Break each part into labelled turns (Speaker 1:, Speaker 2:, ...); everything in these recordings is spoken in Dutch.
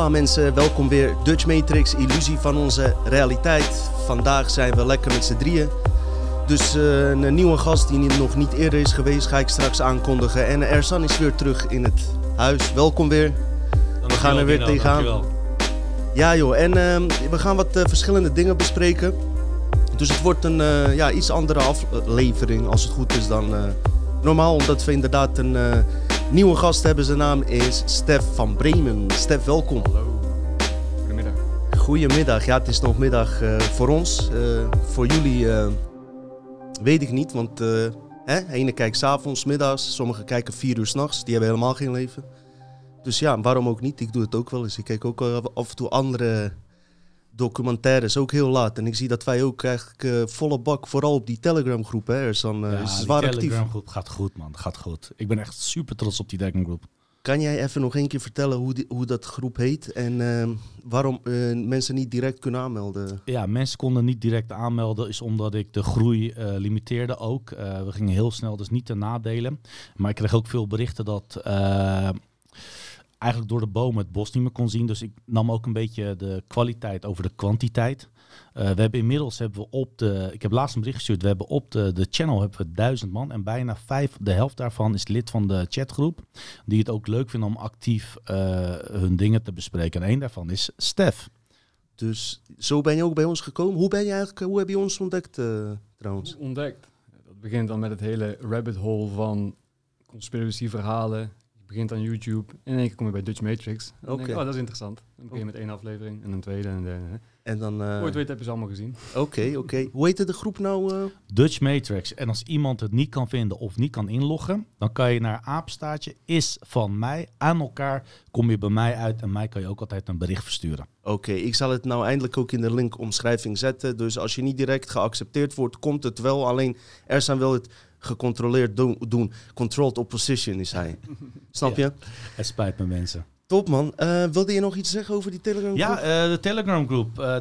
Speaker 1: Hola mensen, welkom weer Dutch Matrix, illusie van onze realiteit. Vandaag zijn we lekker met z'n drieën. Dus eh, een nieuwe gast die nog niet eerder is geweest, ga ik straks aankondigen. En Ersan is weer terug in het huis. Welkom weer. We gaan er weer tegenaan. Ja joh, en ehm, we gaan wat eh, verschillende dingen bespreken. Dus het wordt een eh, ja, iets andere aflevering als het goed is dan normaal. Omdat we inderdaad een nieuwe gast hebben. Zijn naam is Stef van Bremen. Stef, welkom.
Speaker 2: Hallo. Goedemiddag.
Speaker 1: Goedemiddag. Ja, het is nog middag voor ons. voor jullie weet ik niet, want hè, ene kijkt s'avonds, middags. Sommigen kijken vier uur s'nachts. Die hebben helemaal geen leven. Dus ja, waarom ook niet? Ik doe het ook wel eens. Ik kijk ook af en toe andere documentaires, ook heel laat. En ik zie dat wij ook eigenlijk uh, volle bak, vooral op die Telegram groep, hè, is dan uh, ja, is zwaar
Speaker 2: die Telegram groep gaat goed, man. Gaat goed. Ik ben echt super trots op die Telegram groep.
Speaker 1: Kan jij even nog één keer vertellen hoe, die, hoe dat groep heet en uh, waarom mensen niet direct kunnen aanmelden?
Speaker 2: Ja, mensen konden niet direct aanmelden, is omdat ik de groei limiteerde ook. we gingen heel snel, dus niet ten nadelen. Maar ik kreeg ook veel berichten dat eigenlijk door de bomen het bos niet meer kon zien. Dus ik nam ook een beetje de kwaliteit over de kwantiteit. Uh, we hebben inmiddels hebben we op de. Ik heb laatst een bericht gestuurd. We hebben op de, de channel hebben we duizend man. En bijna vijf, de helft daarvan is lid van de chatgroep. Die het ook leuk vinden om actief uh, hun dingen te bespreken. En één daarvan is Stef.
Speaker 1: Dus zo ben je ook bij ons gekomen. Hoe ben je eigenlijk, hoe heb je ons ontdekt uh, trouwens?
Speaker 3: Ontdekt. Dat begint dan met het hele rabbit hole van conspiracy verhalen, begint aan YouTube. En in één keer kom je bij Dutch Matrix. Oké. Oh, dat is interessant. Dan begin je met één aflevering en een tweede en een derde.
Speaker 1: En dan...
Speaker 3: Uh... Ooit weet heb je ze allemaal gezien.
Speaker 1: Oké, oké. Hoe heette de groep nou? Uh...
Speaker 2: Dutch Matrix. En als iemand het niet kan vinden of niet kan inloggen, dan kan je naar aapstaatje is van mij aan elkaar. Kom je bij mij uit en mij kan je ook altijd een bericht versturen.
Speaker 1: Oké, ik zal het nou eindelijk ook in de linkomschrijving zetten. Dus als je niet direct geaccepteerd wordt, komt het wel. Alleen er zijn wel het gecontroleerd doen. doen. Controlled opposition is hij. Snap je?
Speaker 2: Het spijt me mensen.
Speaker 1: Top man. Uh, wilde je nog iets zeggen over die Telegram groep?
Speaker 2: Ja, uh, de Telegram groep. Uh,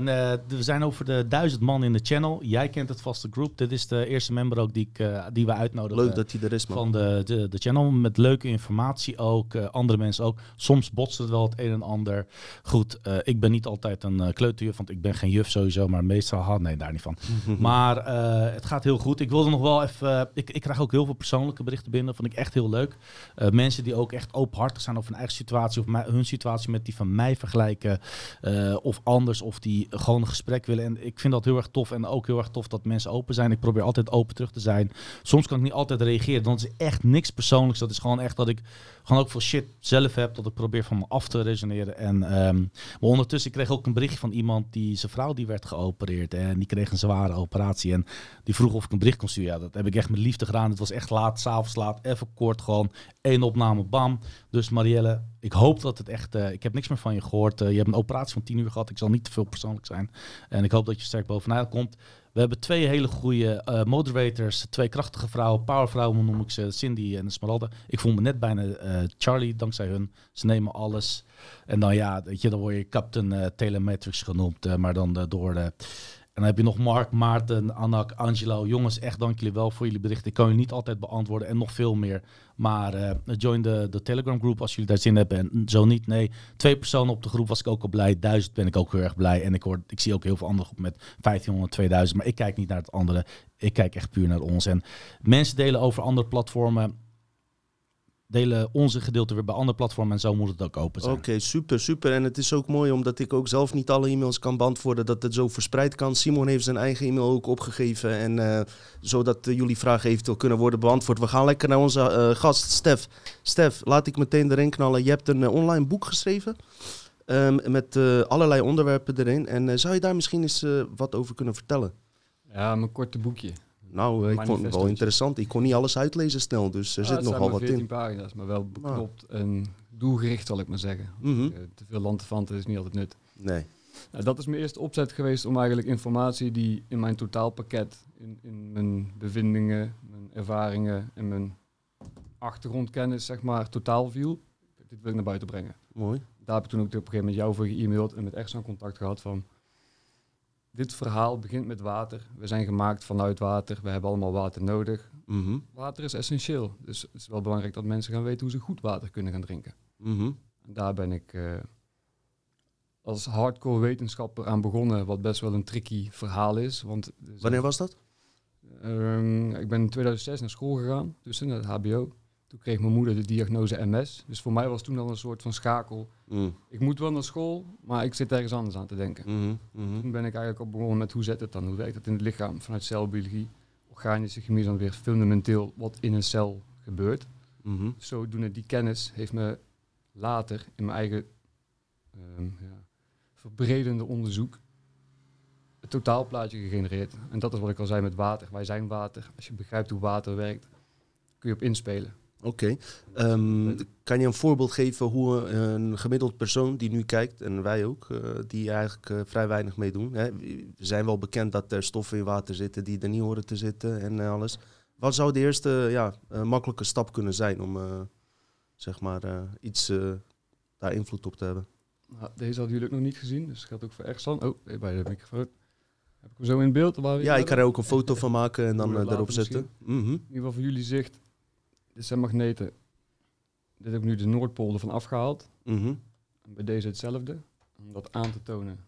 Speaker 2: we zijn over de duizend man in de channel. Jij kent het vaste groep. Dit is de eerste member ook die, ik, die we uitnodigen.
Speaker 1: Leuk dat hij er is man.
Speaker 2: Van de, de, de channel met leuke informatie ook. andere mensen ook. Soms botst het wel het een en ander. Goed, ik ben niet altijd een kleuterjuf, want ik ben geen juf sowieso. Maar meestal, had nee, daar niet van. maar het gaat heel goed. Ik wilde nog wel even... ik, ik krijg ook heel veel persoonlijke berichten binnen. Vond ik echt heel leuk. mensen die ook echt openhartig zijn over hun eigen situatie of hun situatie met die van mij vergelijken. Uh, of anders, of die gewoon een gesprek willen. En ik vind dat heel erg tof. En ook heel erg tof dat mensen open zijn. Ik probeer altijd open terug te zijn. Soms kan ik niet altijd reageren. Dan is echt niks persoonlijks. Dat is gewoon echt dat ik gewoon ook veel shit zelf heb. Dat ik probeer van me af te resoneren. En um, maar ondertussen kreeg ik ook een berichtje van iemand die zijn vrouw die werd geopereerd. En die kreeg een zware operatie. En die vroeg of ik een bericht kon sturen. Ja, dat heb ik echt met liefde gedaan. Het was echt laat, s'avonds laat, even kort, gewoon één opname, bam. Dus Marielle, ik hoop dat het echt. Uh, ik heb niks meer van je gehoord. Uh, je hebt een operatie van tien uur gehad. Ik zal niet te veel persoonlijk zijn. En ik hoop dat je sterk bovenuit komt. We hebben twee hele goede uh, moderators, twee krachtige vrouwen, powervrouwen noem ik ze, Cindy en Smaralda. Ik voel me net bijna Charlie, dankzij hun. Ze nemen alles. En dan ja, weet je, dan word je Captain Telematrix genoemd, maar dan door en dan heb je nog Mark, Maarten, Anak, Angelo. Jongens, echt dank jullie wel voor jullie berichten. Ik kan je niet altijd beantwoorden en nog veel meer. Maar uh, join de, de Telegram groep als jullie daar zin hebben. En zo niet, nee. Twee personen op de groep was ik ook al blij. Duizend ben ik ook heel erg blij. En ik, hoor, ik zie ook heel veel andere groepen met 1500, 2000. Maar ik kijk niet naar het andere. Ik kijk echt puur naar ons. En mensen delen over andere platformen delen onze gedeelte weer bij andere platformen en zo moet het ook open zijn.
Speaker 1: Oké, super, super. En het is ook mooi omdat ik ook zelf niet alle e-mails kan beantwoorden, dat het zo verspreid kan. Simon heeft zijn eigen e-mail ook opgegeven en uh, zodat uh, jullie vragen eventueel kunnen worden beantwoord. We gaan lekker naar onze uh, gast Stef. Stef, laat ik meteen erin knallen. Je hebt een online boek geschreven. Um, met allerlei onderwerpen erin. En zou je daar misschien eens wat over kunnen vertellen?
Speaker 3: Ja, mijn korte boekje.
Speaker 1: Nou, eh, ik vond het wel interessant. Ik kon niet alles uitlezen snel, dus er ah, zit nogal wat in.
Speaker 3: pagina's, maar wel beknopt ah. en doelgericht, zal ik maar zeggen. Mm -hmm. te veel lantefanten is niet altijd nut.
Speaker 1: Nee.
Speaker 3: Nou, dat is mijn eerste opzet geweest om eigenlijk informatie die in mijn totaalpakket, in, in mijn bevindingen, mijn ervaringen en mijn achtergrondkennis, zeg maar, totaal viel. Dit wil ik naar buiten brengen.
Speaker 1: Mooi.
Speaker 3: Daar heb ik toen ook op een gegeven moment jou voor ge-mailed en met echt zo'n contact gehad van dit verhaal begint met water. We zijn gemaakt vanuit water. We hebben allemaal water nodig. Mhm. Water is essentieel. Dus het is wel belangrijk dat mensen gaan weten hoe ze goed water kunnen gaan drinken. Mhm. daar ben ik uh, als hardcore wetenschapper aan begonnen, wat best wel een tricky verhaal is. Want er
Speaker 1: Wanneer was dat?
Speaker 3: Ehm, ik ben in 2006 naar school gegaan, dus naar het HBO. Toen kreeg mijn moeder de diagnose MS. Dus voor mij was toen al een soort van schakel.
Speaker 1: Mm,
Speaker 3: Ik moet wel naar school, maar ik zit ergens anders aan te denken.
Speaker 1: mhm, mhm.
Speaker 3: Toen ben ik eigenlijk al begonnen met hoe zit het dan? Hoe werkt het in het lichaam vanuit celbiologie? Organische chemie is dan weer fundamenteel wat in een cel gebeurt.
Speaker 1: Mhm.
Speaker 3: Zodoende die kennis heeft me later in mijn eigen ehm, ja, verbredende onderzoek het totaalplaatje gegenereerd. En dat is wat ik al zei met water. Wij zijn water. Als je begrijpt hoe water werkt, kun je op inspelen.
Speaker 1: Oké. Ehm, kan je een voorbeeld geven hoe een gemiddeld persoon die nu kijkt, en wij ook, eh, die eigenlijk eh, vrij weinig meedoen. Hè? We zijn wel bekend dat er stoffen in water zitten die er niet horen te zitten en eh, alles. Wat zou de eerste ja, makkelijke stap kunnen zijn om zeg maar, iets daar invloed op te hebben?
Speaker 3: Nou, deze hadden jullie ook nog niet gezien, dus dat geldt ook voor Ersan. Oh, bij de microfoon. Heb ik hem zo in beeld?
Speaker 1: Ja, ik kan er ook een foto van maken en dan
Speaker 3: Doen
Speaker 1: erop zetten. Mhm.
Speaker 3: In ieder geval voor jullie zicht. Dit zijn magneten. Dit heb ik nu de Noordpool ervan afgehaald.
Speaker 1: Mhm.
Speaker 3: En bij deze hetzelfde. Om dat aan te tonen.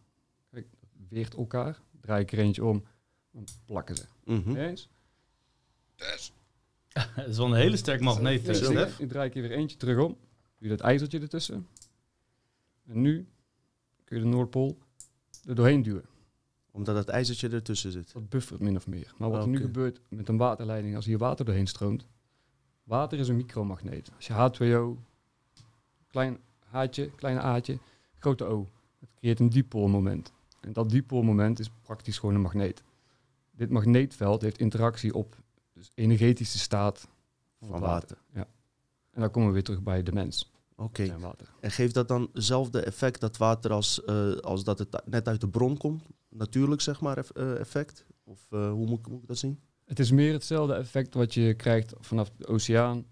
Speaker 3: Kijk, dat weert elkaar. Draai ik er eentje om. Dan plakken ze.
Speaker 1: Mhm.
Speaker 3: Mee eens?
Speaker 2: Het is wel een hele sterk magneet. Stef.
Speaker 3: Nu draai ik er weer eentje terug om. Doe je dat ijzertje ertussen. En nu kun je de Noordpool er doorheen duwen.
Speaker 1: Omdat het ijzertje ertussen zit.
Speaker 3: Dat buffert min of meer. Maar wat er nu gebeurt met een waterleiding als hier water doorheen stroomt. Water is een micromagneet. Als je H2O, klein haatje, kleine aatje, grote O. Het creëert een dipoolmoment. En dat dipoolmoment is praktisch gewoon een magneet. Dit magneetveld heeft interactie op dus energetische staat van,
Speaker 1: water.
Speaker 3: Ja. En dan komen we weer terug bij de mens
Speaker 1: Oké.
Speaker 3: en
Speaker 1: geeft dat dan hetzelfde effect, dat water, als, eh, als dat het net uit de bron komt? Natuurlijk, zeg maar, eh, effect? Of eh, hoe moet, ik- moet ik dat zien?
Speaker 3: Het is meer hetzelfde effect wat je krijgt vanaf de oceaan.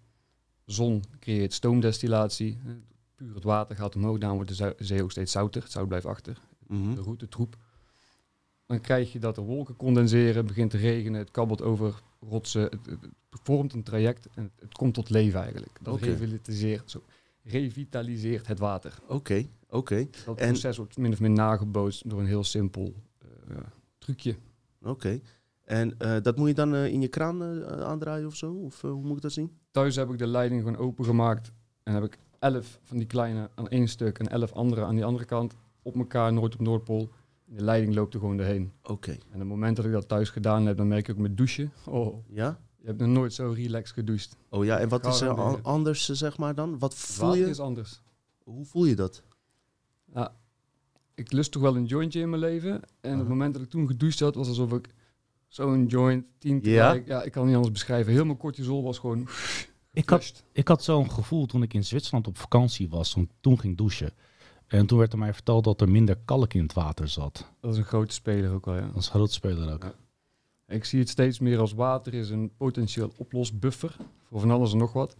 Speaker 3: Zon creëert stoomdestillatie. Puur het water gaat omhoog, dan wordt de zee ook steeds zouter. Het zout blijft achter,
Speaker 1: Mhm.
Speaker 3: de route troep. Dan krijg je dat er wolken condenseren, begint te regenen, het kabbelt over rotsen. Het, vormt een traject en het, komt tot leven eigenlijk. Dat revitaliseert, zo, revitaliseert het water.
Speaker 1: Oké, oké,
Speaker 3: Dat
Speaker 1: En-
Speaker 3: proces wordt min of meer nagebootst door een heel simpel eh, trucje.
Speaker 1: oké. En eh, dat moet je dan eh, in je kraan eh, aandraaien of zo? Of hoe moet ik dat zien?
Speaker 3: Thuis heb ik de leiding gewoon opengemaakt. En heb ik elf van die kleine aan één stuk en elf andere aan die andere kant. Op elkaar, noord op Noordpool. De leiding loopt er gewoon doorheen.
Speaker 1: Oké.
Speaker 3: En op het moment dat ik dat thuis gedaan heb, dan merk ik ook met douchen. Oh,
Speaker 1: Ja?
Speaker 3: je hebt nog nooit zo relaxed gedoucht.
Speaker 1: Oh ja, en wat is er anders, zeg maar dan? Wat voel
Speaker 3: water
Speaker 1: je?
Speaker 3: is anders.
Speaker 1: Hoe voel je dat?
Speaker 3: Ja, ik lust toch wel een jointje in mijn leven. En op het moment dat ik toen gedoucht had, was alsof ik zo'n joint, tien
Speaker 1: Ja?
Speaker 3: tegelijk- ja, ik kan het niet anders beschrijven. Heel mijn cortisol was gewoon
Speaker 2: Ik had, ik had zo'n gevoel toen ik in Zwitserland op vakantie was, toen, toen ging douchen. En toen werd er mij verteld dat er minder kalk in het water zat.
Speaker 3: Dat is een grote speler ook wel, ja.
Speaker 2: Als grootspeler ook.
Speaker 3: Ja. Ik zie het steeds meer als water is een potentieel oplosbuffer voor van alles en nog wat.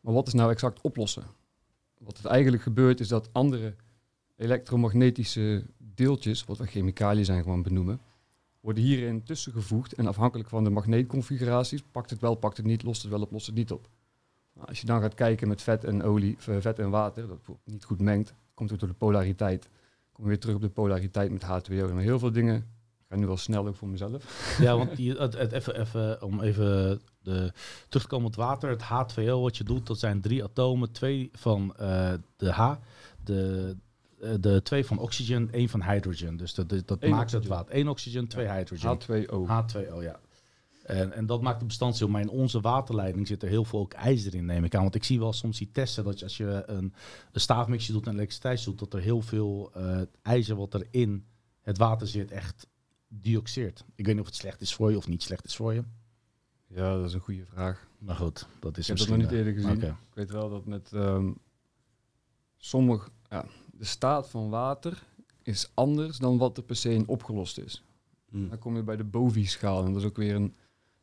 Speaker 3: Maar wat is nou exact oplossen? Wat het eigenlijk gebeurt is dat andere elektromagnetische deeltjes, wat we chemicaliën zijn gewoon benoemen, worden hierin tussengevoegd en afhankelijk van de magneetconfiguraties pakt het wel, pakt het niet, lost het wel op, lost het niet op. Nou, als je dan gaat kijken met vet en olie, eh, vet en water, dat niet goed mengt, komt het door de polariteit. Kom je weer terug op de polariteit met H2O. Maar heel veel dingen, ik ga nu wel snel ook voor mezelf.
Speaker 2: Ja, want die, het, het even, even, om even de, terug te komen op het water. Het H2O wat je doet, dat zijn drie atomen. Twee van eh, de H, de, de twee van oxygen, één van hydrogen. Dus dat, dat
Speaker 3: Eén
Speaker 2: maakt het water. Één oxygen, twee hydrogen.
Speaker 3: H2O.
Speaker 2: H2O, ja. En, en dat maakt de bestanddeel. Maar in onze waterleiding zit er heel veel ook ijzer in, neem ik aan. Want ik zie wel soms die testen dat je, als je een, een staafmixje doet en elektriciteit doet, dat er heel veel eh, ijzer wat er in het water zit echt dioxeert. Ik weet niet of het slecht is voor je of niet slecht is voor je.
Speaker 3: Ja, dat is een goede vraag.
Speaker 2: Maar goed, dat is
Speaker 3: Ik heb dat nog niet
Speaker 2: eh,
Speaker 3: eerder gezien.
Speaker 2: oké.
Speaker 3: Ik weet wel dat met ehm sommige, ja, de staat van water is anders dan wat er per se in opgelost is.
Speaker 1: Hm.
Speaker 3: Dan kom je bij de Bovi-schaal en dat is ook weer een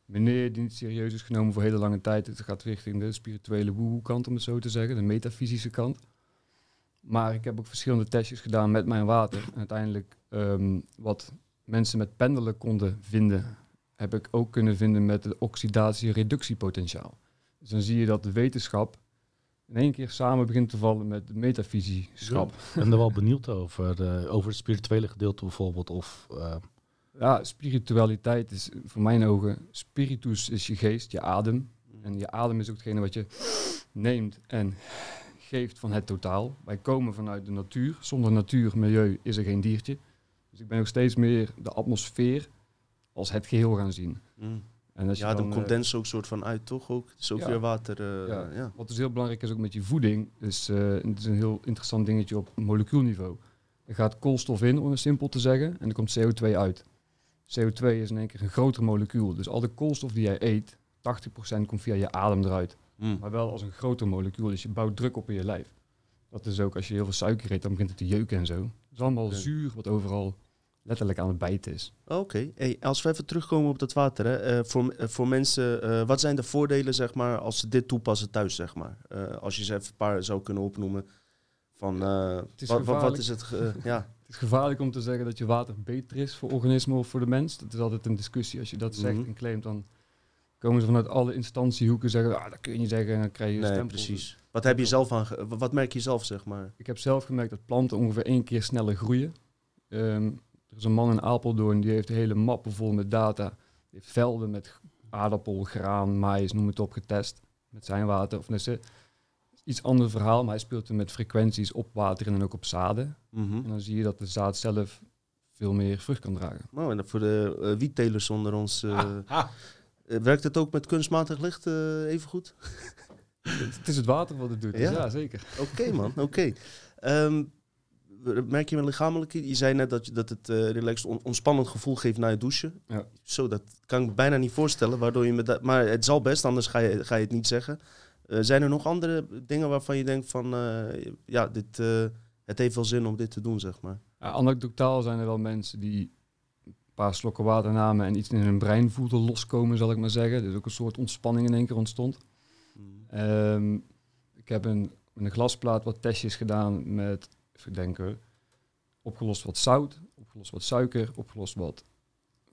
Speaker 3: meneer die niet serieus is genomen voor hele lange tijd. Het gaat richting de spirituele woehoe kant, om het zo te zeggen, de metafysische kant. Maar ik heb ook verschillende testjes gedaan met mijn water. En uiteindelijk ehm, wat mensen met pendelen konden vinden, heb ik ook kunnen vinden met het oxidatie-reductiepotentiaal. Dus dan zie je dat de wetenschap in één keer samen begint te vallen met de metafysieschap.
Speaker 2: Ik ben er wel benieuwd over, eh, over het spirituele gedeelte bijvoorbeeld. Of, eh,
Speaker 3: Ja, spiritualiteit is voor mijn ogen, spiritus is je geest, je adem. En je adem is ook hetgene wat je neemt en geeft van het totaal. Wij komen vanuit de natuur. Zonder natuur, milieu is er geen diertje. Dus ik ben ook steeds meer de atmosfeer als het geheel gaan zien.
Speaker 1: Mm.
Speaker 3: En als je
Speaker 1: Ja, dan
Speaker 3: eh,
Speaker 1: komt Dens ook soort van uit, toch? Ook? Het is ook
Speaker 3: Ja.
Speaker 1: weer water. eh,
Speaker 3: Ja.
Speaker 1: ja.
Speaker 3: Wat dus heel belangrijk is ook met je voeding, is, eh, het is een heel interessant dingetje op molecuulniveau. Er gaat koolstof in, om het simpel te zeggen, en er komt CO2 uit. CO2 is in één keer een groter molecuul. Dus al de koolstof die jij eet, 80% komt via je adem eruit.
Speaker 1: Mm.
Speaker 3: Maar wel als een groter molecuul, dus je bouwt druk op in je lijf. Dat is ook als je heel veel suiker eet, dan begint het te jeuken en zo. Het is allemaal zuur wat overal letterlijk aan het bijten is.
Speaker 1: Oké, hey, als we even terugkomen op dat water. Hè. eh, voor, eh, voor mensen, eh, wat zijn de voordelen zeg maar, als ze dit toepassen thuis? Zeg maar? Eh, als je ze even een paar zou kunnen opnoemen. Van, eh,
Speaker 3: is
Speaker 1: wat, is het? ge- ja.
Speaker 3: Het is gevaarlijk om te zeggen dat je water beter is voor organismen of voor de mens. Dat is altijd een discussie. Als je dat zegt
Speaker 1: Mhm.
Speaker 3: en claimt, dan komen ze vanuit alle instantiehoeken zeggen, ah, dat kun je niet zeggen. En dan krijg je een
Speaker 1: Nee,
Speaker 3: stempel.
Speaker 1: precies. Wat heb je zelf aan? ge- Wat merk je zelf, zeg maar?
Speaker 3: Ik heb zelf gemerkt dat planten ongeveer één keer sneller groeien. Ehm, er is een man in Apeldoorn, die heeft hele mappen vol met data. Die heeft velden met aardappel, graan, maïs, noem het op, getest. Met zijn water. Of net iets ander verhaal, maar hij speelt er met frequenties op water en ook op zaden.
Speaker 1: Mhm.
Speaker 3: En dan zie je dat de zaad zelf veel meer vrucht kan dragen.
Speaker 1: Nou, en voor de eh, wiettelers onder ons. eh,
Speaker 2: ah,
Speaker 1: eh, werkt het ook met kunstmatig licht eh, even goed?
Speaker 3: Het, het is het water wat het doet, dus
Speaker 1: Ja?
Speaker 3: ja, zeker.
Speaker 1: Oké, man. Oké. Ehm, merk je een lichamelijke? Je zei net dat, je, dat het eh relaxed, on- ontspannend gevoel geeft na het douchen.
Speaker 3: Ja.
Speaker 1: Zo, dat kan ik me bijna niet voorstellen. Waardoor je me dat, maar het zal best, anders ga je, ga je het niet zeggen. Eh, zijn er nog andere dingen waarvan je denkt van... eh, ja, dit, eh, het heeft wel zin om dit te doen, zeg maar.
Speaker 3: Ja, anekdotaal zijn er wel mensen die een paar slokken water namen en iets in hun brein voelden loskomen, zal ik maar zeggen. Dus ook een soort ontspanning in één keer ontstond. Ehm, ik heb een, een glasplaat wat testjes gedaan met, even denken, opgelost wat zout, opgelost wat suiker, opgelost wat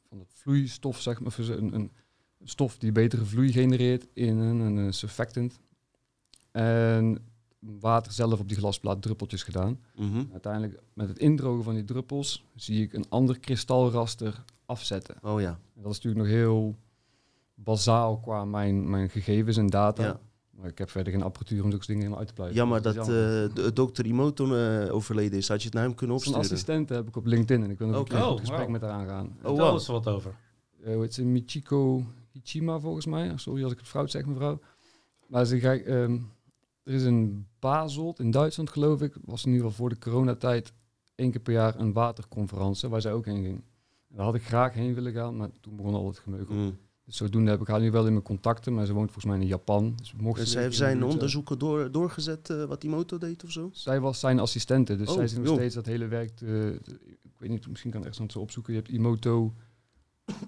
Speaker 3: van het vloeistof, zeg maar, een, een stof die betere vloei genereert in een, een, surfactant. En water zelf op die glasplaat druppeltjes gedaan.
Speaker 1: Mhm.
Speaker 3: Uiteindelijk met het indrogen van die druppels zie ik een ander kristalraster afzetten.
Speaker 1: Oh ja.
Speaker 3: En dat is natuurlijk nog heel bazaal qua mijn, mijn gegevens en data.
Speaker 1: ja.
Speaker 3: Maar ik heb verder geen apparatuur om zulke dingen helemaal uit te pluizen.
Speaker 1: Jammer
Speaker 3: Dus
Speaker 1: dat
Speaker 3: is jammer.
Speaker 1: eh, de dokter Imoto eh, overleden is. Had je het naar hem kunnen
Speaker 3: Zijn
Speaker 1: opsturen?
Speaker 3: assistente heb ik op LinkedIn en ik wil nog
Speaker 1: Oké.
Speaker 3: een keer een
Speaker 2: Oh,
Speaker 3: goed gesprek met haar aangaan.
Speaker 1: Oh, wow.
Speaker 2: eens wat over.
Speaker 3: Eh, hoe heet ze? Michiko Hichima volgens mij. Sorry als ik het fout zeg, mevrouw. Maar ze ga, ehm, er is een Basel in Duitsland, geloof ik. Was in ieder geval voor de coronatijd één keer per jaar een waterconferentie waar zij ook heen ging. En daar had ik graag heen willen gaan, maar toen begon al het gemeugel.
Speaker 1: Mm.
Speaker 3: Dus zodoende heb ik haar nu wel in mijn contacten, maar ze woont volgens mij in Japan. Dus mocht
Speaker 1: Dus
Speaker 3: ze
Speaker 1: hij
Speaker 3: weer
Speaker 1: heeft zijn
Speaker 3: eh,
Speaker 1: onderzoeken door, doorgezet eh, wat Imoto deed of zo?
Speaker 3: Zij was zijn assistente, dus
Speaker 1: Oh,
Speaker 3: zij zit nog steeds dat hele werk te, te- Ik weet niet, misschien kan ik ergens zo opzoeken. Je hebt Imoto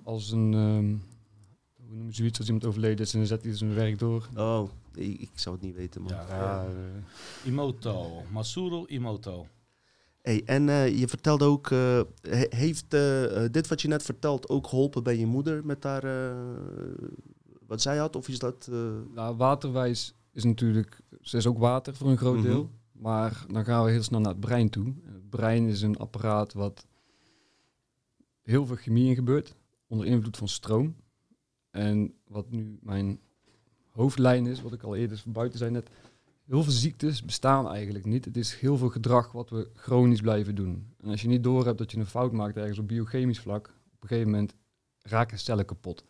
Speaker 3: als een... ehm, hoe noem je zoiets als iemand overleden is en dan zet hij zijn werk door.
Speaker 1: Oh, ik, ik zou het niet weten, man.
Speaker 2: Ja,
Speaker 3: Ja,
Speaker 2: eh, Imoto. Masuro Imoto.
Speaker 1: Hey, en eh, je vertelde ook, eh, he- heeft eh, dit wat je net vertelt ook geholpen bij je moeder met haar, wat zij had? Of is dat...
Speaker 3: nou, waterwijs is natuurlijk... Ze is ook water voor een groot
Speaker 1: Mhm.
Speaker 3: deel. Maar dan gaan we heel snel naar het brein toe. En het brein is een apparaat wat heel veel chemie in gebeurt. Onder invloed van stroom. En wat nu mijn hoofdlijn is, wat ik al eerder van buiten zei net. Heel veel ziektes bestaan eigenlijk niet. Het is heel veel gedrag wat we chronisch blijven doen. En als je niet doorhebt dat je een fout maakt ergens op biochemisch vlak, op een gegeven moment raken cellen kapot.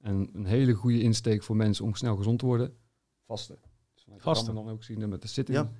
Speaker 3: En een hele goede insteek voor mensen om snel gezond te worden, vasten. Dus
Speaker 2: Vasten.
Speaker 3: Ramadan dan ook zien met de zitting.
Speaker 1: Ja.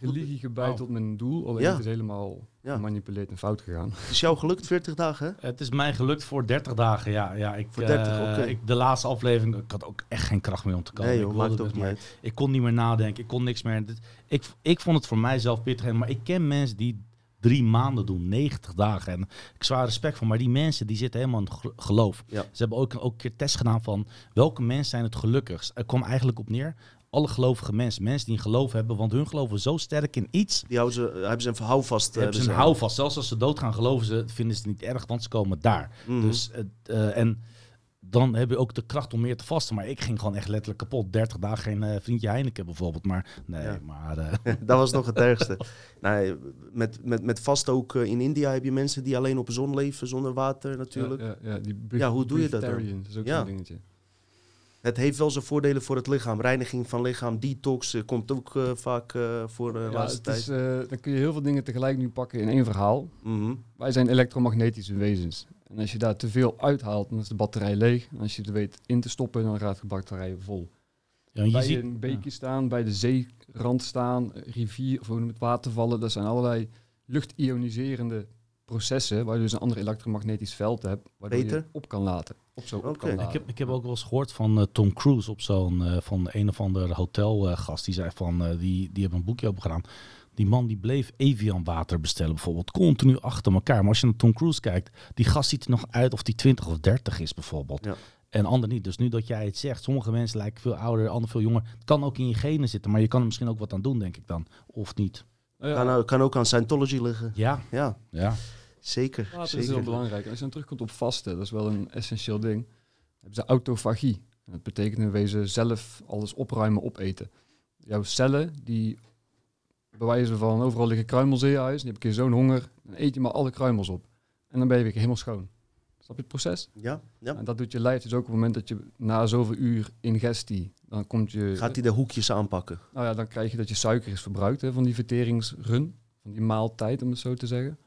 Speaker 3: Religie gebeid
Speaker 2: Oh.
Speaker 3: tot mijn doel, alleen
Speaker 1: Ja.
Speaker 3: het is helemaal
Speaker 1: Ja.
Speaker 3: gemanipuleerd en fout gegaan.
Speaker 1: het is jou gelukt, 40 dagen, hè?
Speaker 2: Het is mij gelukt voor 30 dagen, ja. ja ik,
Speaker 1: Voor 30,
Speaker 2: eh, ik, de laatste aflevering, ik had ook echt geen kracht meer om te komen.
Speaker 1: Nee
Speaker 2: Ik
Speaker 1: joh,
Speaker 2: wilde
Speaker 1: maakt ook
Speaker 2: dus
Speaker 1: niet.
Speaker 2: Ik kon niet meer nadenken, ik kon niks meer. Dit- Ik, ik vond het voor mijzelf pittig, maar ik ken mensen die drie maanden doen, 90 dagen. En ik zwaar respect voor, maar die mensen die zitten helemaal in geloof.
Speaker 1: Ja.
Speaker 2: Ze hebben ook, ook een keer test gedaan van welke mensen zijn het gelukkigst. Er kwam eigenlijk op neer, alle gelovige mensen, mensen die een geloof hebben, want hun geloven zo sterk in iets,
Speaker 1: Die houden ze, hebben ze een houvast.
Speaker 2: hebben ze een houvast. Zelfs als ze doodgaan, geloven ze, vinden ze het niet erg, want ze komen daar.
Speaker 1: Mhm.
Speaker 2: Dus, het, eh, en dan heb je ook de kracht om meer te vasten. Maar ik ging gewoon echt letterlijk kapot. 30 dagen geen eh, vriendje Heineken bijvoorbeeld. Maar nee,
Speaker 1: Ja.
Speaker 2: maar... eh,
Speaker 1: dat was nog het ergste. Nou, met, met, met vast ook eh, in India heb je mensen die alleen op de zon leven zonder water natuurlijk.
Speaker 3: Ja, ja, ja, die
Speaker 1: Ja, hoe doe je dat dan?
Speaker 3: Dat is ook
Speaker 1: Ja.
Speaker 3: zo'n dingetje.
Speaker 1: Het heeft wel zijn voordelen voor het lichaam. Reiniging van lichaam, detox eh, komt ook eh, vaak eh, voor de
Speaker 3: Ja,
Speaker 1: laatste
Speaker 3: het
Speaker 1: tijd.
Speaker 3: is, eh, dan kun je heel veel dingen tegelijk nu pakken in één verhaal.
Speaker 1: Mhm.
Speaker 3: Wij zijn elektromagnetische wezens. En als je daar te veel uithaalt, dan is de batterij leeg. En als je het weet in te stoppen, dan gaat de batterij vol.
Speaker 2: ja, je
Speaker 3: bij
Speaker 2: ziet,
Speaker 3: een beekje staan, bij de zeerand staan, rivier of het watervallen. Dat zijn allerlei luchtioniserende processen, waar je dus een ander elektromagnetisch veld hebt, waardoor
Speaker 1: Peter?
Speaker 3: je op kan laten. Op zo op
Speaker 1: Oké.
Speaker 3: kan laten.
Speaker 2: Ik heb, ik heb ook wel eens gehoord van eh, Tom Cruise op zo'n eh, van een of ander hotelgast. die zei van eh, die, die hebben een boekje open gedaan. Die man die bleef Evian water bestellen bijvoorbeeld. Continu achter elkaar. Maar als je naar Tom Cruise kijkt, die gast ziet er nog uit of die 20 of 30 is bijvoorbeeld.
Speaker 1: Ja.
Speaker 2: En ander niet. Dus nu dat jij het zegt, sommige mensen lijken veel ouder, anderen veel jonger. Het kan ook in je genen zitten, maar je kan er misschien ook wat aan doen, denk ik dan. Of niet.
Speaker 3: Nou ja,
Speaker 1: Kan, ook- kan ook aan Scientology liggen.
Speaker 2: Ja,
Speaker 1: Ja,
Speaker 2: ja.
Speaker 1: Zeker.
Speaker 3: water is
Speaker 1: zeker.
Speaker 3: heel belangrijk. En als je dan terugkomt op vasten, dat is wel een essentieel ding. Dan hebben ze autofagie. En dat betekent in wezen zelf alles opruimen, opeten. Jouw cellen, die bewijzen van overal liggen kruimels in je huis. Heb je zo'n honger, dan eet je maar alle kruimels op. En dan ben je weer helemaal schoon. Snap je het proces?
Speaker 1: Ja, ja.
Speaker 3: En dat doet je lijf dus ook op het moment dat je na zoveel uur ingestie, dan komt je...
Speaker 1: Gaat hij de hoekjes aanpakken?
Speaker 3: Nou ja, dan krijg je dat je suiker is verbruikt hè, van die verteringsrun, van die maaltijd om het zo te zeggen.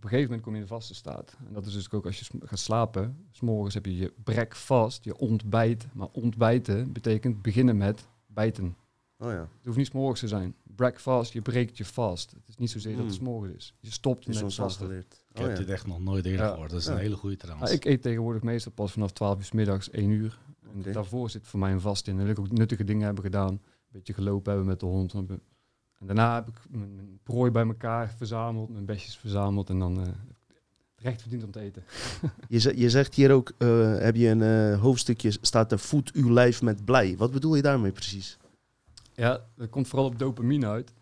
Speaker 3: Op een gegeven moment kom je in de vaste staat. En dat is dus ook als je gaat slapen. S'morgens heb je je breakfast, je ontbijt. Maar ontbijten betekent beginnen met bijten.
Speaker 1: Oh ja.
Speaker 3: Het hoeft niet 's morgens te zijn. Breakfast, je breekt je vast. Het is niet zozeer dat het 's
Speaker 1: Hmm.
Speaker 3: morgens is. Je stopt
Speaker 1: Is
Speaker 3: met vasten.
Speaker 1: aangeleerd.
Speaker 2: Ik
Speaker 1: Oh,
Speaker 2: heb
Speaker 1: ja.
Speaker 2: dit echt nog nooit eerder
Speaker 3: Ja.
Speaker 2: gehoord. Dat is
Speaker 1: Ja.
Speaker 2: een hele goede trouwens.
Speaker 3: Maar ik eet tegenwoordig meestal pas vanaf 12 uur 's middags, 1 uur. En daarvoor zit voor mij een vast in. Dan wil ik ook nuttige dingen hebben gedaan. Een beetje gelopen hebben met de hond. En daarna heb ik mijn, mijn prooi bij elkaar verzameld, mijn besjes verzameld. En dan eh, het recht verdiend om te eten.
Speaker 1: Je, ze- je zegt hier ook, eh, heb je een eh, hoofdstukje, staat er voed uw lijf met blij. Wat bedoel je daarmee precies?
Speaker 3: Ja, dat komt vooral op dopamine uit.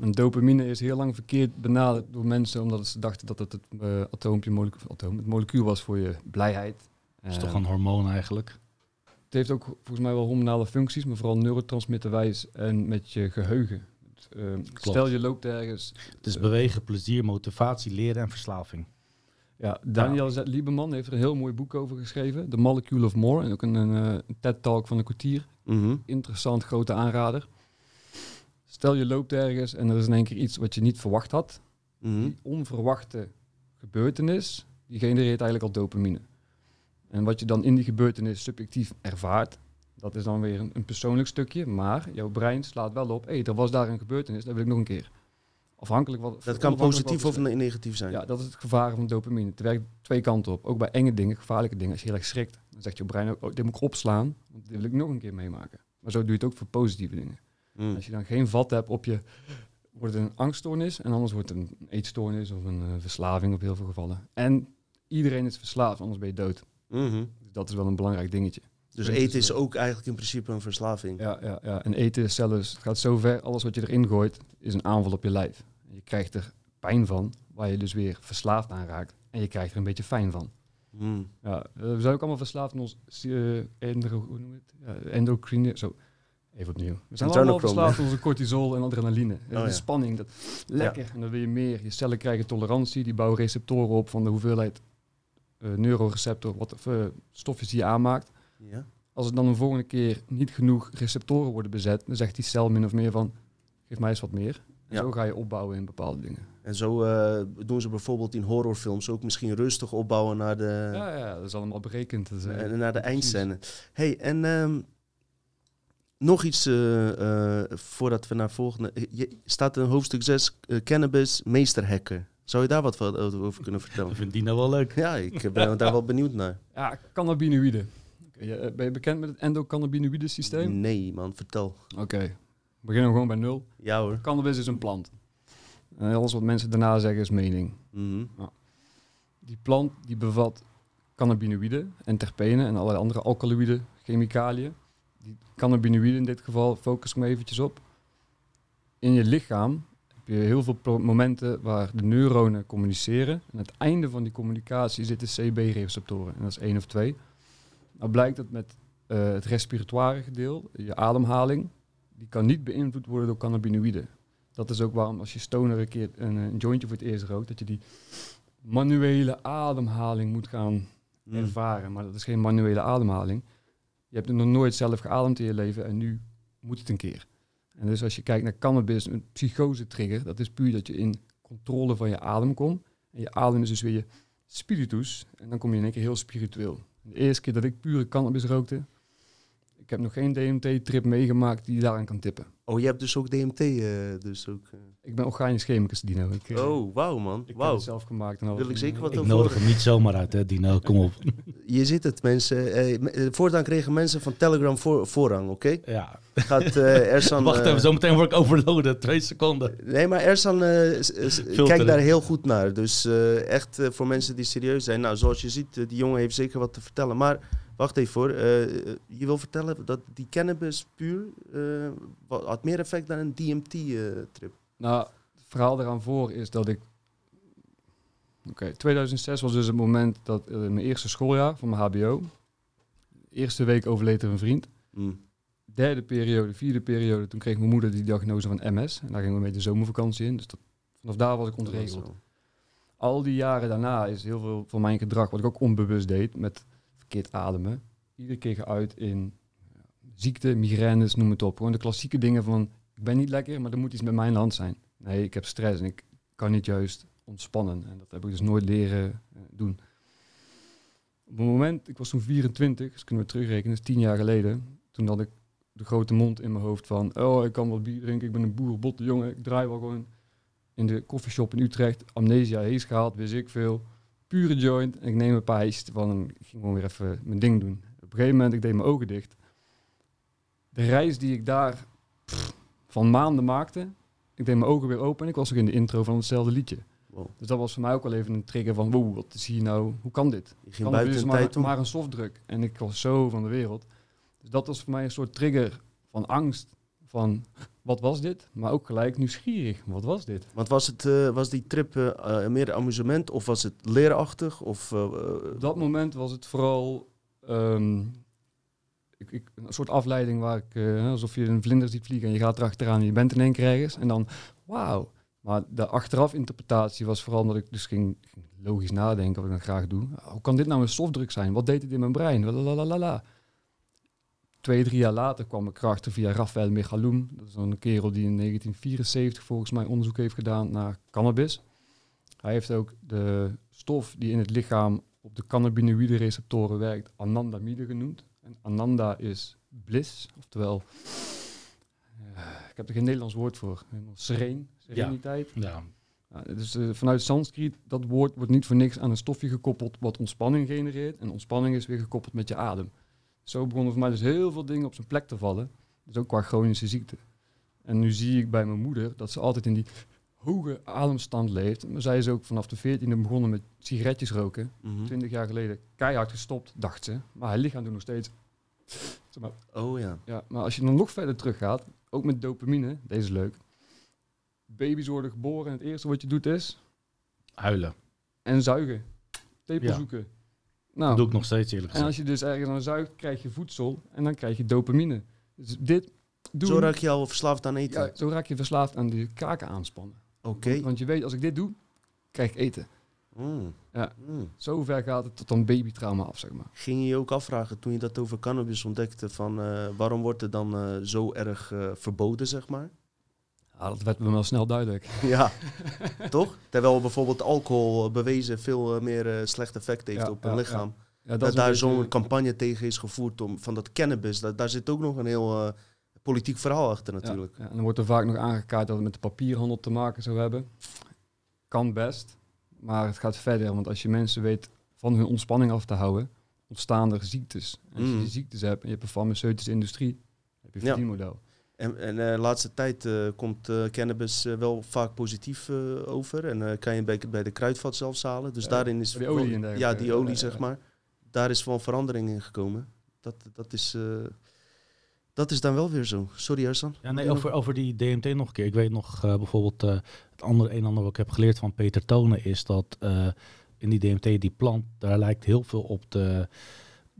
Speaker 3: En dopamine is heel lang verkeerd benaderd door mensen, omdat ze dachten dat het het eh, atoompje, molecuul, atoom, het molecuul was voor je blijheid.
Speaker 2: Dat is toch een hormoon eigenlijk?
Speaker 3: Het heeft ook volgens mij wel hormonale functies, maar vooral neurotransmitterwijs en met je geheugen. Eh, stel je loopt ergens.
Speaker 2: Het is bewegen, plezier, motivatie, leren en verslaving.
Speaker 3: Ja, Daniel Z. Lieberman heeft er een heel mooi boek over geschreven. The Molecule of More. En ook een, een, eh, een TED-talk van een kwartier.
Speaker 1: Mhm.
Speaker 3: Interessant, grote aanrader. Stel je loopt ergens en er is in één keer iets wat je niet verwacht had.
Speaker 1: Mhm.
Speaker 3: Die onverwachte gebeurtenis, die genereert eigenlijk al dopamine. En wat je dan in die gebeurtenis subjectief ervaart, dat is dan weer een, een persoonlijk stukje. Maar jouw brein slaat wel op, hé, er was daar een gebeurtenis, dat wil ik nog een keer. Afhankelijk wat.
Speaker 1: Dat kan positief of ne- negatief zijn.
Speaker 3: Ja, dat is het gevaar van dopamine. Het werkt twee kanten op. Ook bij enge dingen, gevaarlijke dingen. Als je heel erg schrikt, dan zegt je brein ook, oh, dit moet ik opslaan, want dit wil ik nog een keer meemaken. Maar zo doe je het ook voor positieve dingen.
Speaker 1: Mm.
Speaker 3: Als je dan geen vat hebt op je, wordt het een angststoornis en anders wordt het een eetstoornis of een eh, verslaving op heel veel gevallen. En iedereen is verslaafd, anders ben je dood.
Speaker 1: Mhm.
Speaker 3: Dus dat is wel een belangrijk dingetje.
Speaker 1: Dus
Speaker 3: Dus
Speaker 1: eten
Speaker 3: het
Speaker 1: is ook eigenlijk in principe een verslaving.
Speaker 3: Ja, ja, ja. En eten is zelfs, het gaat zo ver, alles wat je erin gooit, is een aanval op je lijf. Je krijgt er pijn van, waar je dus weer verslaafd aan raakt. En je krijgt er een beetje fijn van.
Speaker 1: Mm.
Speaker 3: Ja, eh, we zijn ook allemaal verslaafd aan ons eh, hoe noem het? Ja, endocrine. Zo, even opnieuw. We zijn allemaal verslaafd aan onze cortisol en adrenaline. Eh,
Speaker 1: Oh,
Speaker 3: de
Speaker 1: ja.
Speaker 3: spanning, dat, lekker. En dan wil je meer. Je cellen krijgen tolerantie, die bouwen receptoren op van de hoeveelheid eh neuroreceptor, wat eh, stofjes die je aanmaakt.
Speaker 1: Ja.
Speaker 3: Als er dan een volgende keer niet genoeg receptoren worden bezet, dan zegt die cel min of meer van, geef mij eens wat meer. En
Speaker 1: Ja.
Speaker 3: zo ga je opbouwen in bepaalde dingen.
Speaker 1: En zo eh, doen ze bijvoorbeeld in horrorfilms ook misschien rustig opbouwen naar de,
Speaker 3: ja, ja, dat is allemaal berekend. Eh,
Speaker 1: en naar de
Speaker 3: precies.
Speaker 1: eindscène. hey, en ehm, nog iets eh, eh, voordat we naar volgende... Je, staat in hoofdstuk 6, cannabis meesterhacker. Zou je daar wat van- over kunnen vertellen?
Speaker 2: Dat vindt Dino wel leuk.
Speaker 1: Ja, ik ben daar wel benieuwd naar.
Speaker 3: Ja, cannabinoïden. Eh, ben je bekend met het endocannabinoïde systeem?
Speaker 1: Nee, man, vertel.
Speaker 3: Oké, we beginnen gewoon bij nul.
Speaker 1: Ja hoor.
Speaker 3: Cannabis is een plant. En alles wat mensen daarna zeggen is mening.
Speaker 1: Mhm.
Speaker 3: Die plant die bevat cannabinoïden en terpenen en allerlei andere alkaloïden, chemicaliën. Die cannabinoïden in dit geval, focus ik me eventjes op. In je lichaam heb je heel veel momenten waar de neuronen communiceren. En aan het einde van die communicatie zitten CB-receptoren. En dat is één of twee. Nou blijkt dat met eh, het respiratoire gedeel, je ademhaling, die kan niet beïnvloed worden door cannabinoïden. Dat is ook waarom als je stoner een keer een, een jointje voor het eerst rookt, dat je die manuele ademhaling moet gaan
Speaker 1: Mm.
Speaker 3: ervaren. Maar dat is geen manuele ademhaling. Je hebt het nog nooit zelf geademd in je leven en nu moet het een keer. En dus als je kijkt naar cannabis, een psychose trigger, dat is puur dat je in controle van je adem komt. En je adem is dus weer je spiritus. En dan kom je in één keer heel spiritueel. De eerste keer dat ik pure cannabis rookte, ik heb nog geen DMT-trip meegemaakt die daaraan kan tippen.
Speaker 1: Oh, je hebt dus ook DMT, eh, dus ook... eh.
Speaker 3: Ik ben organisch chemicus, Dino. Ik, eh,
Speaker 1: Oh, wauw man,
Speaker 3: ik heb
Speaker 1: wauw.
Speaker 3: het zelf gemaakt. En.
Speaker 1: Wil ik zeker wat
Speaker 2: Ik
Speaker 1: over
Speaker 2: nodig hem niet zomaar uit, hè, Dino. Kom op.
Speaker 1: Je ziet het, mensen. Eh, voortaan kregen mensen van Telegram voor, voorrang, oké?
Speaker 2: Ja.
Speaker 1: Gaat eh Ersan...
Speaker 2: Wacht
Speaker 1: eh,
Speaker 2: even, zometeen word ik overloaden. Twee seconden.
Speaker 1: Nee, maar Ersan eh, kijkt daar heel goed naar. Dus eh, echt voor mensen die serieus zijn. Nou, zoals je ziet, die jongen heeft zeker wat te vertellen. Maar wacht even hoor. eh, eh, je wil vertellen dat die cannabis puur wat- had meer effect dan een DMT-trip.
Speaker 3: Nou, het verhaal eraan voor is dat ik... Oké, 2006 was dus het moment dat mijn eerste schooljaar van mijn hbo. Eerste week overleed er een vriend.
Speaker 1: Mm.
Speaker 3: Derde periode, vierde periode, toen kreeg mijn moeder die diagnose van MS. En daar gingen we mee de zomervakantie in. Dus dat, vanaf daar was ik ontregeld. Al die jaren daarna is heel veel van mijn gedrag, wat ik ook onbewust deed, met verkeerd ademen, iedere keer geuit in ziekte, migraines, noem het op. Gewoon de klassieke dingen van, ik ben niet lekker, maar er moet iets met mijn hand zijn. Nee, ik heb stress en ik kan niet juist ontspannen. En dat heb ik dus nooit leren eh, doen. Op een moment, ik was toen 24, dus kunnen we terugrekenen, is tien jaar geleden. Toen had ik de grote mond in mijn hoofd van, oh, ik kan wel bier drinken, ik ben een boerenbotte jongen, ik draai wel gewoon in de koffieshop in Utrecht, amnesia hees gehaald, wist ik veel. Pure joint. En ik neem een paar van en ik ging gewoon weer even mijn ding doen. Op een gegeven moment, ik deed mijn ogen dicht. De reis die ik daar pff, van maanden maakte, ik deed mijn ogen weer open en ik was ook in de intro van hetzelfde liedje.
Speaker 1: Wow.
Speaker 3: Dus dat was voor mij ook wel even een trigger van, wow, wat is hier nou, hoe kan dit?
Speaker 1: Je ging
Speaker 3: Kan
Speaker 1: een
Speaker 3: maar, maar een softdruk. En ik was zo van de wereld. Dus dat was voor mij een soort trigger van angst. Van, wat was dit? Maar ook gelijk nieuwsgierig. Wat was dit?
Speaker 1: Want was, het, eh, was die trip eh, meer amusement of was het leerachtig? Of,
Speaker 3: Op dat moment was het vooral ehm, ik, ik, een soort afleiding waar ik, alsof je een vlinder ziet vliegen en je gaat erachteraan en je bent in één keer ergens. En dan, wauw. Maar de achteraf interpretatie was vooral omdat ik dus ging, ging logisch nadenken wat ik dan graag doe. Hoe kan dit nou een softdruk zijn? Wat deed het in mijn brein? Lalalala. Twee, drie jaar later kwam ik erachter via Rafael Mechaloum. Dat is een kerel die in 1974 volgens mij onderzoek heeft gedaan naar cannabis. Hij heeft ook de stof die in het lichaam op de cannabinoïde receptoren werkt, anandamide genoemd. En ananda is bliss, oftewel, eh, ik heb er geen Nederlands woord voor, helemaal sereen, sereniteit.
Speaker 2: Ja.
Speaker 3: Ja, dus eh, vanuit Sanskriet, dat woord wordt niet voor niks aan een stofje gekoppeld wat ontspanning genereert. En ontspanning is weer gekoppeld met je adem. Zo begonnen voor mij dus heel veel dingen op zijn plek te vallen. Dus ook qua chronische ziekte. En nu zie ik bij mijn moeder dat ze altijd in die hoge ademstand leeft. Maar zij is ook vanaf de 14e begonnen met sigaretjes roken.
Speaker 1: mhm.
Speaker 3: 20 jaar geleden keihard gestopt, dacht ze. Maar haar lichaam doet nog steeds. Zeg maar,
Speaker 1: Oh ja.
Speaker 3: ja, maar als je dan nog verder teruggaat, ook met dopamine, deze is leuk. Baby's worden geboren en het eerste wat je doet is
Speaker 2: Huilen.
Speaker 3: en zuigen. Tepel
Speaker 2: Ja.
Speaker 3: zoeken.
Speaker 2: Dat
Speaker 3: Nou,
Speaker 2: doe ik nog steeds eerlijk
Speaker 3: en
Speaker 2: gezegd.
Speaker 3: als je dus ergens aan zuigt, krijg je voedsel en dan krijg je dopamine. Dus dit doen,
Speaker 1: Zo raak je al verslaafd aan eten.
Speaker 3: ja, zo raak je verslaafd aan die kaken aanspannen.
Speaker 1: Oké.
Speaker 3: Want je weet, als ik dit doe, krijg ik eten.
Speaker 1: Mm.
Speaker 3: Ja.
Speaker 1: Mm.
Speaker 3: Zo ver gaat het tot dan babytrauma af, zeg maar.
Speaker 1: Ging je je ook afvragen toen je dat over cannabis ontdekte van eh, waarom wordt het dan eh, zo erg eh, verboden, zeg maar?
Speaker 3: Ja, dat werd me wel snel duidelijk.
Speaker 1: Ja, toch? Terwijl bijvoorbeeld alcohol eh, bewezen veel eh, meer eh, slecht effect heeft
Speaker 3: Ja,
Speaker 1: op een
Speaker 3: ja.
Speaker 1: lichaam.
Speaker 3: Ja,
Speaker 1: Dat, daar
Speaker 3: beetje-
Speaker 1: zo'n campagne tegen is gevoerd om, van dat cannabis. Dat, daar zit ook nog een heel eh, politiek verhaal achter natuurlijk.
Speaker 3: En dan wordt er vaak nog aangekaart dat het met de papierhandel te maken zou hebben. Kan best, maar het gaat verder. Want als je mensen weet van hun ontspanning af te houden, ontstaan er ziektes. En als je
Speaker 1: Mm.
Speaker 3: die ziektes hebt en je hebt een farmaceutische industrie, heb je een verdienmodel.
Speaker 1: En, en eh, de laatste tijd eh, komt eh, cannabis eh, wel vaak positief eh, over. En eh, kan je bij, bij de kruidvat zelfs halen. Dus
Speaker 3: Ja,
Speaker 1: daarin is...
Speaker 3: die olie dergelijke.
Speaker 1: Ja, die olie
Speaker 3: Ja,
Speaker 1: zeg
Speaker 3: ja.
Speaker 1: maar. Daar is wel verandering in gekomen. Dat, dat, is, eh, dat is dan wel weer zo. Sorry Ersan.
Speaker 2: Ja, nee, over, over die DMT nog een keer. Ik weet nog eh, bijvoorbeeld eh, het andere een en ander wat ik heb geleerd van Peter Tonen is dat eh, in die DMT, die plant, daar lijkt heel veel op de,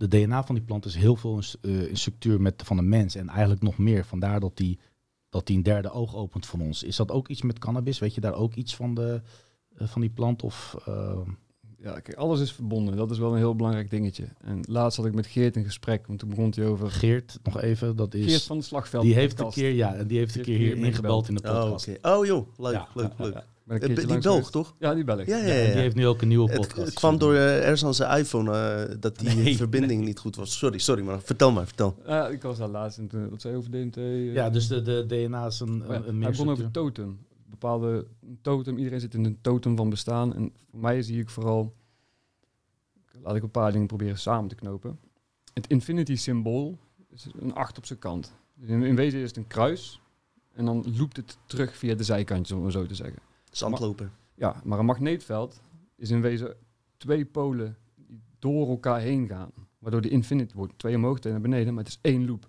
Speaker 2: de DNA van die plant is heel veel in, eh, in structuur met van een mens en eigenlijk nog meer. Vandaar dat die, dat die een derde oog opent van ons. Is dat ook iets met cannabis? Weet je daar ook iets van, de, eh, van die plant? Of, eh,
Speaker 3: Ja, kijk, alles is verbonden. Dat is wel een heel belangrijk dingetje. En laatst had ik met Geert een gesprek, want toen begon hij over...
Speaker 2: Geert, nog even, dat is...
Speaker 3: Geert van de Slagveld.
Speaker 2: die heeft een keer, ja, en die heeft een keer hier ingebeld in de
Speaker 1: Oh,
Speaker 2: podcast.
Speaker 1: oké. Oh joh, leuk,
Speaker 2: Ja,
Speaker 1: leuk,
Speaker 2: ja,
Speaker 1: leuk.
Speaker 3: Ben
Speaker 1: Eh, die Belg,
Speaker 3: geweest.
Speaker 1: toch?
Speaker 3: Ja, die Belg.
Speaker 1: Ja, ja,
Speaker 2: Ja,
Speaker 1: ja.
Speaker 2: en die heeft nu ook een nieuwe podcast.
Speaker 1: het kwam door eh, ergens aan zijn iPhone eh, dat die
Speaker 2: Nee,
Speaker 1: verbinding niet goed was. Sorry, sorry, maar vertel maar, vertel.
Speaker 3: Ja, ik was daar laatst toen, wat zei je over DMT?
Speaker 2: Ja, dus de, de DNA is een,
Speaker 3: Oh ja,
Speaker 2: een, een
Speaker 3: hij begon over totem. Bepaalde een totem, iedereen zit in een totem van bestaan. En voor mij zie ik vooral, laat ik een paar dingen proberen samen te knopen. Het infinity symbool is een acht op zijn kant. Dus in, in wezen is het een kruis. En dan loopt het terug via de zijkantjes, om het zo te zeggen.
Speaker 1: Zandloper.
Speaker 3: Ja, maar een magneetveld is in wezen twee polen die door elkaar heen gaan. Waardoor de infinity wordt. Twee omhoog, twee naar beneden, maar het is één loop.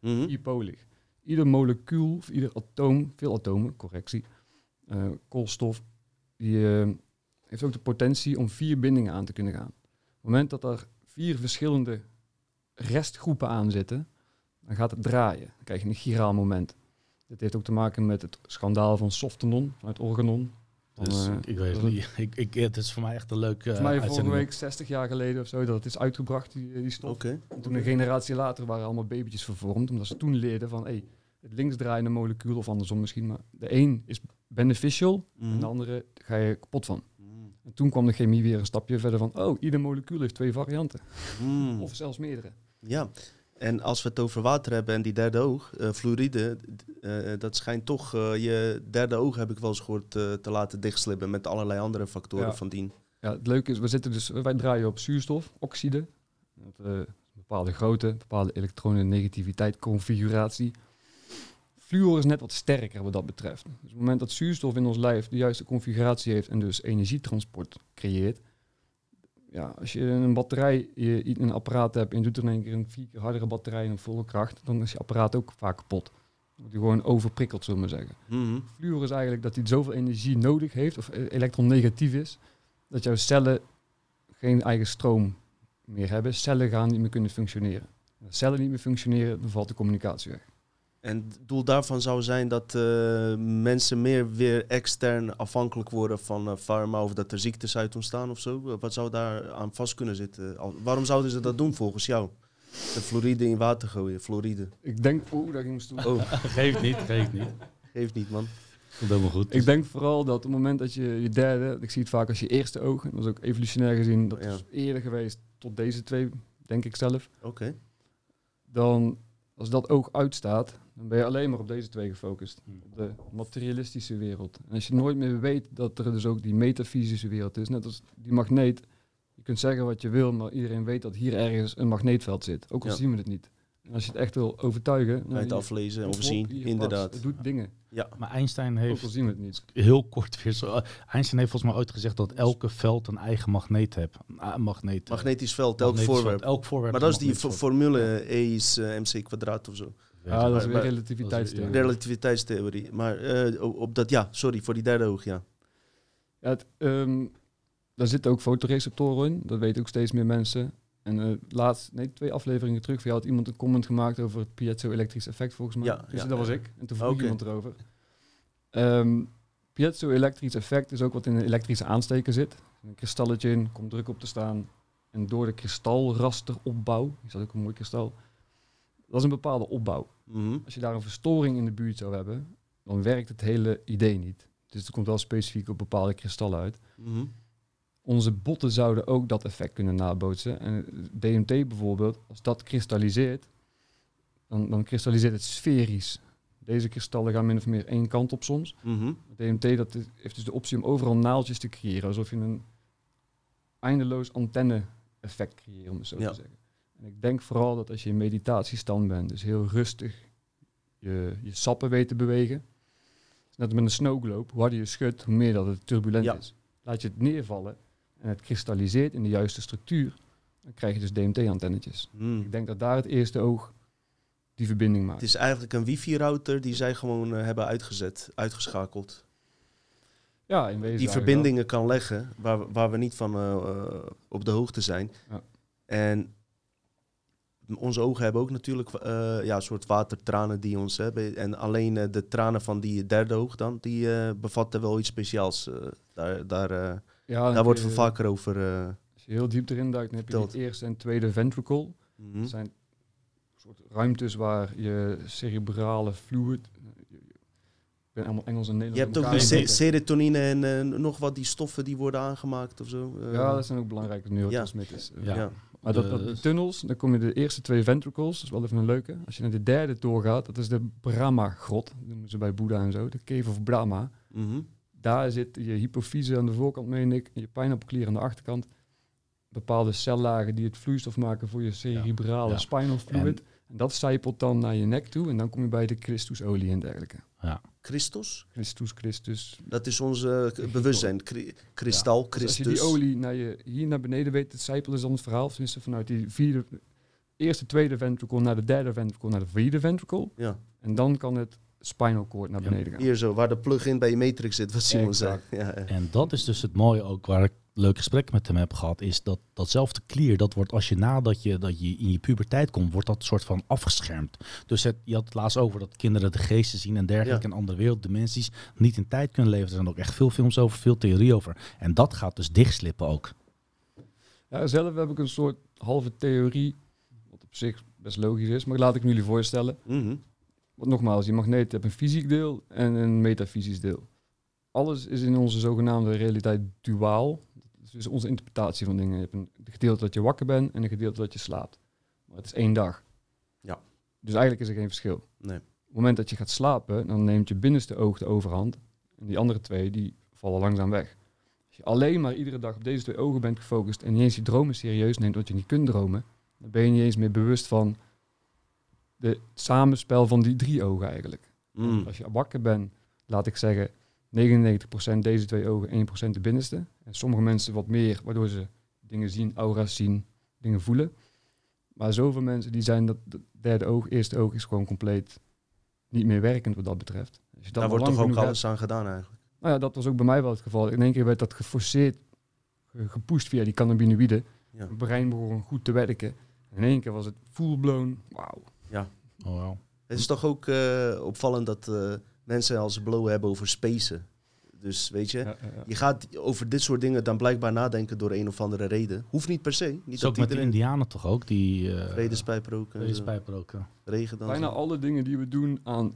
Speaker 3: Bipolig. Ieder molecuul, of ieder atoom, veel atomen, correctie, eh, koolstof, die eh, heeft ook de potentie om vier bindingen aan te kunnen gaan. Op het moment dat er vier verschillende restgroepen aan zitten, dan gaat het draaien. Dan krijg je een giraal moment. Dit heeft ook te maken met het schandaal van Softenon, vanuit Organon.
Speaker 2: Dus
Speaker 3: eh,
Speaker 2: ik, weet het niet. Ik, ik, het is voor mij echt een leuke
Speaker 3: Volgens mij vorige
Speaker 2: uitzending.
Speaker 3: week, 60 jaar geleden of zo, dat het is uitgebracht, die, die stof.
Speaker 1: Oké.
Speaker 3: En toen een generatie later waren allemaal babytjes vervormd, omdat ze toen leerden van hey, het linksdraaiende molecuul, of andersom misschien, maar de een is beneficial en
Speaker 1: Mhm.
Speaker 3: de andere ga je kapot van.
Speaker 1: Mhm.
Speaker 3: En toen kwam de chemie weer een stapje verder van, oh, ieder molecuul heeft twee varianten,
Speaker 1: Mhm.
Speaker 3: of zelfs meerdere.
Speaker 1: Ja, en als we het over water hebben en die derde oog, eh, fluoride, eh, dat schijnt toch eh, je derde oog, heb ik wel eens gehoord, eh, te laten dichtslippen met allerlei andere factoren
Speaker 3: Ja.
Speaker 1: van dien.
Speaker 3: Ja, het leuke is, we zitten dus, wij draaien op zuurstof, oxide, bepaalde grootte, bepaalde elektronen negativiteit configuratie. Fluor is net wat sterker wat dat betreft. Dus op het moment dat zuurstof in ons lijf de juiste configuratie heeft en dus energietransport creëert. Ja, als je een batterij, je een apparaat hebt en je doet er in één keer een vier keer hardere batterij en een volle kracht, dan is je apparaat ook vaak kapot. Hij gewoon overprikkeld, zullen we maar zeggen.
Speaker 1: Mhm.
Speaker 3: Fluor is eigenlijk dat hij zoveel energie nodig heeft, of eh, elektronegatief is, dat jouw cellen geen eigen stroom meer hebben. Cellen gaan niet meer kunnen functioneren. Als cellen niet meer functioneren, dan valt de communicatie weg.
Speaker 1: En het doel daarvan zou zijn dat eh, mensen meer weer extern afhankelijk worden van eh pharma of dat er ziektes uit ontstaan of zo. Wat zou daar aan vast kunnen zitten? Al- waarom zouden ze dat doen volgens jou? De fluoride in water gooien, fluoride.
Speaker 3: Ik denk, oeh, daar ging mijn stoel.
Speaker 1: Oh,
Speaker 2: Geeft niet, geeft niet.
Speaker 1: geeft niet man.
Speaker 2: Komt helemaal goed.
Speaker 3: Ik denk vooral dat op het moment dat je je derde, ik zie het vaak als je eerste oog, en dat is ook evolutionair gezien, dat
Speaker 1: Ja.
Speaker 3: is eerder geweest tot deze twee, denk ik zelf.
Speaker 1: Oké.
Speaker 3: Dan, als dat oog uitstaat, dan ben je alleen maar op deze twee gefocust.
Speaker 2: Hmm.
Speaker 3: Op de materialistische wereld. En als je nooit meer weet dat er dus ook die metafysische wereld is, net als die magneet. Je kunt zeggen wat je wil, maar iedereen weet dat hier ergens een magneetveld zit. Ook al
Speaker 1: Ja.
Speaker 3: zien we het niet. En als je het echt wil overtuigen,
Speaker 1: Kan je het aflezen of zien, inderdaad.
Speaker 3: Het doet dingen.
Speaker 2: Maar Einstein
Speaker 3: Ook
Speaker 2: heeft
Speaker 3: al zien we het niet.
Speaker 2: heel kort weer zo. Einstein heeft volgens mij ooit gezegd dat elke veld een eigen magneet heeft. Een magneet.
Speaker 1: Magnetisch veld, elk
Speaker 2: magnetisch
Speaker 1: voorwerp.
Speaker 2: veld, Elk voorwerp.
Speaker 1: Maar dat is die formule E is eh, mc kwadraat of zo.
Speaker 3: Ja, dat is weer relativiteitstheorie.
Speaker 1: Relativiteitstheorie. Maar eh, op dat, ja, sorry, voor die derde oog, ja.
Speaker 3: Ja, het, ehm, daar zitten ook fotoreceptoren in. Dat weten ook steeds meer mensen. En eh, laatst, nee, twee afleveringen terug, had iemand een comment gemaakt over het piezo-elektrisch effect, volgens mij.
Speaker 1: Ja,
Speaker 3: dus
Speaker 1: ja,
Speaker 3: dat was ik. En toen vroeg iemand erover. Ehm piezo-elektrisch effect is ook wat in een elektrische aansteker zit. Een kristalletje in, komt druk op te staan. En door de kristalrasteropbouw, is dat ook een mooi kristal, dat is een bepaalde opbouw.
Speaker 1: Mhm.
Speaker 3: Als je daar een verstoring in de buurt zou hebben, dan werkt het hele idee niet. Dus het komt wel specifiek op bepaalde kristallen uit.
Speaker 1: Mhm.
Speaker 3: Onze botten zouden ook dat effect kunnen nabootsen. En DMT bijvoorbeeld, als dat kristalliseert, dan, dan kristalliseert het sferisch. Deze kristallen gaan min of meer één kant op soms.
Speaker 1: Mhm.
Speaker 3: DMT dat is- heeft dus de optie om overal naaltjes te creëren, alsof je een eindeloos antenne-effect creëert, om het zo
Speaker 1: Ja.
Speaker 3: te zeggen. En ik denk vooral dat als je in meditatiestand bent, dus heel rustig je, je sappen weet te bewegen. Net met een snowglobe, hoe harder je schudt, hoe meer dat het turbulent
Speaker 1: Ja.
Speaker 3: is. Laat je het neervallen en het kristalliseert in de juiste structuur, dan krijg je dus DMT-antennetjes.
Speaker 1: Mhm.
Speaker 3: Ik denk dat daar het eerste oog die verbinding maakt.
Speaker 1: Het is eigenlijk een wifi-router die zij gewoon eh, hebben uitgezet, uitgeschakeld.
Speaker 3: ja, in wezen
Speaker 1: Die verbindingen kan leggen waar, we- waar we niet van eh, eh, op de hoogte zijn.
Speaker 3: Ja.
Speaker 1: En onze ogen hebben ook natuurlijk eh, ja, een soort watertranen die ons hebben. En alleen eh, de tranen van die derde oog dan, die eh, bevatten wel iets speciaals. eh, daar daar, eh,
Speaker 3: Ja,
Speaker 1: daar wordt
Speaker 3: je-
Speaker 1: vaker over uh,
Speaker 3: Als je heel diep erin duikt, dan heb je het eerste en tweede ventricle. Dat zijn soort ruimtes waar je cerebrale fluid... Ik ben allemaal Engels en
Speaker 1: Je
Speaker 3: Nederlands
Speaker 1: hebt ook de serotonine en nog wat die stoffen die worden aangemaakt of zo.
Speaker 3: Ja, dat zijn ook belangrijke neurotransmitters.
Speaker 2: Ja.
Speaker 1: ja.
Speaker 3: Maar dat, dat, die
Speaker 2: Dus-
Speaker 3: tunnels, dan kom je de eerste twee ventricles, dat is wel even een leuke. Als je naar de derde doorgaat, dat is de Brahma-grot, noemen ze bij Boeddha en zo, de Cave of Brahma.
Speaker 1: Mhm.
Speaker 3: Daar zit je hypofyse aan de voorkant, meen ik, en je pijnappelklier aan de achterkant. Bepaalde cellagen die het vloeistof maken voor je cerebrale
Speaker 2: Ja.
Speaker 3: spinal fluid. En, dat zijpelt dan naar je nek toe en dan kom je bij de Christusolie en dergelijke.
Speaker 1: Christus,
Speaker 3: Christus, Christus.
Speaker 1: dat is ons eh, bewustzijn. Kri- kristal,
Speaker 3: Dus als je
Speaker 1: Christus.
Speaker 3: die olie naar je, hier naar beneden weet te zijpelen, is dan het verhaal. Tenminste, vanuit die vierde, eerste, tweede ventricle naar de derde ventricle naar de vierde ventricle.
Speaker 1: Ja.
Speaker 3: En dan kan het spinal cord naar
Speaker 2: Ja,
Speaker 3: beneden gaan.
Speaker 1: Hier zo, waar de plug-in bij je matrix zit, wat Simon zei. Ja.
Speaker 2: En dat is dus het mooie ook waar ik leuke gesprekken met hem heb gehad, is dat datzelfde klier, dat wordt als je nadat je, dat je in je puberteit komt, wordt dat soort van afgeschermd. Dus het, je had het laatst over dat kinderen de geesten zien en dergelijke
Speaker 1: Ja.
Speaker 2: en andere werelddimensies niet in tijd kunnen leven. Er zijn ook echt veel films over, veel theorie over. En dat gaat dus dichtslippen ook.
Speaker 3: Ja, zelf heb ik een soort halve theorie, wat op zich best logisch is, maar laat ik me jullie voorstellen.
Speaker 1: Mhm.
Speaker 3: Want nogmaals, die magneet heeft een fysiek deel en een metafysisch deel. Alles is in onze zogenaamde realiteit duaal. Dat is dus onze interpretatie van dingen. Je hebt een gedeelte dat je wakker bent en een gedeelte dat je slaapt. Maar het is één dag.
Speaker 1: Ja.
Speaker 3: Dus eigenlijk is er geen verschil.
Speaker 1: Nee.
Speaker 3: Op het moment dat je gaat slapen, dan neemt je binnenste oog de overhand. En die andere twee, die vallen langzaam weg. Als je alleen maar iedere dag op deze twee ogen bent gefocust en niet eens je dromen serieus neemt, wat je niet kunt dromen, dan ben je niet eens meer bewust van de samenspel van die drie ogen eigenlijk.
Speaker 1: Mm.
Speaker 3: Als je wakker bent, laat ik zeggen, 99% deze twee ogen, 1% de binnenste. En sommige mensen wat meer, waardoor ze dingen zien, aura's zien, dingen voelen. Maar zoveel mensen die zijn dat het derde oog, eerste oog is gewoon compleet niet meer werkend wat dat betreft. Als je dat
Speaker 1: Daar wordt toch ook alles aan gedaan eigenlijk.
Speaker 3: nou ja, dat was ook bij mij wel het geval. In één keer werd dat geforceerd, ge- gepusht via die cannabinoïden.
Speaker 1: Ja.
Speaker 3: Het brein begon goed te werken. En in één keer was het full blown, wauw.
Speaker 2: Oh, wow.
Speaker 1: Het is toch ook eh, opvallend dat eh, mensen als ze blowen hebben over spacen. Dus weet je,
Speaker 3: Ja, ja, ja.
Speaker 1: je gaat over dit soort dingen dan blijkbaar nadenken door een of andere reden. Hoeft niet per se. Niet
Speaker 2: ook
Speaker 1: dat
Speaker 2: met de Indianen toch ook, die uh,
Speaker 1: vredespijp roken, en zo,
Speaker 2: vredespijp roken.
Speaker 1: regen dan.
Speaker 3: Bijna alle dingen die we doen aan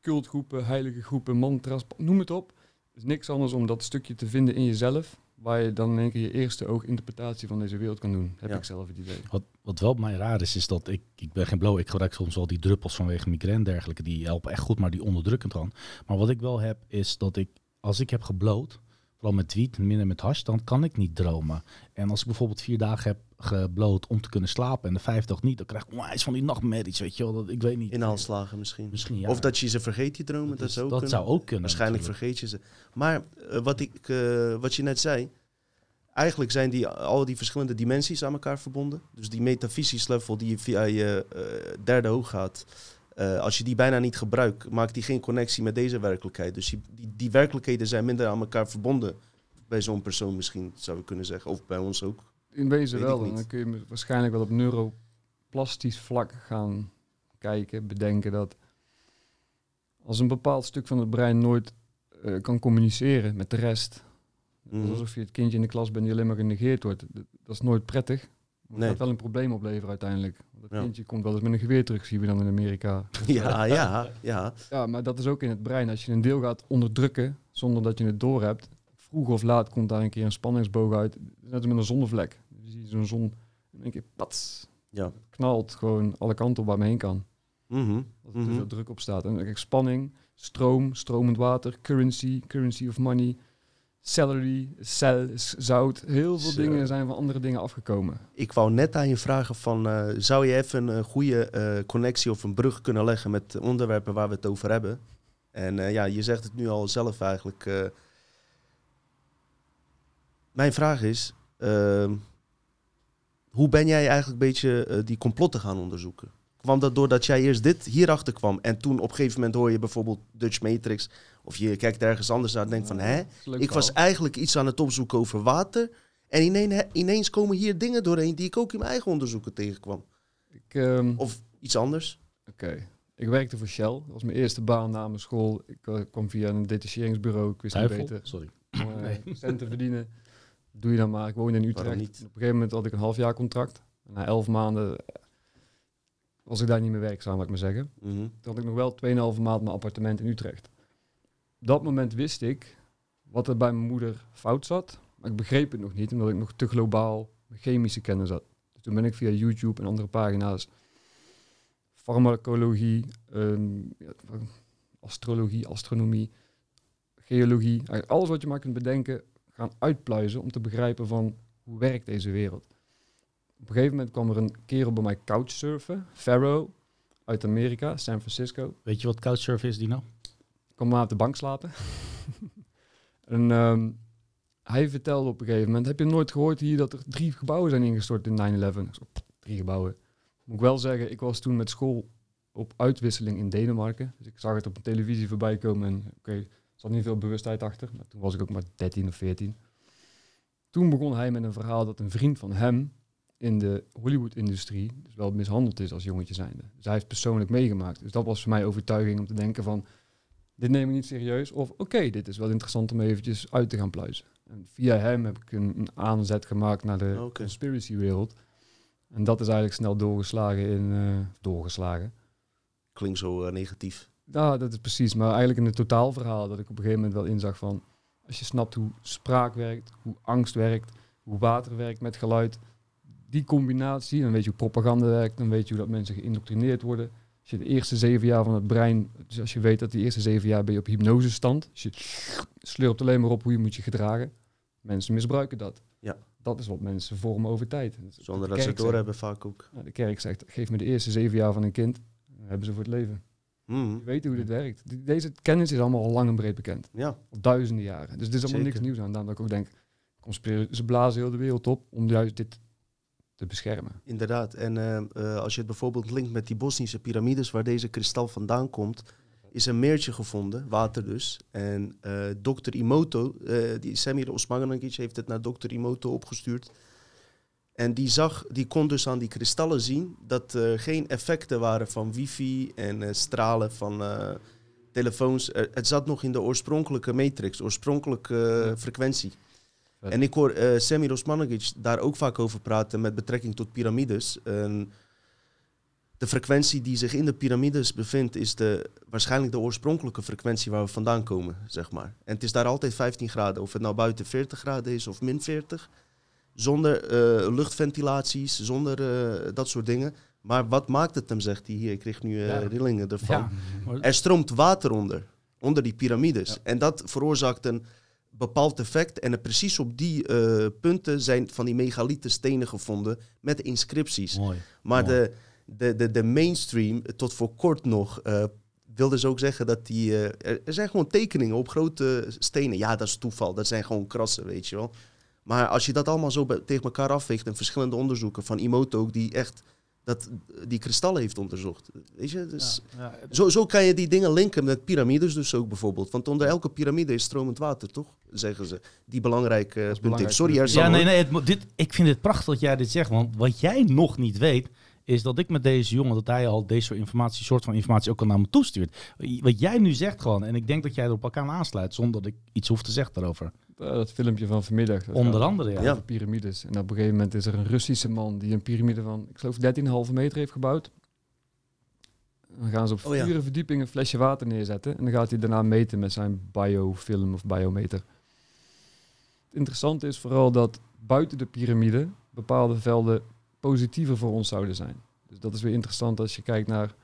Speaker 3: cultgroepen, heilige groepen, mantras, noem het op, is niks anders om dat stukje te vinden in jezelf, waar je dan in één keer je eerste ooginterpretatie van deze wereld kan doen. Heb
Speaker 1: Ja.
Speaker 3: ik zelf het idee.
Speaker 2: Wat, wat wel bij mij raar is, is dat ik, ik ben geen blow, ik gebruik soms wel die druppels vanwege migraine en dergelijke, die helpen echt goed, maar die onderdrukkend dan. Maar wat ik wel heb, is dat ik, als ik heb gebloot, vooral met wiet en minder met hash, dan kan ik niet dromen. En als ik bijvoorbeeld vier dagen heb gebloot om te kunnen slapen en de vijfde dag niet, dan krijg ik onwijs van die nachtmerries, weet je wel. Dat, ik weet niet.
Speaker 1: Inhaalslagen misschien.
Speaker 2: Misschien ja.
Speaker 1: Of dat je ze vergeet, die dromen. Dat,
Speaker 2: dat, is-
Speaker 1: zou ook
Speaker 2: dat
Speaker 1: kunnen.
Speaker 2: zou ook kunnen.
Speaker 1: Waarschijnlijk
Speaker 2: natuurlijk.
Speaker 1: vergeet je ze. Maar eh, wat, ik, eh, wat je net zei, eigenlijk zijn die, al die verschillende dimensies aan elkaar verbonden. Dus die metafysisch level die via je eh, derde oog gaat, als je die bijna niet gebruikt, maakt die geen connectie met deze werkelijkheid. Dus die, die, die werkelijkheden zijn minder aan elkaar verbonden. Bij zo'n persoon misschien, zou je kunnen zeggen. Of bij ons ook.
Speaker 3: In wezen
Speaker 1: Weet
Speaker 3: wel, en dan kun je waarschijnlijk wel op neuroplastisch vlak gaan kijken, bedenken dat als een bepaald stuk van het brein nooit eh, kan communiceren met de rest,
Speaker 1: Mhm.
Speaker 3: Dat alsof je het kindje in de klas bent die alleen maar genegeerd wordt. Dat, dat is nooit prettig. Maar het
Speaker 1: Nee.
Speaker 3: gaat wel een probleem opleveren uiteindelijk. Want dat
Speaker 1: Ja.
Speaker 3: kindje komt wel eens met een geweer terug, zien we dan in Amerika.
Speaker 1: Ja, ja, ja.
Speaker 3: Ja, maar dat is ook in het brein. Als je een deel gaat onderdrukken zonder dat je het doorhebt, vroeg of laat komt daar een keer een spanningsboog uit. Net als met een zonnevlek. Je ziet zo'n zon één keer pats.
Speaker 1: Ja.
Speaker 3: Knalt gewoon alle kanten op waar men heen kan.
Speaker 1: Mhm.
Speaker 3: Als er
Speaker 1: Mhm.
Speaker 3: druk op staat. En kijk, spanning, stroom, stromend water, currency, currency of money, celery, cel, zout. Heel veel dingen zijn van andere dingen afgekomen.
Speaker 1: Ik wou net aan je vragen van, eh, zou je even een goede eh, connectie of een brug kunnen leggen met de onderwerpen waar we het over hebben? En eh, ja, je zegt het nu al zelf eigenlijk. eh. mijn vraag is, ehm, hoe ben jij eigenlijk een beetje eh, die complotten gaan onderzoeken? Kwam dat doordat jij eerst dit hierachter kwam en toen op een gegeven moment hoor je bijvoorbeeld Dutch Matrix of je kijkt ergens anders naar en denkt van, hè? Ik was eigenlijk iets aan het opzoeken over water. En ineens, ineens komen hier dingen doorheen die ik ook in mijn eigen onderzoeken tegenkwam.
Speaker 3: Ik, ehm,
Speaker 1: Of iets anders?
Speaker 3: Oké. Ik werkte voor Shell. Dat was mijn eerste baan na mijn school. Ik eh, kwam via een detacheringsbureau. Ik wist
Speaker 2: Duivel?
Speaker 3: niet beter.
Speaker 2: Sorry.
Speaker 3: Om eh,
Speaker 2: Nee.
Speaker 3: centen verdienen. Doe je dan maar. Ik woonde in Utrecht.
Speaker 1: Niet?
Speaker 3: Op een gegeven moment had ik een half jaar contract. Na elf maanden eh, was ik daar niet meer werkzaam, laat ik maar zeggen.
Speaker 1: Mhm.
Speaker 3: Toen had ik nog wel 2,5 maand mijn appartement in Utrecht. Op dat moment wist ik wat er bij mijn moeder fout zat. Maar ik begreep het nog niet, omdat ik nog te globaal met chemische kennis had. Dus toen ben ik via YouTube en andere pagina's farmacologie, ehm, astrologie, astronomie, geologie, alles wat je maar kunt bedenken, gaan uitpluizen om te begrijpen van hoe werkt deze wereld. Op een gegeven moment kwam er een kerel bij mij couchsurfen, Pharaoh, uit Amerika, San Francisco.
Speaker 2: Weet je wat couchsurfen is, Dino?
Speaker 3: kwam maar op de bank slapen. en ehm, hij vertelde op een gegeven moment, heb je nooit gehoord hier dat er drie gebouwen zijn ingestort in 9-11? Ik zo, "Pff, drie gebouwen. Moet ik wel zeggen, ik was toen met school op uitwisseling in Denemarken. Dus ik zag het op de televisie voorbij komen en oké, zat niet veel bewustheid achter. Maar toen was ik ook maar 13 of 14. Toen begon hij met een verhaal dat een vriend van hem in de Hollywood-industrie dus wel mishandeld is als jongetje zijnde. Dus hij heeft persoonlijk meegemaakt. Dus dat was voor mij overtuiging om te denken van, dit neem ik niet serieus. Of oké, dit is wel interessant om eventjes uit te gaan pluizen. En via hem heb ik een, een aanzet gemaakt naar de
Speaker 1: Oké.
Speaker 3: conspiracy-wereld. En dat is eigenlijk snel doorgeslagen in... eh, doorgeslagen.
Speaker 1: Klinkt zo eh, negatief.
Speaker 3: Ja, dat is precies. Maar eigenlijk in het totaalverhaal dat ik op een gegeven moment wel inzag van... Als je snapt hoe spraak werkt, hoe angst werkt, hoe water werkt met geluid. Die combinatie, dan weet je hoe propaganda werkt, dan weet je hoe dat mensen geïndoctrineerd worden. Als je de eerste zeven jaar van het brein, dus als je weet dat die eerste zeven jaar ben je op hypnosestand. Dus je slurpt alleen maar op hoe je moet je gedragen. Mensen misbruiken dat.
Speaker 1: Ja.
Speaker 3: Dat is wat mensen vormen over tijd.
Speaker 1: Zonder
Speaker 3: De
Speaker 1: dat ze het doorhebben vaak ook.
Speaker 3: de kerk zegt, geef me de eerste zeven jaar van een kind. Dan hebben ze voor het leven.
Speaker 1: Mhm.
Speaker 3: Je weet hoe dit werkt. Deze kennis is allemaal al lang en breed bekend.
Speaker 1: Ja,
Speaker 3: Al duizenden jaren. Dus dit is allemaal
Speaker 1: Zeker.
Speaker 3: niks nieuws aan. Daarom dat ik ook denk, ze blazen heel de wereld op om juist dit te beschermen.
Speaker 1: inderdaad. En eh, eh, als je het bijvoorbeeld linkt met die Bosnische piramides, waar deze kristal vandaan komt, is een meertje gevonden, water dus. En eh dokter Imoto, die Semir Osmanagic heeft het naar dokter Imoto opgestuurd. En die zag, die kon dus aan die kristallen zien dat er geen effecten waren van wifi en eh, stralen van eh, telefoons. Het zat nog in de oorspronkelijke matrix, oorspronkelijke eh,
Speaker 3: Ja.
Speaker 1: frequentie. En ik hoor eh Semir Osmanagic daar ook vaak over praten met betrekking tot piramides. De frequentie die zich in de piramides bevindt is de, waarschijnlijk de oorspronkelijke frequentie waar we vandaan komen, zeg maar. En het is daar altijd 15 graden, of het nou buiten 40 graden is of min 40. Zonder eh, luchtventilaties, zonder eh, dat soort dingen. Maar wat maakt het hem, zegt hij hier. Ik kreeg nu eh,
Speaker 2: Ja.
Speaker 1: rillingen ervan.
Speaker 2: Ja,
Speaker 1: Er stroomt water onder, onder die piramides.
Speaker 3: Ja.
Speaker 1: En dat veroorzaakt een bepaald effect. En precies op die eh, punten zijn van die megalieten stenen gevonden met inscripties.
Speaker 2: mooi.
Speaker 1: Maar
Speaker 2: Mooi.
Speaker 1: de, de, de, de mainstream, tot voor kort nog, eh wilde ze ook zeggen dat die... er zijn gewoon tekeningen op grote stenen. Ja, dat is toeval. Dat zijn gewoon krassen, weet je wel. Maar als je dat allemaal zo tegen elkaar afweegt... en verschillende onderzoeken van Imoto ook... die echt dat, die kristallen heeft onderzocht. Weet je, dus...
Speaker 2: Ja, ja, het-
Speaker 1: Zo, zo kan je die dingen linken met piramides dus ook bijvoorbeeld. Want onder elke piramide is stromend water, toch? Zeggen ze. Die belangrijke eh, punt. Sorry,
Speaker 3: Ja,
Speaker 2: nee, nee. Het, dit, ik vind het prachtig dat jij dit zegt. Want wat jij nog niet weet, is dat ik met deze jongen, dat hij al deze soort informatie, soort van informatie ook al naar me toestuurt. Wat jij nu zegt gewoon, en ik denk dat jij er op elkaar aansluit, zonder dat ik iets hoef te zeggen daarover.
Speaker 3: Eh, dat filmpje van vanmiddag. dat
Speaker 2: Onder andere, ja.
Speaker 1: Ja.
Speaker 3: over piramides. En op een gegeven moment is er een Russische man die een piramide van, ik geloof 13,5 meter heeft gebouwd. Dan gaan ze op
Speaker 1: Oh ja.
Speaker 3: vier verdiepingen een flesje water neerzetten. En dan gaat hij daarna meten met zijn biofilm of biometer. Het interessante is vooral dat buiten de piramide bepaalde velden positiever voor ons zouden zijn. Dus dat is weer interessant als je kijkt naar...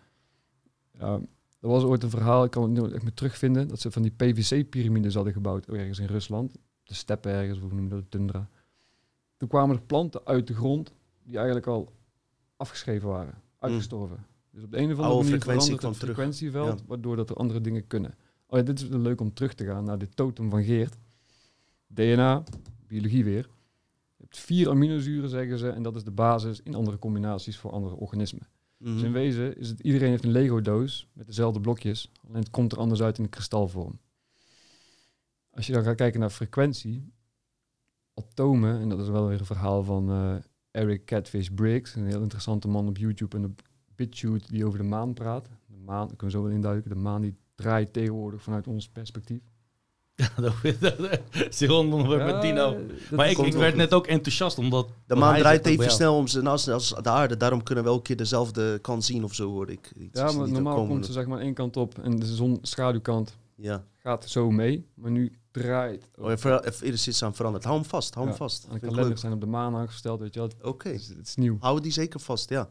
Speaker 3: Er was ooit een verhaal, ik kan het nu echt meer terugvinden, dat ze van die PVC-piramides hadden gebouwd ergens in Rusland. De steppen ergens, hoe noem je dat, de tundra. Toen kwamen er planten uit de grond die eigenlijk al afgeschreven waren, uitgestorven. Dus op de een of andere manier verandert het frequentieveld,
Speaker 1: Ja.
Speaker 3: waardoor dat er andere dingen kunnen. Oh ja, dit is leuk om terug te gaan naar de totem van Geert. DNA, biologie weer. Vier aminozuren, zeggen ze, en dat is de basis in andere combinaties voor andere organismen.
Speaker 1: Mhm.
Speaker 3: Dus in wezen is het, iedereen heeft een Lego-doos met dezelfde blokjes, alleen het komt er anders uit in de kristalvorm. Als je dan gaat kijken naar frequentie, atomen, en dat is wel weer een verhaal van eh, Eric Catfish Briggs, een heel interessante man op YouTube en op BitChute die over de maan praat. De maan, ik kan zo wel induiken, de maan die draait tegenwoordig vanuit ons perspectief.
Speaker 2: Ja, dat weer met Dino. Maar ik, ik werd
Speaker 3: goed.
Speaker 2: net ook enthousiast, omdat...
Speaker 1: De maan draait even snel om zijn as als de aarde. Daarom kunnen we elke keer dezelfde kant zien of zo, hoor ik. Iets
Speaker 3: Ja, maar
Speaker 1: niet
Speaker 3: normaal
Speaker 1: komen.
Speaker 3: komt ze zeg maar één kant op en de zon schaduwkant
Speaker 1: Ja.
Speaker 3: gaat zo mee. Maar nu draait.
Speaker 1: Oh, er er is iets aan veranderd. Hou hem vast, hou hem
Speaker 3: Ja,
Speaker 1: vast.
Speaker 3: En de kalenders zijn op de maan aangesteld, weet je wel.
Speaker 1: Oké,
Speaker 3: Dus het is nieuw.
Speaker 1: hou die zeker vast, ja.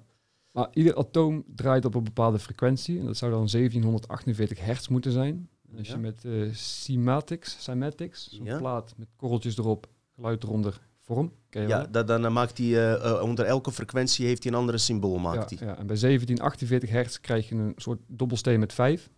Speaker 3: Maar ieder atoom draait op een bepaalde frequentie. En dat zou dan 1748 hertz moeten zijn. Als
Speaker 1: Ja.
Speaker 3: je met eh cymatics, cymatics, zo'n
Speaker 1: Ja.
Speaker 3: plaat met korreltjes erop, geluid eronder, vorm.
Speaker 1: Ja, dan maakt hij eh, eh, onder elke frequentie heeft hij een andere symbool. Maakt
Speaker 3: ja,
Speaker 1: hij.
Speaker 3: ja, en bij 1748 hertz krijg je een soort dobbelsteen met vijf.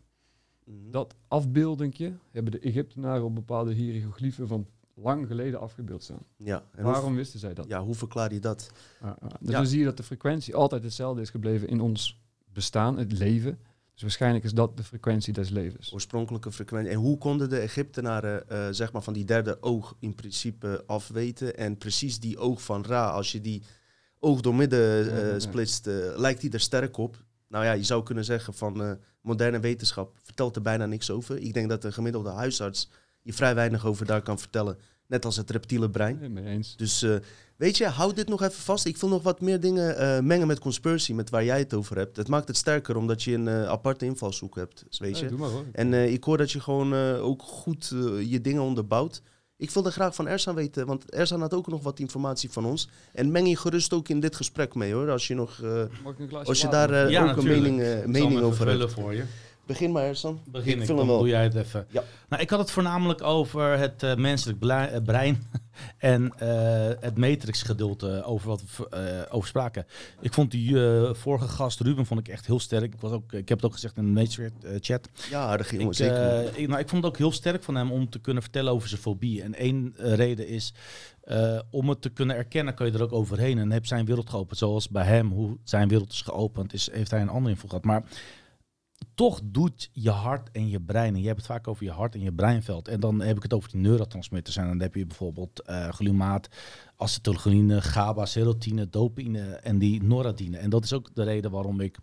Speaker 1: Mhm.
Speaker 3: Dat afbeeldingje hebben de Egyptenaren op bepaalde hieroglyphen van lang geleden afgebeeld staan.
Speaker 1: Ja, en hoe,
Speaker 3: Waarom wisten zij dat?
Speaker 1: ja, hoe verklaar je dat?
Speaker 3: Dus
Speaker 1: Ja.
Speaker 3: dan zie je dat de frequentie altijd hetzelfde is gebleven in ons bestaan, het leven. Dus waarschijnlijk is dat de frequentie des levens.
Speaker 1: Oorspronkelijke frequentie. En hoe konden de Egyptenaren eh, zeg maar van die derde oog in principe afweten? En precies die oog van Ra, als je die oog door midden eh, splitst, eh, lijkt die er sterk op. Nou ja, je zou kunnen zeggen van moderne wetenschap vertelt er bijna niks over. Ik denk dat een gemiddelde huisarts je vrij weinig over daar kan vertellen. Net als het reptiele brein.
Speaker 3: Nee, mee eens.
Speaker 1: Dus weet je, houd dit nog even vast. Ik wil nog wat meer dingen eh, mengen met conspiracy, met waar jij het over hebt. Het maakt het sterker omdat je een eh, aparte invalshoek hebt, weet je.
Speaker 3: Ja, doe maar hoor.
Speaker 1: En eh, ik hoor dat je gewoon eh, ook goed je dingen onderbouwt. Ik wilde graag van Ersan weten, want Ersan had ook nog wat informatie van ons. En meng je gerust ook in dit gesprek mee hoor, als je, nog, eh, als je daar
Speaker 2: Ja,
Speaker 1: ook
Speaker 2: natuurlijk.
Speaker 1: een mening, mening over hebt.
Speaker 2: voor je.
Speaker 1: Begin maar Ersan.
Speaker 2: Begin ik,
Speaker 1: vind
Speaker 2: dan
Speaker 1: hem wel.
Speaker 2: doe jij het even.
Speaker 1: Ja.
Speaker 2: Nou, ik had het voornamelijk over het eh, menselijk eh, brein en eh, het matrix-gedeelte over wat we eh, over spraken. Ik vond die eh, vorige gast, Ruben, vond ik echt heel sterk. Ik, was ook, ik heb het ook gezegd in de matrix-chat.
Speaker 1: Ja, aardig jongen,
Speaker 2: Ik,
Speaker 1: zeker.
Speaker 2: eh, ik, nou, ik vond het ook heel sterk van hem om te kunnen vertellen over zijn fobie. En één reden is, eh, om het te kunnen erkennen, kan je er ook overheen. En heb zijn wereld geopend, zoals bij hem, hoe zijn wereld is geopend, is, heeft hij een andere invloed gehad. Maar toch doet je hart en je brein, en je hebt het vaak over je hart en je breinveld. En dan heb ik het over die neurotransmitters. En dan heb je bijvoorbeeld eh glumaat, acetylcholine, GABA, serotine, dopamine en die noradine. En dat is ook de reden waarom ik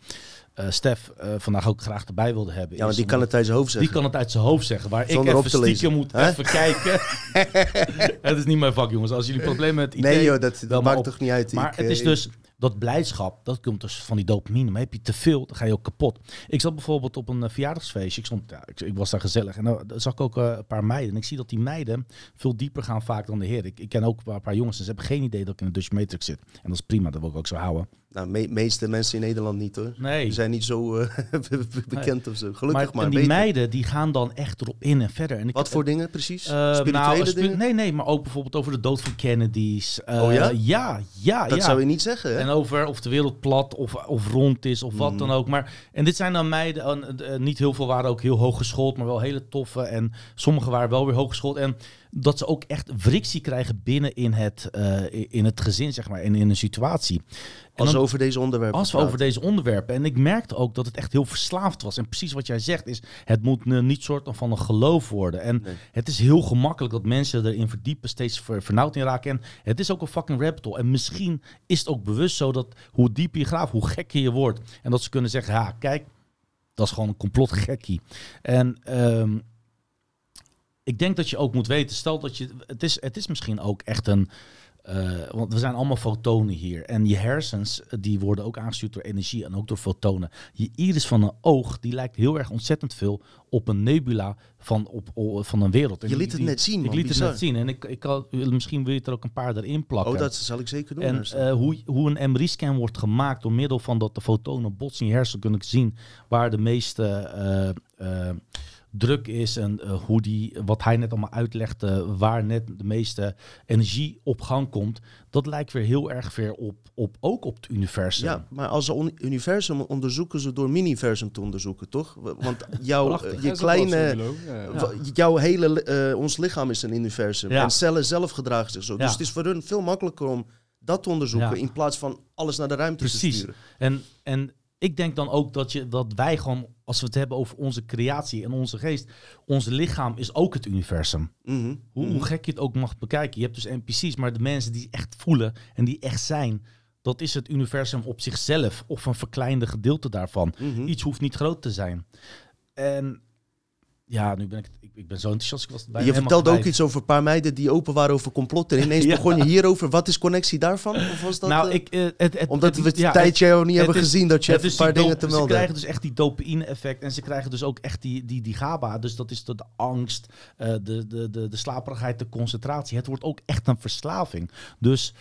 Speaker 2: eh Stef eh, vandaag ook graag erbij wilde hebben.
Speaker 1: ja, want die kan het uit zijn hoofd zeggen.
Speaker 2: die kan het uit zijn hoofd zeggen. Waar
Speaker 1: Zonder
Speaker 2: ik even stiekem
Speaker 1: lezen.
Speaker 2: moet even kijken. het is niet mijn vak, jongens. Als jullie problemen met IT...
Speaker 1: nee joh, dat, maakt
Speaker 2: op.
Speaker 1: toch niet uit.
Speaker 2: Maar
Speaker 1: Ik,
Speaker 2: het is dus dat blijdschap, dat komt dus van die dopamine. Maar heb je te veel, dan ga je ook kapot. Ik zat bijvoorbeeld op een eh, verjaardagsfeestje. Ik, stond, ja, ik, ik was daar gezellig. En dan zag ik ook eh, een paar meiden. En ik zie dat die meiden veel dieper gaan vaak dan de heren. Ik, ik ken ook een paar jongens en ze hebben geen idee dat ik in de Dutch Matrix zit. En dat is prima, dat wil ik ook zo houden.
Speaker 1: Nou, me meeste mensen in Nederland niet hoor.
Speaker 2: Nee.
Speaker 1: Die zijn niet zo eh, bekend of zo. Gelukkig maar.
Speaker 2: maar, en die
Speaker 1: beter.
Speaker 2: meiden die gaan dan echt erop in en verder. En ik
Speaker 1: Wat voor dingen precies?
Speaker 2: Eh,
Speaker 1: Spirituele
Speaker 2: nou, spi-
Speaker 1: dingen?
Speaker 2: Nee, nee, maar ook bijvoorbeeld over de dood van Kennedy's. Eh,
Speaker 1: Oh ja?
Speaker 2: Ja, ja,
Speaker 1: dat
Speaker 2: ja.
Speaker 1: zou je niet zeggen, hè?
Speaker 2: En over of de wereld plat of, of rond is of wat
Speaker 1: Mm.
Speaker 2: dan ook. Maar, en dit zijn dan meiden, eh, eh, niet heel veel waren ook heel hoog geschoold, maar wel hele toffe. En sommige waren wel weer hoog geschoold. En dat ze ook echt frictie krijgen binnen in het, eh, in het gezin, zeg maar, en in een situatie.
Speaker 1: Als
Speaker 2: dan-
Speaker 1: over deze onderwerpen
Speaker 2: als we
Speaker 1: praten.
Speaker 2: over deze onderwerpen. En ik merkte ook dat het echt heel verslaafd was. En precies wat jij zegt is, het moet niet soort van een geloof worden. En
Speaker 1: Nee.
Speaker 2: het is heel gemakkelijk dat mensen erin verdiepen, steeds ver, vernauwd in raken. En het is ook een fucking rabbit hole. En misschien is het ook bewust zo dat hoe dieper je graaft, hoe gekker je wordt. En dat ze kunnen zeggen, ja, kijk, dat is gewoon een complotgekkie. En ehm, ik denk dat je ook moet weten, stel dat je, het is, het is misschien ook echt een, eh, want we zijn allemaal fotonen hier. En je hersens, eh, die worden ook aangestuurd door energie en ook door fotonen. Je iris van een oog, die lijkt heel erg ontzettend veel op een nebula van, op, van een wereld. En
Speaker 1: Je liet het
Speaker 2: die-
Speaker 1: net zien,
Speaker 2: Ik liet
Speaker 1: Bizar.
Speaker 2: het net zien. En ik, ik kan, misschien wil je er ook een paar erin plakken.
Speaker 1: Oh, dat zal ik zeker doen.
Speaker 2: En eh, hoe, hoe een MRI-scan wordt gemaakt door middel van dat de fotonen botsen in je hersenen kunnen zien waar de meeste druk is en eh, hoe die, wat hij net allemaal uitlegde, waar net de meeste energie op gang komt. Dat lijkt weer heel erg weer op, op ook op het universum.
Speaker 1: ja, maar als universum onderzoeken ze door miniversum te onderzoeken, toch? Want jouw, eh, je kleine.
Speaker 3: Ja,
Speaker 1: jouw hele, eh, ons lichaam is een universum.
Speaker 2: Ja.
Speaker 1: En cellen zelf gedragen zich zo.
Speaker 2: Ja.
Speaker 1: Dus het is voor hun veel makkelijker om dat te onderzoeken
Speaker 2: Ja.
Speaker 1: in plaats van alles naar de ruimte te
Speaker 2: Precies.
Speaker 1: sturen.
Speaker 2: En, en ik denk dan ook dat, je, dat wij gewoon als we het hebben over onze creatie en onze geest, ons lichaam is ook het universum.
Speaker 1: Mhm.
Speaker 2: Hoe,
Speaker 1: Mhm.
Speaker 2: hoe gek je het ook mag bekijken. Je hebt dus NPC's, maar de mensen die echt voelen en die echt zijn, dat is het universum op zichzelf of een verkleinde gedeelte daarvan.
Speaker 1: Mhm.
Speaker 2: Iets hoeft niet groot te zijn. En ja, nu ben ik, ik, ik ben zo enthousiast. Ik was bijna
Speaker 1: Je vertelde ook iets over een paar meiden die open waren over complotten. En ineens
Speaker 2: Ja.
Speaker 1: begon je hierover. Wat is connectie daarvan? Of was dat,
Speaker 2: nou,
Speaker 1: eh,
Speaker 2: ik, eh, het, het,
Speaker 1: omdat
Speaker 2: het-
Speaker 1: we het
Speaker 2: ja,
Speaker 1: tijdje jou niet
Speaker 2: het
Speaker 1: hebben gezien dat je
Speaker 2: het
Speaker 1: een paar dingen te melden
Speaker 2: Ze krijgen dus echt die dopamine-effect en ze krijgen dus ook echt die, die, die GABA. Dus dat is de, de angst, eh, de, de, de, de slaperigheid, de concentratie. Het wordt ook echt een verslaving. Dus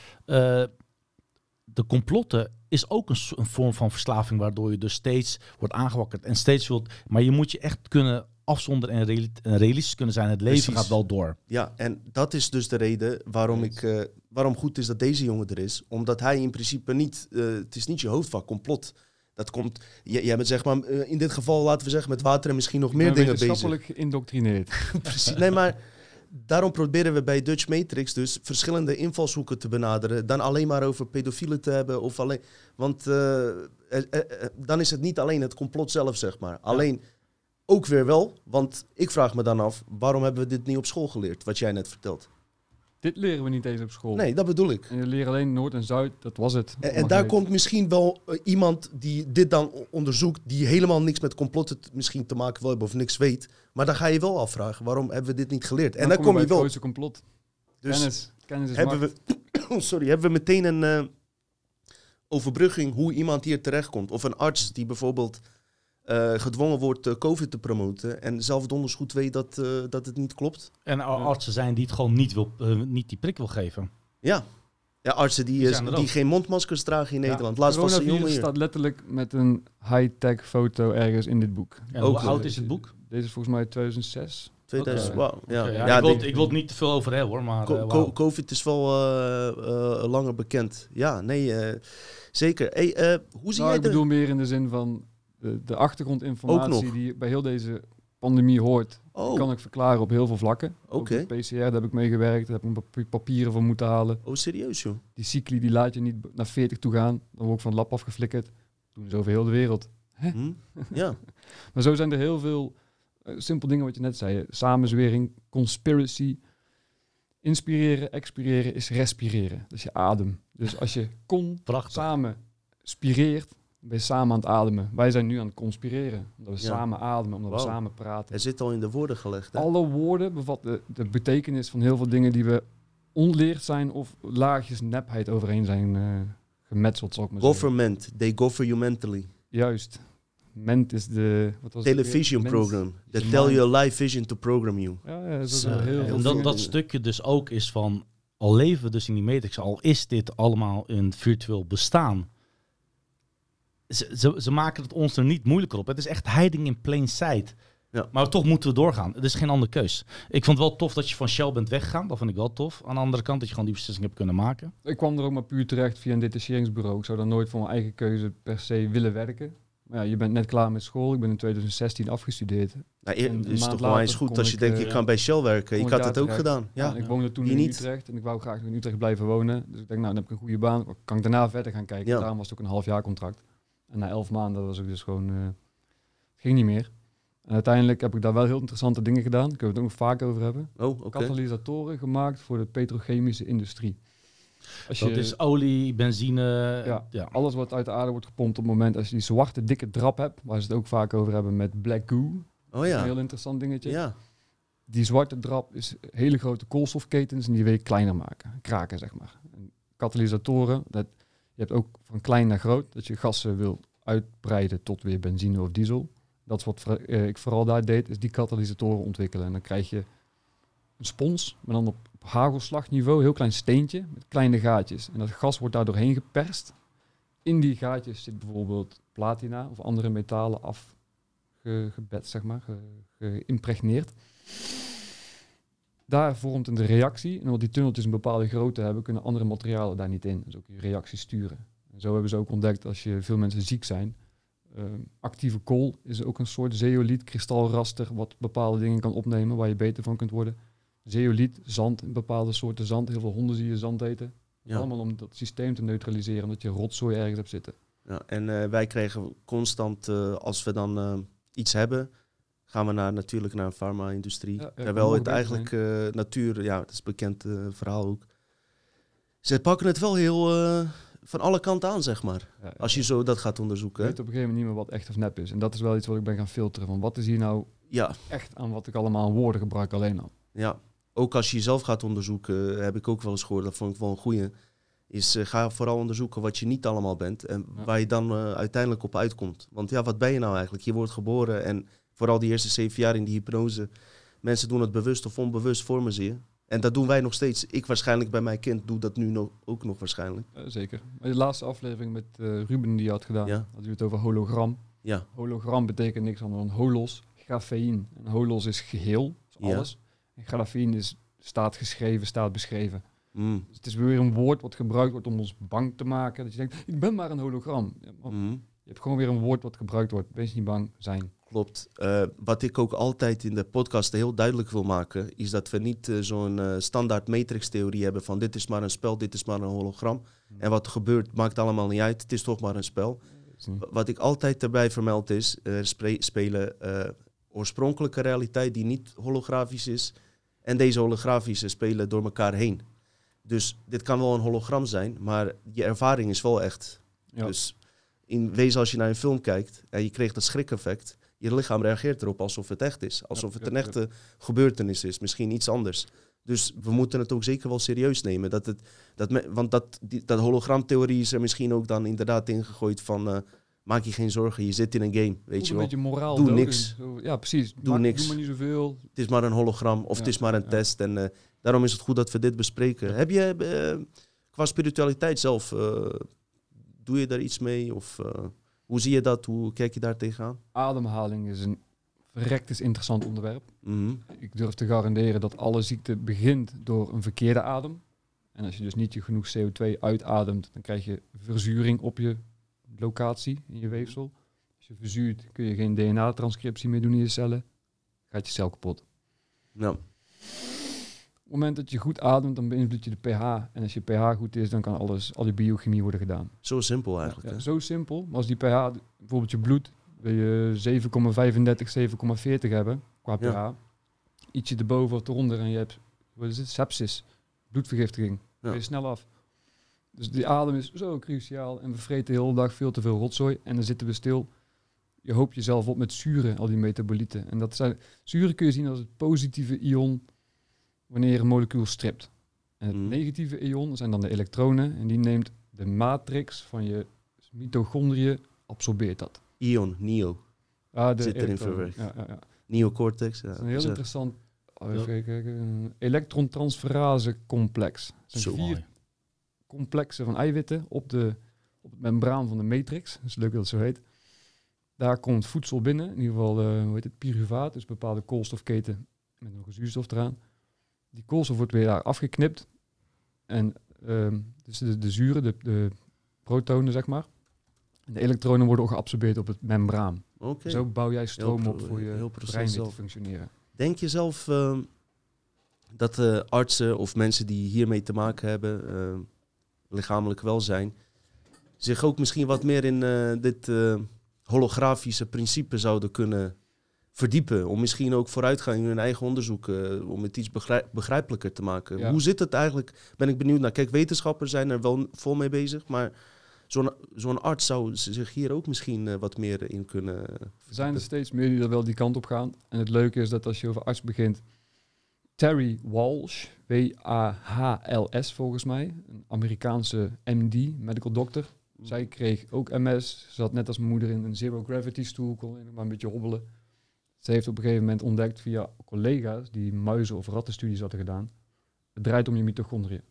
Speaker 2: de complotten is ook een, een vorm van verslaving, waardoor je dus steeds wordt aangewakkerd en steeds wilt. Maar je moet je echt kunnen afzonderen en reali- en realistisch kunnen zijn. Het leven
Speaker 1: Precies.
Speaker 2: gaat wel door.
Speaker 1: Ja, en dat is dus de reden waarom, ik, eh, waarom goed is dat deze jongen er is. Omdat hij in principe niet, eh, het is niet je hoofdvak, complot. Dat komt, jij bent zeg maar, eh, in dit geval laten we zeggen met water en misschien nog
Speaker 3: Ik
Speaker 1: meer
Speaker 3: ben
Speaker 1: dingen bezig.
Speaker 3: wetenschappelijk geïndoctrineerd.
Speaker 1: Precies. Nee, maar daarom proberen we bij Dutch Matrix dus verschillende invalshoeken te benaderen. Dan alleen maar over pedofielen te hebben. Of alleen, want eh, eh, eh, eh, dan is het niet alleen het complot zelf, zeg maar. Alleen ook weer wel. Want ik vraag me dan af, waarom hebben we dit niet op school geleerd? Wat jij net vertelt.
Speaker 3: Dit leren we niet eens op school.
Speaker 1: Nee, dat bedoel ik.
Speaker 3: En je leert alleen Noord en Zuid, dat was het.
Speaker 1: En, daar komt misschien wel eh, iemand die dit dan onderzoekt, die helemaal niks met complotten misschien te maken wil hebben of niks weet. Maar dan ga je wel afvragen, waarom hebben we dit niet geleerd? En dan,
Speaker 3: kom bij
Speaker 1: je
Speaker 3: het
Speaker 1: wel.
Speaker 3: grootste complot.
Speaker 1: Dus
Speaker 3: kennis. Kennis is
Speaker 1: hebben
Speaker 3: macht.
Speaker 1: we, sorry, hebben we meteen een eh, overbrugging hoe iemand hier terechtkomt. Of een arts die bijvoorbeeld eh, gedwongen wordt eh, COVID te promoten en zelf donders goed weet dat, eh, dat het niet klopt.
Speaker 2: En ar- artsen zijn die het gewoon niet, wil, niet die prik wil geven.
Speaker 1: Ja. Ja, artsen die,
Speaker 2: Die
Speaker 1: die geen mondmaskers dragen in
Speaker 2: Ja.
Speaker 1: Nederland. Laatst was een jongen
Speaker 3: staat letterlijk met een high-tech foto ergens in dit boek.
Speaker 2: En
Speaker 1: Ook
Speaker 2: hoe oud is het boek?
Speaker 3: Deze is volgens mij 2006.
Speaker 1: 2000,
Speaker 3: Oké.
Speaker 1: wauw. Ja.
Speaker 2: Ja,
Speaker 1: Ja,
Speaker 2: ik, wil,
Speaker 1: die-
Speaker 2: ik wil het niet te veel over hebben hoor, maar
Speaker 1: Co-. COVID is wel eh, eh, langer bekend. Ja, nee, eh, zeker. Hey, eh, hoe zie
Speaker 3: Nou,
Speaker 1: jij
Speaker 3: ik
Speaker 1: de...
Speaker 3: bedoel meer in de zin van de, de achtergrondinformatie die bij heel deze pandemie hoort.
Speaker 1: Oh,
Speaker 3: kan ik verklaren op heel veel vlakken.
Speaker 1: Oké.
Speaker 3: PCR, daar heb ik mee gewerkt. Daar heb ik papi- papieren voor moeten halen.
Speaker 1: oh, serieus joh.
Speaker 3: Die cycli die laat je niet naar 40 toe gaan. Dan word ik van het lab afgeflikkerd. Doen ze over heel de wereld.
Speaker 1: Hm? Ja,
Speaker 3: Maar zo zijn er heel veel eh, simpel dingen wat je net zei. Samenzwering, conspiracy. Inspireren, expireren is respireren. Dat is je adem. Dus als je kon
Speaker 2: Prachtig.
Speaker 3: samen spireert, je samen aan het ademen. Wij zijn nu aan het conspireren. Omdat we
Speaker 1: Ja.
Speaker 3: samen ademen, omdat we samen praten.
Speaker 1: het zit al in de woorden gelegd. Hè?
Speaker 3: Alle woorden bevatten de betekenis van heel veel dingen die we onleerd zijn of laagjes nepheid overheen zijn eh, gemetseld, zal ik maar zeggen.
Speaker 1: Government, they govern you mentally.
Speaker 3: Juist. Ment is de... Wat was?
Speaker 1: Television program. That
Speaker 3: is
Speaker 1: tell your live vision to program you.
Speaker 3: Ja, ja, zijn er heel
Speaker 2: en dat, dat stukje dus ook is van, al leven we dus in die matrix, al is dit allemaal een virtueel bestaan. Ze, ze, ze maken het ons er niet moeilijker op. Het is echt hiding in plain sight.
Speaker 1: Ja.
Speaker 2: Maar toch moeten we doorgaan. Het is geen andere keus. Ik vond het wel tof dat je van Shell bent weggegaan. Dat vond ik wel tof. Aan de andere kant dat je gewoon die beslissing hebt kunnen maken.
Speaker 3: Ik kwam er ook maar puur terecht via een detacheringsbureau. Ik zou dan nooit voor mijn eigen keuze per se willen werken. Maar ja, je bent net klaar met school. Ik ben in 2016 afgestudeerd.
Speaker 1: Nou, het is
Speaker 3: maand
Speaker 1: toch wel eens goed als je denkt,
Speaker 3: eh,
Speaker 1: ik ga bij Shell werken. Ik had het ook
Speaker 3: terecht.
Speaker 1: gedaan. Ja.
Speaker 3: Ja, ik woonde toen in
Speaker 1: niet?
Speaker 3: Utrecht en ik wou graag in Utrecht blijven wonen. Dus ik denk, nou, dan heb ik een goede baan. Kan ik daarna verder gaan kijken?
Speaker 1: Ja.
Speaker 3: Daarom was het ook een half jaar contract. En na elf maanden was ik dus gewoon... eh, het ging niet meer. En uiteindelijk heb ik daar wel heel interessante dingen gedaan. Daar kunnen we het ook nog vaak over hebben.
Speaker 1: Oh.
Speaker 3: Katalysatoren gemaakt voor de petrochemische industrie. Als
Speaker 2: Dat is olie, benzine.
Speaker 3: Ja.
Speaker 2: Ja.
Speaker 3: alles wat uit de aarde wordt gepompt op het moment als je die zwarte dikke drap hebt, waar ze het ook vaak over hebben met black goo.
Speaker 1: Oh
Speaker 3: Een
Speaker 1: ja.
Speaker 3: heel interessant dingetje.
Speaker 1: Ja.
Speaker 3: Die zwarte drap is hele grote koolstofketens en die wil je kleiner maken, kraken zeg maar. En katalysatoren, dat, je hebt ook van klein naar groot, dat je gassen wil uitbreiden tot weer benzine of diesel. Dat is wat eh, ik vooral daar deed, is die katalysatoren ontwikkelen. En dan krijg je een spons, maar dan op hagelslagniveau, heel klein steentje met kleine gaatjes. En dat gas wordt daar doorheen geperst. In die gaatjes zit bijvoorbeeld platina of andere metalen afgebed, zeg maar, ge- geïmpregneerd. Daar vormt een reactie. En omdat die tunneltjes een bepaalde grootte hebben, kunnen andere materialen daar niet in. Dus ook je reactie sturen. En zo hebben ze ook ontdekt als je veel mensen ziek zijn. ehm, actieve kool is ook een soort zeoliet, kristalraster, wat bepaalde dingen kan opnemen waar je beter van kunt worden. Zeoliet, zand, bepaalde soorten zand. Heel veel honden zie je zand eten.
Speaker 1: Ja.
Speaker 3: Allemaal om dat systeem te neutraliseren, omdat je rotzooi ergens hebt zitten.
Speaker 1: Ja, en eh, wij kregen constant, eh, als we dan eh, iets hebben, gaan we naar, natuurlijk naar een farma-industrie.
Speaker 3: Ja,
Speaker 1: Terwijl het eigenlijk eh, natuur, ja, dat is een bekend eh, verhaal ook. Ze pakken het wel heel eh, van alle kanten aan, zeg maar.
Speaker 3: Ja,
Speaker 1: Als je zo dat gaat onderzoeken.
Speaker 3: weet
Speaker 1: hè.
Speaker 3: op een gegeven moment niet meer wat echt of nep is. En dat is wel iets wat ik ben gaan filteren. Van wat is hier nou
Speaker 1: Ja,
Speaker 3: echt aan wat ik allemaal aan woorden gebruik alleen al.
Speaker 1: ja. Ook als je jezelf gaat onderzoeken, heb ik ook wel eens gehoord, dat vond ik wel een goeie. Is ga vooral onderzoeken wat je niet allemaal bent en waar je dan uiteindelijk op uitkomt. Want ja, wat ben je nou eigenlijk? Je wordt geboren en vooral die eerste zeven jaar in die hypnose. Mensen doen het bewust of onbewust, vormen ze je. En dat doen wij nog steeds. Ik waarschijnlijk bij mijn kind doe dat nu nog, ook nog waarschijnlijk.
Speaker 3: Eh, zeker. De laatste aflevering met eh, Ruben die je had gedaan,
Speaker 1: Ja.
Speaker 3: hadden we het over hologram.
Speaker 1: Ja,
Speaker 3: Hologram betekent niks anders dan holos, grafeïn. En holos is geheel, is
Speaker 1: Ja.
Speaker 3: alles. En grafeïn is staat geschreven, staat beschreven.
Speaker 1: Mm,
Speaker 3: Dus het is weer een woord wat gebruikt wordt om ons bang te maken. Dat je denkt, ik ben maar een hologram. Ja, maar
Speaker 1: mm.
Speaker 3: Je hebt gewoon weer een woord wat gebruikt wordt. Wees niet bang, zijn.
Speaker 1: Klopt. Eh, wat ik ook altijd in de podcast heel duidelijk wil maken, is dat we niet eh, zo'n eh, standaard matrix-theorie hebben van dit is maar een spel, dit is maar een hologram. En wat er gebeurt maakt allemaal niet uit, het is toch maar een spel.
Speaker 3: Niet-
Speaker 1: Wat ik altijd erbij vermeld is, er spelen oorspronkelijke realiteit die niet holografisch is. En deze holografische spelen door elkaar heen. Dus dit kan wel een hologram zijn, maar je ervaring is wel echt.
Speaker 3: Ja.
Speaker 1: Dus in wezen als je naar een film kijkt en je kreeg dat schrik-effect, je lichaam reageert erop alsof het echt is. Alsof het een echte gebeurtenis is, misschien iets anders. Dus we moeten het ook zeker wel serieus nemen. Dat het, dat me- want dat, die, dat hologramtheorie is er misschien ook dan inderdaad ingegooid van... eh, maak je geen zorgen, je zit in een game, weet je
Speaker 3: een
Speaker 1: wel.
Speaker 3: beetje moraal
Speaker 1: Doe niks.
Speaker 3: Ja, precies.
Speaker 1: Doe
Speaker 3: Maak-
Speaker 1: niks.
Speaker 3: Doe maar niet zoveel.
Speaker 1: Het is maar een hologram of
Speaker 3: Ja,
Speaker 1: het is maar een
Speaker 3: ja.
Speaker 1: test. En eh, daarom is het goed dat we dit bespreken. Heb je eh, qua spiritualiteit zelf, doe je daar iets mee? Of hoe zie je dat? Hoe kijk je daar tegenaan?
Speaker 3: Ademhaling is een verrekt is interessant onderwerp.
Speaker 1: Mhm.
Speaker 3: Ik durf te garanderen dat alle ziekte begint door een verkeerde adem. En als je dus niet je genoeg CO2 uitademt, dan krijg je verzuring op je locatie, in je weefsel. Als je verzuurt, kun je geen DNA-transcriptie meer doen in je cellen. Gaat je cel kapot.
Speaker 1: Ja.
Speaker 3: Op het moment dat je goed ademt, dan beïnvloed je de pH. En als je pH goed is, dan kan alles, al je biochemie worden gedaan.
Speaker 1: Zo simpel eigenlijk.
Speaker 3: Ja, zo simpel. Maar als die pH, bijvoorbeeld je bloed, wil je 7,35, 7,40 hebben qua pH.
Speaker 1: Ja.
Speaker 3: Ietsje erboven of eronder en je hebt, wat is het, sepsis, bloedvergiftiging. Ben je snel af. Dus die adem is zo cruciaal en we vreten de hele dag veel te veel rotzooi en dan zitten we stil. Je hoopt jezelf op met zuren, al die metabolieten. En dat zijn, zuren kun je zien als het positieve ion wanneer je een molecuul stript. En het
Speaker 1: Mhm.
Speaker 3: negatieve ion zijn dan de elektronen en die neemt de matrix van je mitochondriën, absorbeert dat.
Speaker 1: Ion, neo,
Speaker 3: Ah, de
Speaker 1: Zit erin verwerkt.
Speaker 3: Ja, ja, ja.
Speaker 1: neocortex. Ja,
Speaker 3: Dat is een heel interessant oh, even kijken, elektrontransferase complex.
Speaker 1: Zo
Speaker 3: vier
Speaker 2: Mooi.
Speaker 3: complexen van eiwitten op, de, op het membraan van de matrix. Dat is leuk dat het zo heet. Daar komt voedsel binnen, in ieder geval eh, hoe heet het, pyruvaat, dus bepaalde koolstofketen met nog een zuurstof eraan. Die koolstof wordt weer daar afgeknipt. En ehm, dus de, de zuren, de, de protonen zeg maar. En de elektronen worden ook geabsorbeerd op het membraan.
Speaker 1: Oké.
Speaker 3: Zo bouw jij stroom
Speaker 1: Heel
Speaker 3: op voor je
Speaker 1: heel proces
Speaker 3: brein weer te
Speaker 1: zelf.
Speaker 3: functioneren.
Speaker 1: Denk je zelf ehm, dat eh, artsen of mensen die hiermee te maken hebben, ehm, lichamelijk welzijn, zich ook misschien wat meer in eh, dit eh, holografische principe zouden kunnen verdiepen? Om misschien ook vooruitgang in hun eigen onderzoek, eh, om het iets begrij- begrijpelijker te maken.
Speaker 3: Ja.
Speaker 1: Hoe zit het eigenlijk? Ben ik benieuwd naar. Kijk, wetenschappers zijn er wel vol mee bezig, maar zo'n zo'n arts zou zich hier ook misschien eh, wat meer in kunnen
Speaker 3: Er zijn er steeds meer die er wel die kant op gaan. En het leuke is dat als je over arts begint, Terry Walsh, W-A-H-L-S volgens mij, een Amerikaanse MD, medical doctor. Zij kreeg ook MS. Ze zat net als mijn moeder in een zero gravity stoel, kon maar een beetje hobbelen. Ze heeft op een gegeven moment ontdekt via collega's die muizen- of rattenstudies hadden gedaan. Het draait om je mitochondriën.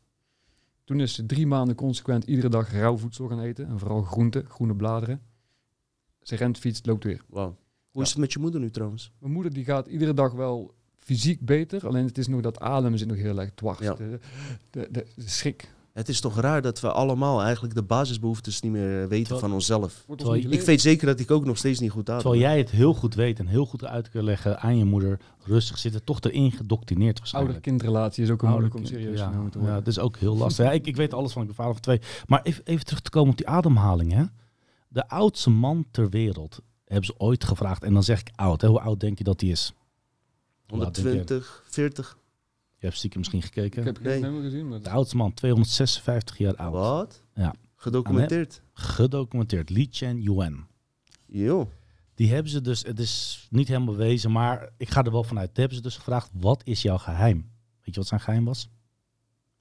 Speaker 3: Toen is ze drie maanden consequent iedere dag rauw voedsel gaan eten. En vooral groenten, groene bladeren. Ze rent, fietst, loopt weer.
Speaker 1: Wauw. Hoe is het met je moeder nu trouwens?
Speaker 3: Mijn moeder die gaat iedere dag wel fysiek beter. Alleen het is nog dat ademen zit nog heel erg dwars.
Speaker 1: Ja.
Speaker 3: De, de, de, de schrik.
Speaker 1: Het is toch raar dat we allemaal eigenlijk de basisbehoeftes niet meer weten
Speaker 2: Terwijl-
Speaker 1: van onszelf. Ik weet zeker dat ik ook nog steeds niet goed adem.
Speaker 2: Terwijl jij het heel goed weet en heel goed uit kunt leggen aan je moeder, rustig zitten, toch erin gedoctrineerd waarschijnlijk.
Speaker 3: Ouder-kindrelatie is ook een moeilijk om serieus
Speaker 2: ja,
Speaker 3: te
Speaker 2: Ja,
Speaker 3: worden.
Speaker 2: dat is ook heel lastig. Ja, ik, ik weet alles van, ik ben vader van twee. Maar even, even terug te komen op die ademhaling. Hè? De oudste man ter wereld hebben ze ooit gevraagd. En dan zeg ik oud. Hè? Hoe oud denk je dat hij is? Hoe oud denk je?
Speaker 1: 120, 40.
Speaker 2: Je hebt stiekem misschien gekeken.
Speaker 3: Ik heb
Speaker 1: Nee.
Speaker 3: nummer gezien, maar
Speaker 2: De oudste man, 256 jaar oud.
Speaker 1: Wat?
Speaker 2: Ja.
Speaker 1: Gedocumenteerd.
Speaker 2: Gedocumenteerd. Li Chen Yuan.
Speaker 1: Jo.
Speaker 2: Die hebben ze dus, het is niet helemaal bewezen, maar ik ga er wel vanuit. Die hebben ze dus gevraagd, wat is jouw geheim? Weet je wat zijn geheim was?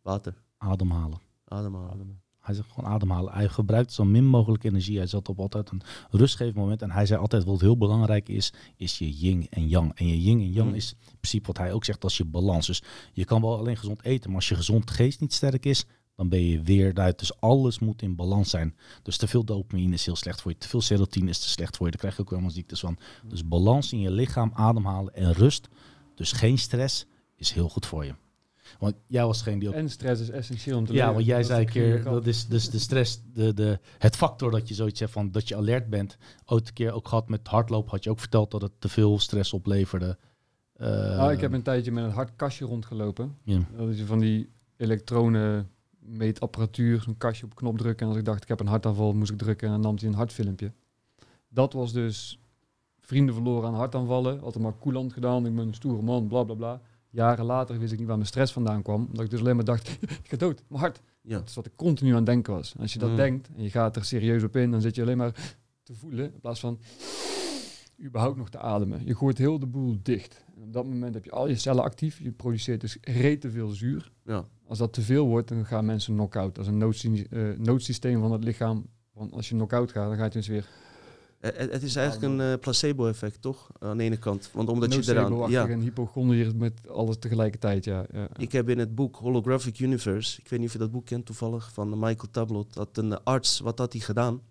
Speaker 1: Water.
Speaker 2: Ademhalen.
Speaker 1: Ademhalen.
Speaker 2: Hij zegt gewoon ademhalen. Hij gebruikt zo min mogelijk energie. Hij zat op altijd een rustgevend moment. En hij zei altijd, wat heel belangrijk is, is je yin en yang. En je yin en yang
Speaker 1: Mhm.
Speaker 2: is in principe wat hij ook zegt, als je balans. Dus je kan wel alleen gezond eten, maar als je gezond geest niet sterk is, dan ben je weer eruit. Dus alles moet in balans zijn. Dus te veel dopamine is heel slecht voor je. Te veel serotonine is te slecht voor je. Daar krijg je ook helemaal ziektes van. Dus balans in je lichaam, ademhalen en rust. Dus geen stress is heel goed voor je. Want jij was degene die ook
Speaker 3: En stress is essentieel om te
Speaker 2: ja,
Speaker 3: leven.
Speaker 2: want jij
Speaker 3: Dat
Speaker 2: zei een keer, dat is dus de stress, de, de, het factor dat je zoiets hebt van dat je alert bent. Ooit een keer ook gehad met hardlopen, had je ook verteld dat het te veel stress opleverde. Eh,
Speaker 3: Nou, ik heb een tijdje met een hartkastje rondgelopen.
Speaker 2: ja.
Speaker 3: Dat is van die elektronen meetapparatuur, zo'n kastje op knop drukken. En als ik dacht, ik heb een hartaanval, moest ik drukken en dan nam hij een hartfilmpje. Dat was dus vrienden verloren aan hartaanvallen. Altijd maar coulant gedaan, ik ben een stoere man, bla bla bla. Jaren later wist ik niet waar mijn stress vandaan kwam. Omdat ik dus alleen maar dacht, ik ga dood, mijn hart.
Speaker 1: Ja.
Speaker 3: Dat is wat ik continu aan het denken was. En als je dat
Speaker 1: Mm.
Speaker 3: denkt en je gaat er serieus op in, dan zit je alleen maar te voelen. In plaats van überhaupt nog te ademen. Je gooit heel de boel dicht. En op dat moment heb je al je cellen actief. Je produceert dus rete veel zuur.
Speaker 1: Ja.
Speaker 3: Als dat te veel wordt, dan gaan mensen knock-out. Dat is een noodsyne- eh, noodsysteem van het lichaam. Want als je knock-out gaat, dan gaat je dus weer
Speaker 1: Het, het is eigenlijk een eh, placebo-effect, toch? Aan de ene kant. Want omdat je eraan... Ja,
Speaker 3: en hypochondriër met alles tegelijkertijd. Ja, ja.
Speaker 1: ik heb in het boek Holographic Universe... Ik weet niet of je dat boek kent toevallig, van Michael Tablot. Dat een arts, wat had hij gedaan?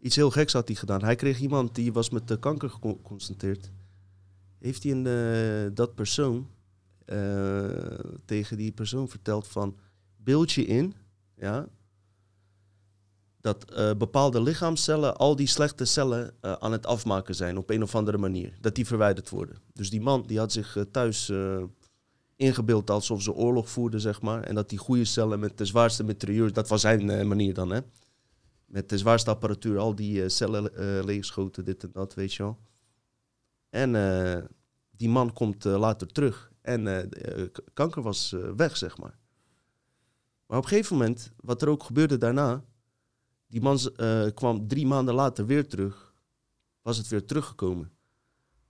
Speaker 1: Iets heel geks had hij gedaan. Hij kreeg iemand die was met de kanker gecon- geconstateerd. Heeft hij een, eh, dat persoon eh, tegen die persoon verteld van... Beeld je in, ja... Dat eh, bepaalde lichaamcellen al die slechte cellen eh, aan het afmaken zijn op een of andere manier. Dat die verwijderd worden. Dus die man die had zich eh, thuis ingebeeld alsof ze oorlog voerden, zeg maar. En dat die goede cellen met de zwaarste mitrailleurs, dat was zijn manier dan, hè. Met de zwaarste apparatuur, al die cellen leegschoten, dit en dat, weet je wel. En die man komt later terug. En kanker was weg, zeg maar. Maar op een gegeven moment, wat er ook gebeurde daarna... Die man eh, kwam drie maanden later weer terug. Was het weer teruggekomen.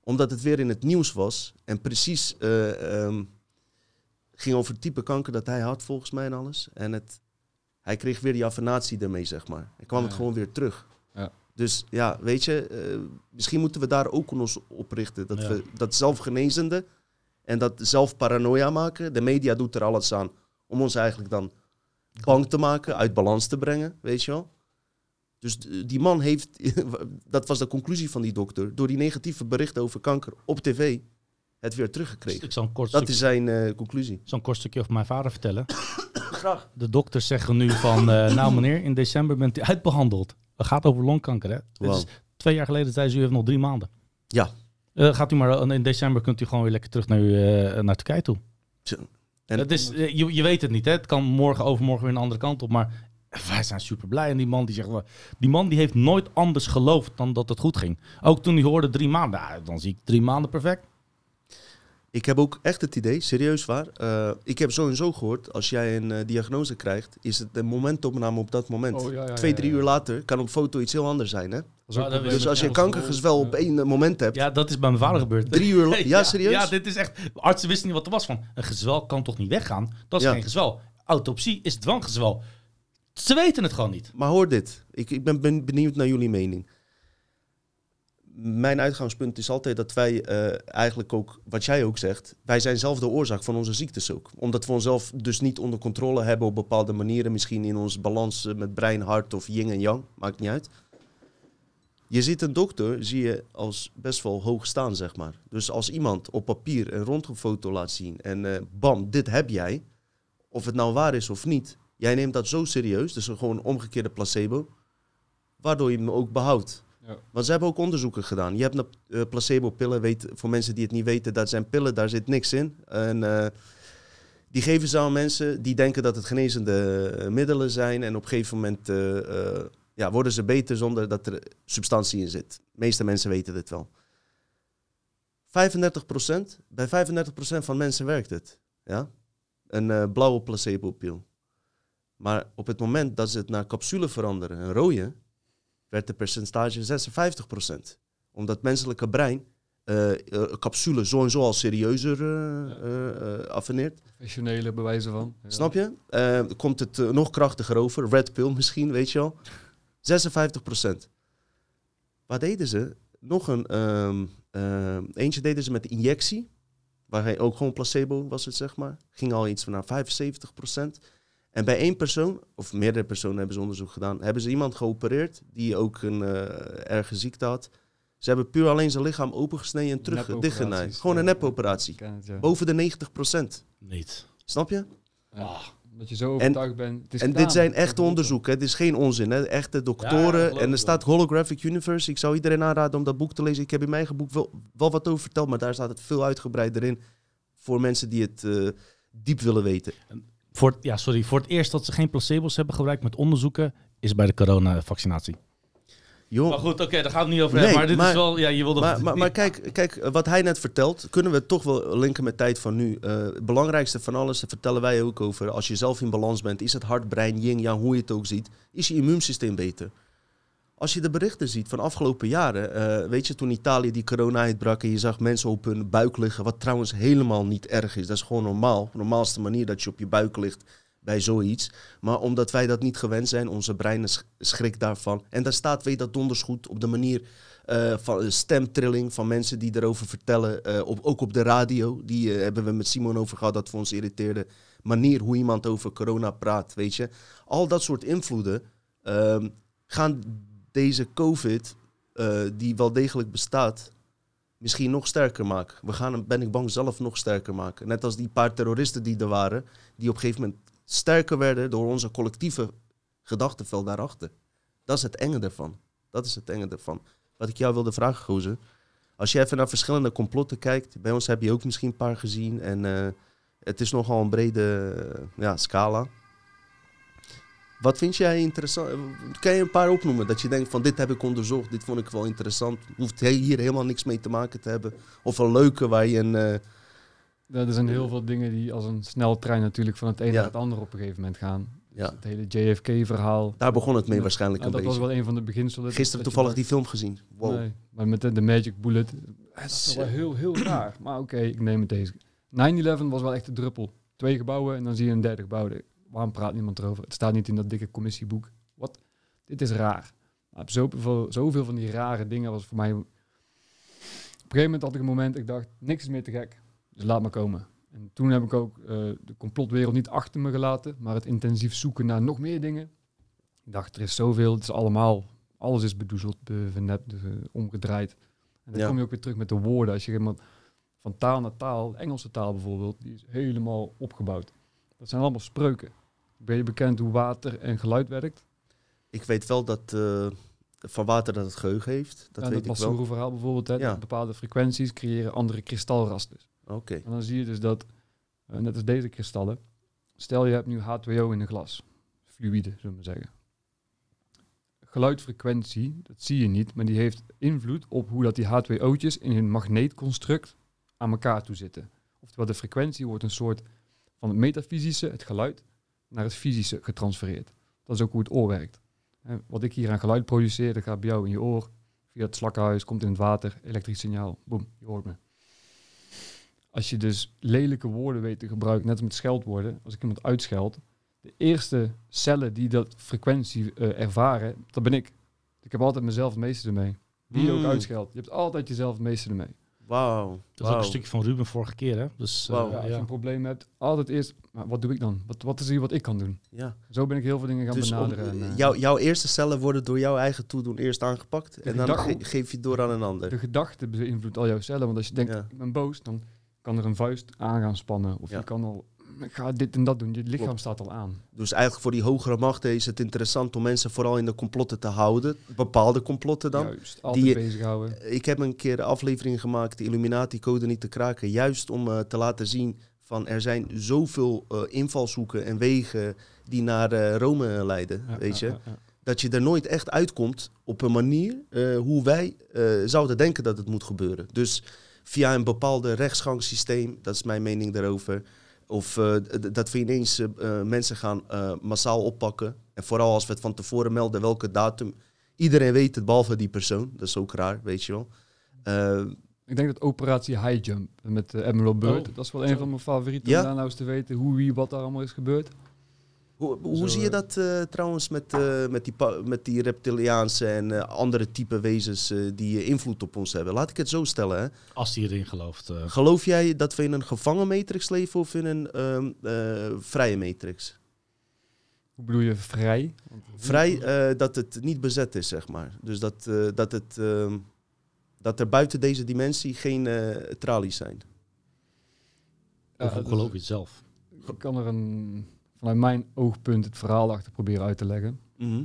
Speaker 1: Omdat het weer in het nieuws was. En precies eh, ehm, ging over het type kanker dat hij had, volgens mij en alles. En het, hij kreeg weer die affinatie ermee, zeg maar. En kwam het gewoon weer terug.
Speaker 3: Ja.
Speaker 1: Dus ja, weet je, eh, misschien moeten we daar ook ons op richten. Dat
Speaker 2: Ja.
Speaker 1: we dat zelfgenezende en dat zelf paranoia maken. De media doet er alles aan om ons eigenlijk dan bang te maken, uit balans te brengen, weet je wel. Dus die man heeft, dat was de conclusie van die dokter, door die negatieve berichten over kanker op tv, het weer teruggekregen.
Speaker 2: Ik zal een kort,
Speaker 1: Dat
Speaker 2: stukje,
Speaker 1: is zijn eh, conclusie.
Speaker 2: zal een kort stukje over mijn vader vertellen.
Speaker 1: Graag.
Speaker 2: De dokters zeggen nu van, eh, nou meneer, in december bent u uitbehandeld. Het gaat over longkanker, hè? Dit
Speaker 1: Wauw.
Speaker 2: is, twee jaar geleden zei ze, u heeft nog drie maanden.
Speaker 1: Ja.
Speaker 2: Eh, gaat u maar, in december kunt u gewoon weer lekker terug naar, uw, eh, naar Turkije toe.
Speaker 1: Zo. En-
Speaker 2: het is, je, je weet het niet, hè? Het kan morgen, overmorgen weer een andere kant op. Maar wij zijn super blij. En die man die zegt, wel- die man die heeft nooit anders geloofd dan dat het goed ging. Ook toen hij hoorde drie maanden, dan zie ik drie maanden perfect.
Speaker 1: Ik heb ook echt het idee, serieus waar. eh, ik heb sowieso gehoord, als jij een eh, diagnose krijgt, is het een momentopname op dat moment.
Speaker 3: Oh, ja, ja,
Speaker 1: Twee, drie
Speaker 3: ja.
Speaker 1: uur later kan op foto iets heel anders zijn. Hè? Dus als je kankergezwel op één eh, moment hebt,
Speaker 2: Ja, dat is bij mijn vader gebeurd.
Speaker 1: drie uur... la- Ja, serieus?
Speaker 2: Ja, dit is echt... Artsen wisten niet wat er was van. Een gezwel kan toch niet weggaan? Dat is
Speaker 1: Ja.
Speaker 2: geen gezwel. Autopsie is dwanggezwel. Ze weten het gewoon niet.
Speaker 1: Maar hoor dit. Ik, ik ben ben benieuwd naar jullie mening. Mijn uitgangspunt is altijd dat wij eh, eigenlijk ook, wat jij ook zegt, wij zijn zelf de oorzaak van onze ziektes ook. Omdat we onszelf dus niet onder controle hebben op bepaalde manieren. Misschien in ons balans eh, met brein, hart of yin en yang, maakt niet uit. Je ziet een dokter, zie je als best wel hoog staan, zeg maar. Dus als iemand op papier een röntgenfoto laat zien en eh, bam, dit heb jij. Of het nou waar is of niet, jij neemt dat zo serieus, dus een gewoon een omgekeerde placebo, waardoor je hem ook behoudt.
Speaker 3: Ja.
Speaker 1: Want ze hebben ook onderzoeken gedaan. Je hebt een eh, placebo-pillen, weet, voor mensen die het niet weten, dat zijn pillen, daar zit niks in. En eh, die geven ze aan mensen die denken dat het genezende eh, middelen zijn. En op een gegeven moment eh, ja, worden ze beter zonder dat er substantie in zit. De meeste mensen weten dit wel. 35%, bij 35% van mensen werkt het. Ja? Een blauwe placebo-pil. Maar op het moment dat ze het naar capsule veranderen, een rode, werd de percentage 56%. Omdat het menselijke brein eh eh, capsule zo en zo al serieuzer affineert.
Speaker 3: Professionele bewijzen van. Ja.
Speaker 1: Snap je? Komt het nog krachtiger over. Red pill misschien, weet je wel. 56%. Wat deden ze? Nog een... ehm, eentje deden ze met de injectie. Waar hij ook gewoon placebo was het, zeg maar. Ging al iets van naar 75%. En bij één persoon, of meerdere personen hebben ze onderzoek gedaan... hebben ze iemand geopereerd die ook een eh erge ziekte had. Ze hebben puur alleen zijn lichaam opengesneden en terug dichtgenaaid. Gewoon een nepoperatie.
Speaker 3: Ja.
Speaker 1: Boven de 90%.
Speaker 2: Niet.
Speaker 1: Snap je?
Speaker 3: Ja. Dat je zo overtuigd bent. Het is
Speaker 1: En
Speaker 3: gedaan.
Speaker 1: dit zijn echte onderzoeken, het is geen onzin. Hè? Echte
Speaker 2: Ja,
Speaker 1: doktoren. en er staat Holographic Universe. Ik zou iedereen aanraden om dat boek te lezen. Ik heb in mijn eigen boek wel, wel wat over verteld, maar daar staat het veel uitgebreider in. Voor mensen die het eh, diep willen weten.
Speaker 2: Voor, het- ja, sorry, voor het eerst dat ze geen placebo's hebben gebruikt met onderzoeken, is bij de coronavaccinatie.
Speaker 1: Joh,
Speaker 2: Maar goed, oké, daar gaan we het niet over
Speaker 1: Nee,
Speaker 2: hebben. Maar dit
Speaker 1: maar-
Speaker 2: is wel, ja, je wilde...
Speaker 1: maar, maar, maar kijk, kijk, wat hij net vertelt, kunnen we toch wel linken met tijd van nu. Eh, het belangrijkste van alles, daar vertellen wij ook over. Als je zelf in balans bent, is het hart, brein, yin, yang, hoe je het ook ziet, is je immuunsysteem beter. Als je de berichten ziet van afgelopen jaren, eh, weet je, toen Italië die corona uitbrak en je zag mensen op hun buik liggen, wat trouwens helemaal niet erg is. Dat is gewoon normaal. De normaalste manier dat je op je buik ligt bij zoiets. Maar omdat wij dat niet gewend zijn, onze brein sch- schrikt daarvan. En daar staat, weet dat donders goed, op de manier eh, van de stemtrilling van mensen die erover vertellen. eh, ook op de radio, die eh, hebben we met Simon over gehad, dat we ons irriteerde. Manier hoe iemand over corona praat, weet je. Al dat soort invloeden ehm, gaan deze COVID, eh, die wel degelijk bestaat, misschien nog sterker maken. We gaan hem, ben ik bang, zelf nog sterker maken. Net als die paar terroristen die er waren, die op een gegeven moment sterker werden door onze collectieve gedachtenveld daarachter. Dat is het enge ervan. Dat is het enge ervan. Wat ik jou wilde vragen, Gozer. Als je even naar verschillende complotten kijkt, bij ons heb je ook misschien een paar gezien. En eh, het is nogal een brede ja, scala. Wat vind jij interessant? Kan je een paar opnoemen dat je denkt van dit heb ik onderzocht, dit vond ik wel interessant. Hoeft hier helemaal niks mee te maken te hebben. Of een leuke waar je een... eh,
Speaker 3: Ja, er zijn heel veel dingen die als een sneltrein natuurlijk van het een
Speaker 1: Ja.
Speaker 3: naar het ander op een gegeven moment gaan.
Speaker 1: ja,
Speaker 3: Het hele JFK-verhaal.
Speaker 1: daar begon het mee waarschijnlijk een
Speaker 3: dat was
Speaker 1: beetje.
Speaker 3: wel een van de beginselen.
Speaker 1: Gisteren
Speaker 3: dat
Speaker 1: toevallig die film gezien. Wow.
Speaker 3: Nee, maar met de, de Magic Bullet. Dat is wel heel, heel raar. Maar oké, ik neem het deze. 9-11 was wel echt de druppel. Twee gebouwen en dan zie je een derde gebouw. Waarom praat niemand erover? Het staat niet in dat dikke commissieboek. Wat? Dit is raar. Maar zoveel, zoveel van die rare dingen was voor mij... Op een gegeven moment had ik een moment, ik dacht, niks is meer te gek. Dus laat maar komen. En toen heb ik ook eh, de complotwereld niet achter me gelaten, maar het intensief zoeken naar nog meer dingen. Ik dacht, er is zoveel, het is allemaal, alles is bedoezeld, be- vernept, omgedraaid. En dan
Speaker 1: Ja.
Speaker 3: kom je ook weer terug met de woorden. Als je helemaal van taal naar taal, Engelse taal bijvoorbeeld, die is helemaal opgebouwd. Dat zijn allemaal spreuken. Ben je bekend hoe water en geluid werkt?
Speaker 1: Ik weet wel dat eh, van water dat het geheugen heeft. Dat
Speaker 3: ja,
Speaker 1: weet
Speaker 3: dat
Speaker 1: ik wel.
Speaker 3: verhaal bijvoorbeeld. Hè,
Speaker 1: Ja.
Speaker 3: Bepaalde frequenties creëren andere kristalrasters.
Speaker 1: Oké.
Speaker 3: En dan zie je dus dat, eh, net als deze kristallen, stel je hebt nu H2O in een glas, fluïde, zullen we maar zeggen. Geluidfrequentie, dat zie je niet, maar die heeft invloed op hoe dat die H2O'tjes in hun magneetconstruct aan elkaar toe zitten. Oftewel, de frequentie wordt een soort van het metafysische, het geluid, naar het fysische getransfereerd. Dat is ook hoe het oor werkt. Wat ik hier aan geluid produceer, dat gaat bij jou in je oor, via het slakkenhuis, komt in het water, elektrisch signaal, boem, je hoort me. Als je dus lelijke woorden weet te gebruiken, net als met scheldwoorden, als ik iemand uitscheld, de eerste cellen die dat frequentie eh, ervaren, dat ben ik. Ik heb altijd mezelf het meeste ermee. Wie ook
Speaker 1: Mm.
Speaker 3: uitscheldt, je hebt altijd jezelf het meeste ermee.
Speaker 1: Wauw.
Speaker 2: Dat is ook een stukje van Ruben vorige keer, hè? Dus, eh,
Speaker 1: Wauw.
Speaker 3: Ja, als
Speaker 2: ja.
Speaker 3: je een probleem hebt, altijd eerst, maar wat doe ik dan? Wat, wat is hier wat ik kan doen?
Speaker 1: Ja.
Speaker 3: Zo ben ik heel veel dingen gaan
Speaker 1: Dus om,
Speaker 3: benaderen. en, eh,
Speaker 1: jouw, jouw eerste cellen worden door jouw eigen toedoen eerst aangepakt. En dan
Speaker 3: gedachte-
Speaker 1: ge- geef je het door aan een ander.
Speaker 3: de gedachte beïnvloedt al jouw cellen. Want als je denkt,
Speaker 1: Ja.
Speaker 3: ik ben boos, dan kan er een vuist aan gaan spannen. Of
Speaker 1: Ja.
Speaker 3: je kan al, ik ga dit en dat doen. Je lichaam
Speaker 1: Klopt.
Speaker 3: staat al aan.
Speaker 1: Dus eigenlijk voor die hogere machten is het interessant om mensen vooral in de complotten te houden. Bepaalde complotten dan.
Speaker 3: Juist, altijd
Speaker 1: Die-
Speaker 3: bezighouden.
Speaker 1: Ik heb een keer een aflevering gemaakt, de Illuminati-code niet te kraken. Juist om eh, te laten zien van er zijn zoveel eh, invalshoeken en wegen die naar eh, Rome leiden,
Speaker 3: Ja,
Speaker 1: weet je.
Speaker 3: ja, ja.
Speaker 1: dat je er nooit echt uitkomt op een manier hoe wij zouden denken dat het moet gebeuren. Dus via een bepaalde rechtsgangssysteem, dat is mijn mening daarover. Of eh, dat we ineens eh, eh, mensen gaan massaal oppakken. En vooral als we het van tevoren melden welke datum. Iedereen weet het, behalve die persoon. Dat is ook raar, weet je wel.
Speaker 3: Ik denk dat operatie High Jump met uh, Emerald Bird,
Speaker 2: Oh,
Speaker 3: dat is wel een van mijn favorieten
Speaker 1: Ja?
Speaker 3: om daar nou eens te weten hoe, wie, wat daar allemaal is gebeurd.
Speaker 1: Hoe, hoe
Speaker 3: Zo,
Speaker 1: zie je
Speaker 3: eh,
Speaker 1: dat eh, trouwens met, eh, met, die met die reptiliaanse en eh, andere type wezens eh, die invloed op ons hebben? Laat ik het zo stellen. Hè.
Speaker 2: Als hij erin gelooft. eh.
Speaker 1: Geloof jij dat we in een gevangen matrix leven of in een ehm, eh, vrije matrix?
Speaker 3: Hoe bedoel je vrij? Want-
Speaker 1: Vrij eh, dat het niet bezet is, zeg maar. Dus dat, eh, dat, het, ehm, dat er buiten deze dimensie geen eh, tralies zijn.
Speaker 2: Of hoe
Speaker 3: dus
Speaker 2: geloof je het zelf?
Speaker 3: Ik kan er een, vanuit mijn oogpunt het verhaal achter proberen uit te leggen.
Speaker 1: Mhm.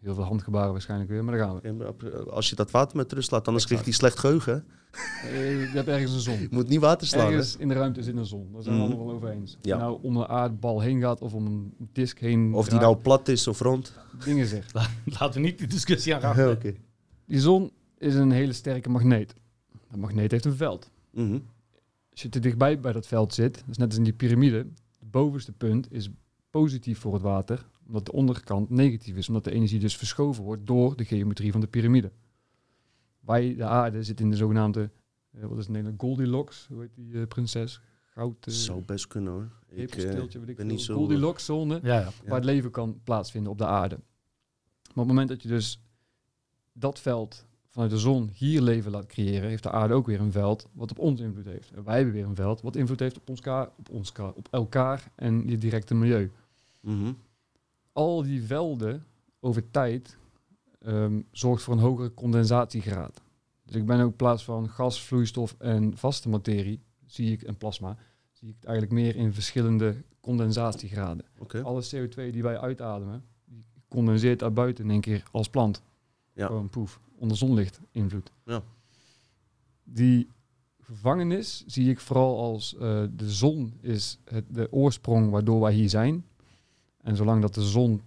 Speaker 3: Heel veel handgebaren waarschijnlijk weer, maar daar gaan we.
Speaker 1: En op- Als je dat water met rust laat, anders krijgt hij slecht geheugen.
Speaker 3: Eh, je hebt ergens een zon.
Speaker 1: Je moet niet water slaan. hè?
Speaker 3: Ergens in de ruimte zit een zon. Daar zijn we
Speaker 1: Mhm.
Speaker 3: allemaal wel over eens.
Speaker 1: Ja.
Speaker 3: je nou om een aardbal heen gaat of om een disk heen.
Speaker 1: Of die
Speaker 3: draait,
Speaker 1: nou plat is of rond.
Speaker 3: Dingen zegt.
Speaker 2: Laten we niet die discussie aangaan.
Speaker 1: Oké.
Speaker 3: Die zon is een hele sterke magneet. Dat magneet heeft een veld.
Speaker 1: Mhm.
Speaker 3: Als je te dichtbij bij dat veld zit, dat is net als in die piramide, bovenste punt is positief voor het water, omdat de onderkant negatief is, omdat de energie dus verschoven wordt door de geometrie van de piramide. Wij, de aarde, zit in de zogenaamde, eh, wat is het Nederland, Goldilocks, hoe heet die eh, prinses? Goud, eh
Speaker 1: Zou best kunnen hoor. Ik
Speaker 3: ik
Speaker 1: ben
Speaker 3: veel.
Speaker 1: niet zo...
Speaker 3: Goldilocks zone,
Speaker 2: Ja, ja.
Speaker 1: Ja.
Speaker 3: waar het leven kan plaatsvinden op de aarde. Maar op het moment dat je dus dat veld vanuit de zon hier leven laat creëren, heeft de aarde ook weer een veld wat op ons invloed heeft. En wij hebben weer een veld wat invloed heeft op, ons ka- op, ons ka- op elkaar en je directe milieu.
Speaker 1: Mhm.
Speaker 3: Al die velden over tijd ehm, zorgt voor een hogere condensatiegraad. Dus ik ben ook in plaats van gas, vloeistof en vaste materie, zie ik, en plasma, zie ik het eigenlijk meer in verschillende condensatiegraden. Alle CO2 die wij uitademen, die condenseert daar buiten in één keer als plant.
Speaker 1: Ja.
Speaker 3: Gewoon poef, onder zonlicht invloed.
Speaker 1: Ja.
Speaker 3: Die gevangenis zie ik vooral als eh, de zon is het, de oorsprong waardoor wij hier zijn. En zolang dat de zon,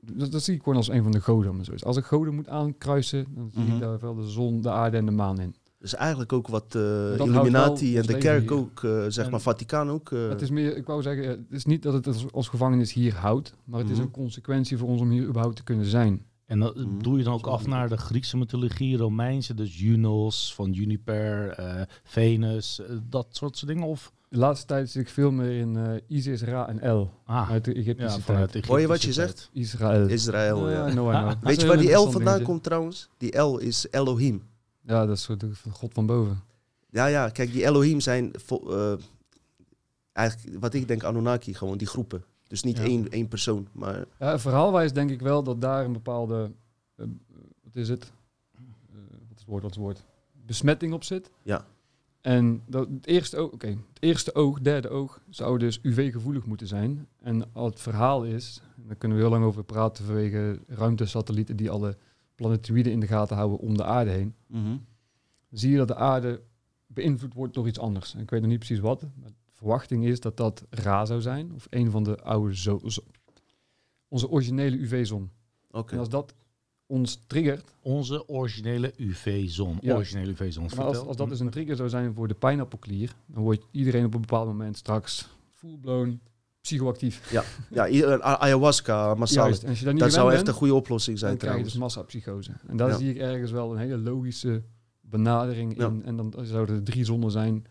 Speaker 3: dat, dat zie ik gewoon als een van de goden. zo is. Als ik goden moet aankruisen, dan zie
Speaker 1: Mhm.
Speaker 3: ik daar wel de zon, de aarde en de maan in.
Speaker 1: Dus eigenlijk ook wat eh,
Speaker 3: houdt
Speaker 1: Illuminati en de kerk
Speaker 3: hier.
Speaker 1: ook, eh, zeg
Speaker 2: En-
Speaker 1: maar, Vaticaan ook. eh,
Speaker 3: Het is meer, ik wou zeggen, het is niet dat het als, als gevangenis hier houdt, maar het is
Speaker 1: Mhm.
Speaker 3: een consequentie voor ons om hier überhaupt te kunnen zijn.
Speaker 2: En dat
Speaker 1: Mhm.
Speaker 2: doe je dan ook af naar de Griekse mythologie, Romeinse, dus Junos van Juniper, eh, Venus, eh, dat soort dingen? Of,
Speaker 3: De laatste tijd zit ik veel meer in eh, Isis, Ra en El
Speaker 2: ah,
Speaker 3: uit de
Speaker 2: ja,
Speaker 3: Egyptische
Speaker 2: vanuit
Speaker 3: tijd.
Speaker 2: de
Speaker 1: Hoor je wat je zegt?
Speaker 3: Israël.
Speaker 1: Israël, ja.
Speaker 3: Ja, no, is
Speaker 1: Weet je waar die L vandaan
Speaker 3: dingetje.
Speaker 1: komt trouwens? Die L is Elohim.
Speaker 3: Ja, dat is soort van God van boven.
Speaker 1: Ja, ja, kijk, die Elohim zijn eh, eigenlijk wat ik denk Anunnaki, gewoon die groepen. Dus niet
Speaker 2: Ja.
Speaker 1: één, één persoon, maar
Speaker 3: Ja, verhaalwijs denk ik wel dat daar een bepaalde, eh, wat is het? Eh, wat is het woord, wat is het woord? Besmetting op zit.
Speaker 1: Ja.
Speaker 3: En dat, het, eerste oog, oké, het eerste oog, derde oog, zou dus UV-gevoelig moeten zijn. En al het verhaal is, en daar kunnen we heel lang over praten vanwege ruimtesatellieten die alle planetoïden in de gaten houden om de aarde heen.
Speaker 1: mhm.
Speaker 3: zie je dat de aarde beïnvloed wordt door iets anders. En ik weet nog niet precies wat. Maar verwachting is dat dat Ra zou zijn. Of een van de oude zo zo- onze originele UV-zon.
Speaker 1: oké.
Speaker 3: En als dat ons triggert,
Speaker 2: Onze originele UV-zon.
Speaker 3: Ja.
Speaker 2: Originele UV-zon.
Speaker 3: als, als dat dus een trigger zou zijn voor de pijnappelklier, dan wordt iedereen op een bepaald moment straks full-blown psychoactief.
Speaker 1: Ja, i- eh, a- ayahuasca massaal.
Speaker 3: Juist. En als je
Speaker 1: Dat zou echt een goede oplossing zijn
Speaker 3: dan krijg je
Speaker 1: trouwens.
Speaker 3: dus massapsychose. En daar
Speaker 1: Ja.
Speaker 3: zie ik ergens wel een hele logische benadering
Speaker 1: Ja.
Speaker 3: in. En dan zouden er drie zonnen zijn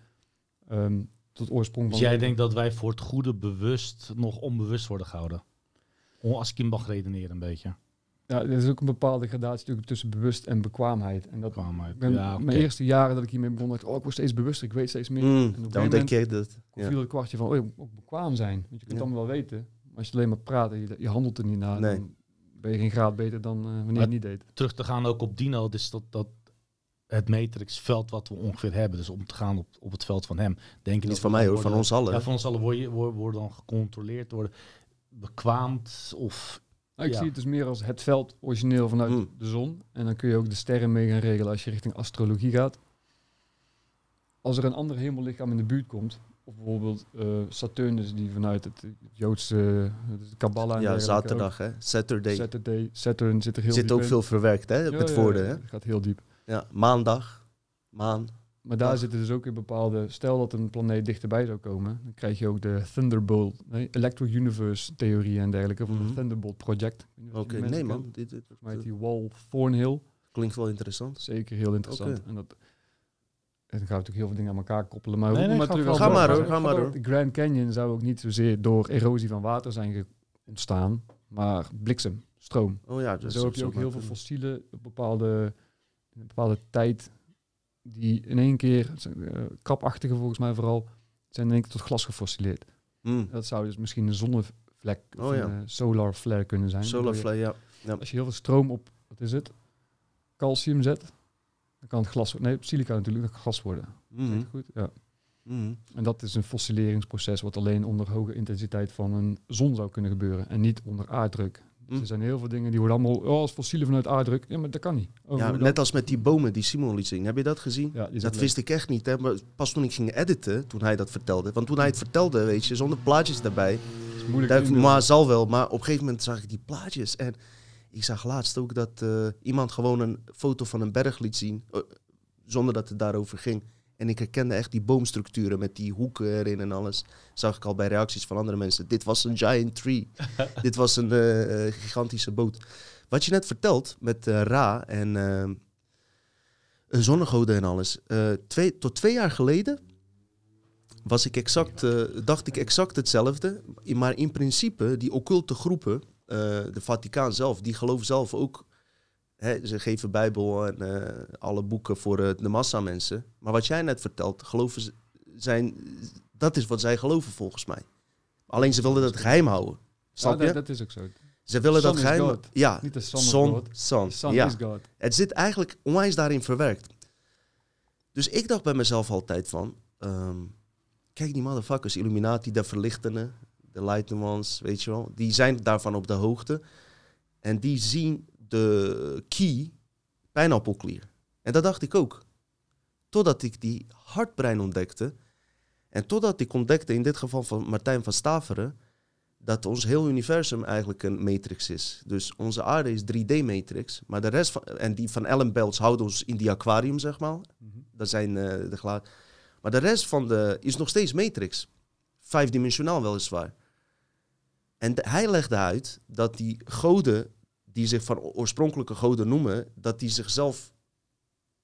Speaker 3: ehm, tot oorsprong
Speaker 2: Dus jij denkt dat wij voor het goede bewust nog onbewust worden gehouden? Als ik in mag redeneren een beetje.
Speaker 3: Ja, er is ook een bepaalde gradatie natuurlijk tussen bewust en bekwaamheid. En dat
Speaker 2: Kwaamheid.
Speaker 3: ik ben,
Speaker 2: Ja,
Speaker 3: mijn eerste jaren dat ik hiermee begon, dacht ik, oh, ik word steeds bewuster, ik weet steeds meer.
Speaker 1: Mm,
Speaker 3: en op een
Speaker 1: dan denk je dat. Ja.
Speaker 3: viel het kwartje van, oh, je moet ook bekwaam zijn. Want je kunt
Speaker 1: Ja.
Speaker 3: allemaal wel weten. Maar als je alleen maar praat en je, je handelt er niet naar,
Speaker 1: Nee.
Speaker 3: dan ben je geen graad beter dan eh, wanneer je het niet deed.
Speaker 2: Terug te gaan ook op Dino, dus dat, dat het matrixveld wat we ongeveer hebben, dus om te gaan op, op het veld van hem. Denk
Speaker 1: Niet
Speaker 2: dat
Speaker 1: van mij hoor, van ons allen.
Speaker 2: Ja, van ons allen worden, worden, worden dan gecontroleerd, worden bekwaamd of...
Speaker 3: Nou, ik
Speaker 2: Ja.
Speaker 3: zie het dus meer als het veld origineel vanuit
Speaker 1: Mm.
Speaker 3: de zon. En dan kun je ook de sterren mee gaan regelen als je richting astrologie gaat. Als er een ander hemellichaam in de buurt komt, Of bijvoorbeeld eh, Saturnus, die vanuit het Joodse de Kabbalah en
Speaker 1: Ja, zaterdag, hè? Saturday.
Speaker 3: Saturday, Saturn zit er heel
Speaker 1: Zit
Speaker 3: diep
Speaker 1: ook
Speaker 3: in.
Speaker 1: veel verwerkt, hè? Op
Speaker 3: Ja,
Speaker 1: het
Speaker 3: ja,
Speaker 1: woorden,
Speaker 3: ja,
Speaker 1: hè?
Speaker 3: het gaat heel diep.
Speaker 1: Ja, maandag. Maan.
Speaker 3: Maar daar zitten dus ook in bepaalde... Stel dat een planeet dichterbij zou komen, dan krijg je ook de Thunderbolt, nee, Electro-Universe theorie en dergelijke, of het Thunderbolt Project.
Speaker 1: Oké, nee man,
Speaker 3: kent.
Speaker 1: dit, dit,
Speaker 3: Volgens mij heet die Wall Thornhill.
Speaker 1: klinkt wel interessant.
Speaker 3: Zeker heel interessant. En dat, en dan gaan we natuurlijk heel veel dingen aan elkaar koppelen. Maar,
Speaker 2: Nee,
Speaker 3: hoe-
Speaker 2: nee,
Speaker 3: maar
Speaker 2: ga
Speaker 3: terug.
Speaker 1: Ga maar, hoor, ga maar,
Speaker 3: door. De Grand Canyon zou ook niet zozeer door erosie van water zijn ge- ontstaan, maar bliksem, stroom.
Speaker 1: Oh ja,
Speaker 3: Dus zo heb je ook heel veel fossielen op bepaalde, in een bepaalde tijd die in één keer, eh, krapachtige volgens mij vooral, zijn in één keer tot glas gefossileerd.
Speaker 1: Mm.
Speaker 3: Dat zou dus misschien een zonnevlek of
Speaker 1: Oh ja.
Speaker 3: een eh, solar flare kunnen zijn.
Speaker 1: Solar flare, ja.
Speaker 3: Als je heel veel stroom op, wat is het, calcium zet, dan kan het glas worden. Nee, silica natuurlijk, dat glas worden. Ik goed? Ja.
Speaker 1: Mhm.
Speaker 3: En dat is een fossileringsproces wat alleen onder hoge intensiteit van een zon zou kunnen gebeuren en niet onder aarddruk. Dus
Speaker 1: Mhm.
Speaker 3: er zijn heel veel dingen die worden allemaal oh, als fossielen vanuit aarddruk. Ja, maar dat kan niet. Oh,
Speaker 1: Ja, net als met die bomen die Simon liet zien. Heb je dat gezien?
Speaker 3: Ja,
Speaker 1: Dat wist ik echt niet. Hè? Maar pas toen ik ging editen, toen hij dat vertelde. Want toen hij het vertelde, weet je, zonder plaatjes daarbij.
Speaker 3: Dat is moeilijk
Speaker 1: Dat, maar zal wel. Maar op een gegeven moment zag ik die plaatjes. En ik zag laatst ook dat eh, iemand gewoon een foto van een berg liet zien. eh, zonder dat het daarover ging. En ik herkende echt die boomstructuren met die hoeken erin en alles. Zag ik al bij reacties van andere mensen. Dit was een giant tree. Dit was een eh, eh, gigantische boot. Wat je net vertelt met eh, Ra en eh, een zonnegoden en alles. twee, tot twee jaar geleden was ik exact, dacht ik exact hetzelfde. Maar in principe, die occulte groepen, de Vaticaan zelf, die geloven zelf ook. Hè, ze geven Bijbel en eh, alle boeken voor eh, de massa mensen. Maar wat jij net vertelt, geloven ze, zijn, dat is wat zij geloven volgens mij. Alleen ze wilden dat geheim houden. Snap
Speaker 3: Ja,
Speaker 1: je?
Speaker 3: dat, dat is ook zo.
Speaker 1: Ze willen
Speaker 3: Sun
Speaker 1: dat geheim.
Speaker 3: God.
Speaker 1: Ja,
Speaker 3: Niet de son
Speaker 1: son, Ja.
Speaker 3: is God.
Speaker 1: Het zit eigenlijk onwijs daarin verwerkt. Dus ik dacht bij mezelf altijd van... ehm, kijk, die motherfuckers, Illuminati, de verlichtenden, de lighten ones, weet je wel. Die zijn daarvan op de hoogte. En die zien de key pijnappelklier. En dat dacht ik ook. Totdat ik die hartbrein ontdekte. En totdat ik ontdekte, in dit geval van Martijn van Staveren... dat ons heel universum eigenlijk een matrix is. Dus onze aarde is 3D-matrix. Maar de rest van... En die van Ellen Belts houden ons in die aquarium, zeg maar.
Speaker 3: Mhm.
Speaker 1: Dat zijn eh, de gla Maar de rest van de is nog steeds matrix. Vijfdimensionaal weliswaar. En de- hij legde uit dat die goden, die zich van oorspronkelijke goden noemen, dat die zichzelf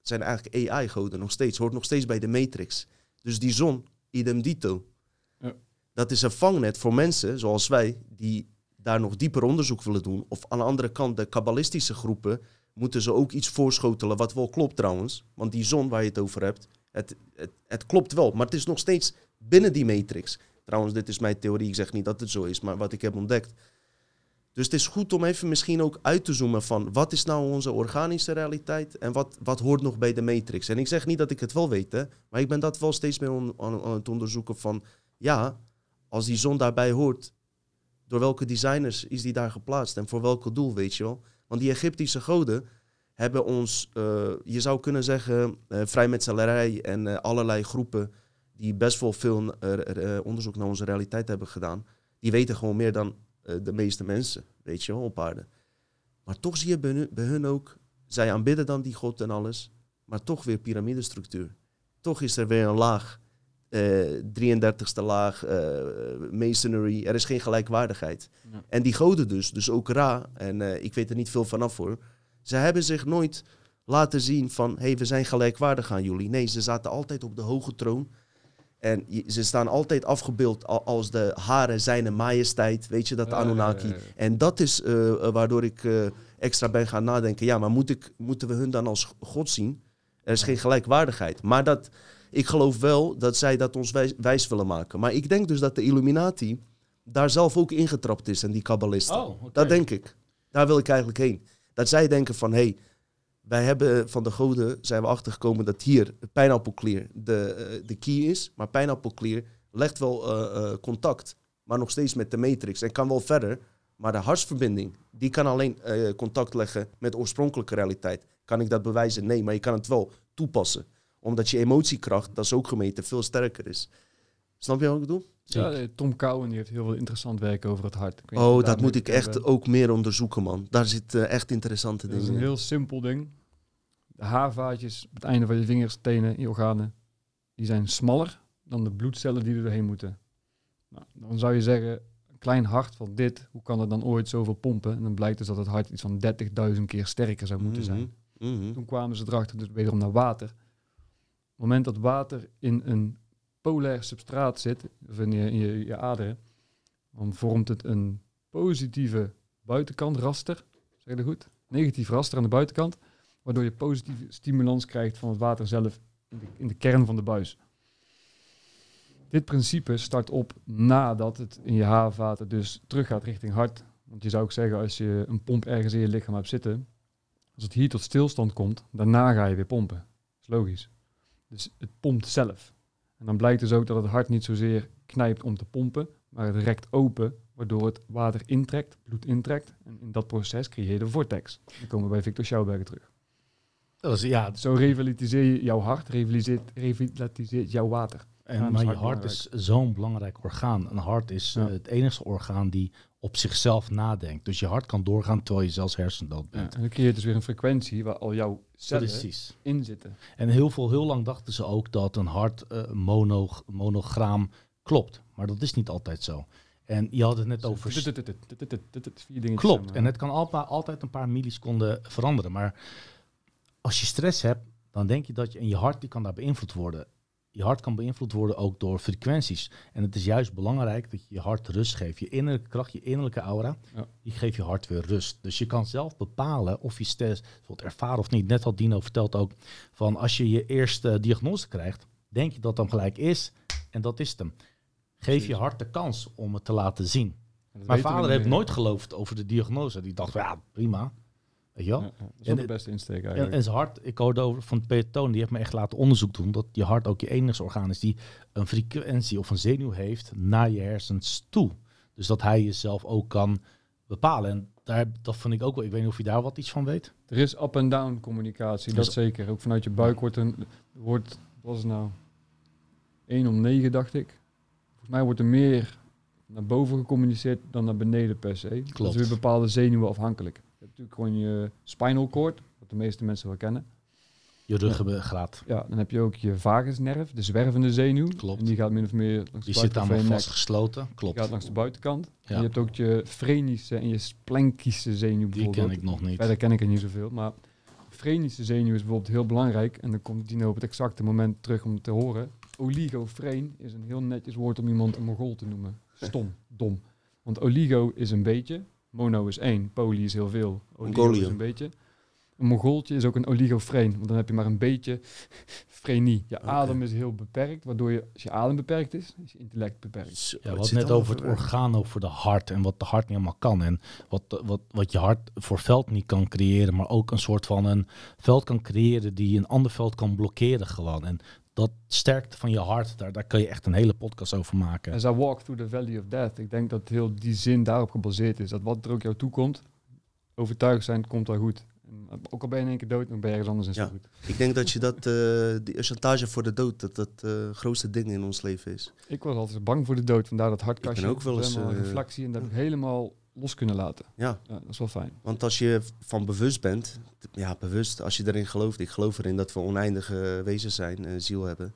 Speaker 1: zijn eigenlijk AI-goden nog steeds, hoort nog steeds bij de matrix. Dus die zon, idem dito.
Speaker 3: Ja.
Speaker 1: Dat is een vangnet voor mensen zoals wij, die daar nog dieper onderzoek willen doen. Of aan de andere kant, de kabbalistische groepen, moeten ze ook iets voorschotelen, wat wel klopt trouwens. Want die zon waar je het over hebt, het, het, het klopt wel, maar het is nog steeds binnen die matrix. Trouwens, dit is mijn theorie, ik zeg niet dat het zo is, maar wat ik heb ontdekt. Dus het is goed om even misschien ook uit te zoomen van wat is nou onze organische realiteit en wat, wat hoort nog bij de matrix. En ik zeg niet dat ik het wel weet, hè, maar ik ben dat wel steeds meer aan, het onderzoeken van ja, als die zon daarbij hoort, door welke designers is die daar geplaatst en voor welk doel, weet je wel. Want die Egyptische goden hebben ons, eh, je zou kunnen zeggen, eh vrijmetselarij en eh, allerlei groepen die best wel veel onderzoek naar onze realiteit hebben gedaan, die weten gewoon meer dan de meeste mensen, weet je wel, op aarde. Maar toch zie je bij hun, bij hun ook, zij aanbidden dan die god en alles, maar toch weer piramidestructuur. Toch is er weer een laag, eh 33ste laag, eh, masonry, er is geen gelijkwaardigheid.
Speaker 3: Ja.
Speaker 1: En die goden dus, dus ook Ra, en eh, ik weet er niet veel vanaf hoor, ze hebben zich nooit laten zien van, hé, hey, we zijn gelijkwaardig aan jullie. Nee, ze zaten altijd op de hoge troon. En ze staan altijd afgebeeld al- als de haren zijn majesteit, weet je, dat de
Speaker 3: ja,
Speaker 1: Anunnaki.
Speaker 3: ja, ja.
Speaker 1: En dat is eh, eh, waardoor ik eh, extra ben gaan nadenken. Ja, maar moet ik, moeten we hun dan als God zien? Er is geen gelijkwaardigheid. Maar dat, ik geloof wel dat zij dat ons wijs, wijs willen maken. Maar ik denk dus dat de Illuminati daar zelf ook ingetrapt is en die kabbalisten.
Speaker 2: Oh.
Speaker 1: Dat denk ik. Daar wil ik eigenlijk heen. Dat zij denken van, hé, hey, wij hebben van de goden, zijn we achtergekomen dat hier pijnappelklier de, eh, de key is. Maar pijnappelklier legt wel eh, eh, contact, maar nog steeds met de matrix. En kan wel verder, maar de hartsverbinding, die kan alleen contact leggen met de oorspronkelijke realiteit. Kan ik dat bewijzen? Nee, maar je kan het wel toepassen. Omdat je emotiekracht, dat is ook gemeten, veel sterker is. Snap je wat ik bedoel?
Speaker 3: Ja, eh, Tom Cowan die heeft heel veel interessant werk over het hart.
Speaker 1: Oh, dat moet ik echt ook meer onderzoeken, man. Daar zit eh, echt interessante
Speaker 3: Dat is
Speaker 1: dingen
Speaker 3: een
Speaker 1: in.
Speaker 3: heel simpel ding. De haarvaatjes op het einde van je vingers, tenen, je organen, die zijn smaller dan de bloedcellen die er doorheen moeten. Nou, dan zou je zeggen, een klein hart van dit, hoe kan het dan ooit zoveel pompen? En dan blijkt dus dat het hart iets van 30.000 keer sterker zou moeten zijn.
Speaker 1: Mhm, mhm.
Speaker 3: Toen kwamen ze erachter, dus wederom naar water. Op het moment dat water in een polair substraat zit, of in je, je, aderen, dan vormt het een positieve buitenkant raster, zeg je goed? Negatief raster aan de buitenkant, waardoor je positieve stimulans krijgt van het water zelf in de, in de kern van de buis. Dit principe start op nadat het in je haarvaten dus terug gaat richting hart. Want je zou ook zeggen, als je een pomp ergens in je lichaam hebt zitten, als het hier tot stilstand komt, daarna ga je weer pompen. Dat is logisch. Dus het pompt zelf. En dan blijkt dus ook dat het hart niet zozeer knijpt om te pompen, maar het rekt open, waardoor het water intrekt, bloed intrekt. En in dat proces creëer je de vortex. Dan komen we bij Victor Schouwberger terug.
Speaker 2: Dat is, ja,
Speaker 3: Zo revitaliseer je jouw hart, revitaliseert, revitaliseert jouw water.
Speaker 2: En,
Speaker 3: Ja,
Speaker 2: maar je hart is zo'n belangrijk orgaan. Een hart is
Speaker 3: Ja.
Speaker 2: eh, het enige orgaan die op zichzelf nadenkt. Dus je hart kan doorgaan terwijl je zelfs hersendood
Speaker 3: Ja,
Speaker 2: bent.
Speaker 3: en dan creëer je dus weer een frequentie waar al jouw cellen
Speaker 2: Precies.
Speaker 3: in zitten.
Speaker 2: En heel, veel, heel lang dachten ze ook dat een hart eh, mono, monograam klopt. Maar dat is niet altijd zo. En je had het net over... Klopt. En het kan altijd, altijd een paar milliseconden veranderen. Maar als je stress hebt, dan denk je dat je... En je hart die kan daar beïnvloed worden. Je hart kan beïnvloed worden ook door frequenties. En het is juist belangrijk dat je je hart rust geeft. Je innerlijke kracht, je innerlijke aura,
Speaker 3: Ja.
Speaker 2: die geeft je hart weer rust. Dus je kan zelf bepalen of je stress wilt ervaren of niet. Net had Dino verteld ook, van als je je eerste diagnose krijgt, denk je dat dan gelijk is. En dat is het hem. Geef je hart de kans om het te laten zien. Mijn vader heeft nooit geloofd over de diagnose. Die dacht, ja, prima. Weet je wel?
Speaker 3: Ja, dat is
Speaker 2: En
Speaker 3: de beste insteek
Speaker 2: En,
Speaker 3: eigenlijk.
Speaker 2: en zijn hart, ik hoorde over van Peter Toon, die heeft me echt laten onderzoek doen, dat je hart ook je enige orgaan is die een frequentie of een zenuw heeft naar je hersens toe. Dus dat hij jezelf ook kan bepalen. En daar, dat vind ik ook wel, ik weet niet of je daar wat iets van weet.
Speaker 3: Er is up-and-down communicatie, dat
Speaker 2: Dus-
Speaker 3: zeker. Ook vanuit je buik wordt een, wordt, wat was het nou, 1 om 9 dacht ik. Volgens mij wordt er meer naar boven gecommuniceerd dan naar beneden per se. Dat
Speaker 2: Klopt.
Speaker 3: is weer bepaalde zenuwen afhankelijk. Natuurlijk gewoon je spinal cord, wat de meeste mensen wel kennen.
Speaker 2: Je ruggengraat.
Speaker 3: Ja, dan heb je ook je vagusnerf, de zwervende zenuw.
Speaker 2: Klopt.
Speaker 3: En die gaat min of meer langs
Speaker 2: Die
Speaker 3: de
Speaker 2: zit allemaal vastgesloten.
Speaker 3: Die
Speaker 2: Klopt.
Speaker 3: gaat langs de buitenkant. En je hebt ook je frenische en je splenkische zenuw
Speaker 2: Die ken ik nog niet.
Speaker 3: Verder ken ik er niet zoveel, maar frenische zenuw is bijvoorbeeld heel belangrijk. En dan komt Dino op het exacte moment terug om te horen. Oligofreen is een heel netjes woord om iemand een mogol te noemen. Stom, dom. Want oligo is een beetje, mono is één, poly is heel veel, oligo
Speaker 1: Mongolië.
Speaker 3: is een beetje. Een mogoltje is ook een oligofreen, want dan heb je maar een beetje frenie. Je adem is heel beperkt, waardoor je, als je adem beperkt is, is je intellect beperkt.
Speaker 1: Zo,
Speaker 2: Ja,
Speaker 1: het
Speaker 2: wat net over het orgaan, over de hart en wat de hart niet helemaal kan. En wat, wat, wat je hart voor veld niet kan creëren, maar ook een soort van een veld kan creëren die een ander veld kan blokkeren gewoon. En dat sterkte van je hart, daar, daar kan je echt een hele podcast over maken.
Speaker 3: As I walk through the valley of death. Ik denk dat heel die zin daarop gebaseerd is. Dat wat er ook jou toekomt, overtuigd zijn, het komt wel goed. En eh, ook al ben je in één keer dood, dan ben je ergens anders in zo
Speaker 1: Ja.
Speaker 3: goed.
Speaker 1: Ik denk dat je dat, eh, die chantage voor de dood, dat dat eh grootste ding in ons leven is.
Speaker 3: Ik was altijd bang voor de dood, vandaar dat hartkastje.
Speaker 1: Ik ben ook wel eens, eh,
Speaker 3: reflectie en dat heb ik helemaal los kunnen laten.
Speaker 1: Ja,
Speaker 3: Ja, dat is wel fijn.
Speaker 1: want als je van bewust bent, ja, bewust, als je erin gelooft, ik geloof erin dat we oneindige wezens zijn, eh, ziel hebben,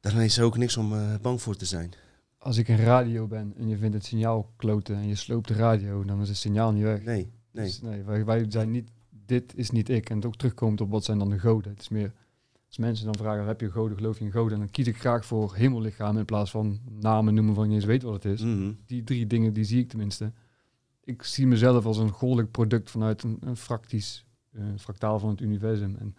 Speaker 1: dan is er ook niks om eh, bang voor te zijn.
Speaker 3: Als ik een radio ben en je vindt het signaal kloten en je sloopt de radio, dan is het signaal niet weg.
Speaker 1: Nee, nee.
Speaker 3: Dus nee, wij, wij zijn niet, dit is niet ik. En het ook terugkomt op wat zijn dan de goden. Het is meer, als mensen dan vragen, heb je goden, geloof je in goden? En dan kies ik graag voor hemellichaam in plaats van namen noemen van je eens weet wat het is.
Speaker 1: Mhm.
Speaker 3: Die drie dingen, die zie ik tenminste. Ik zie mezelf als een goddelijk product vanuit een, een fractisch, eh, fractaal van het universum. En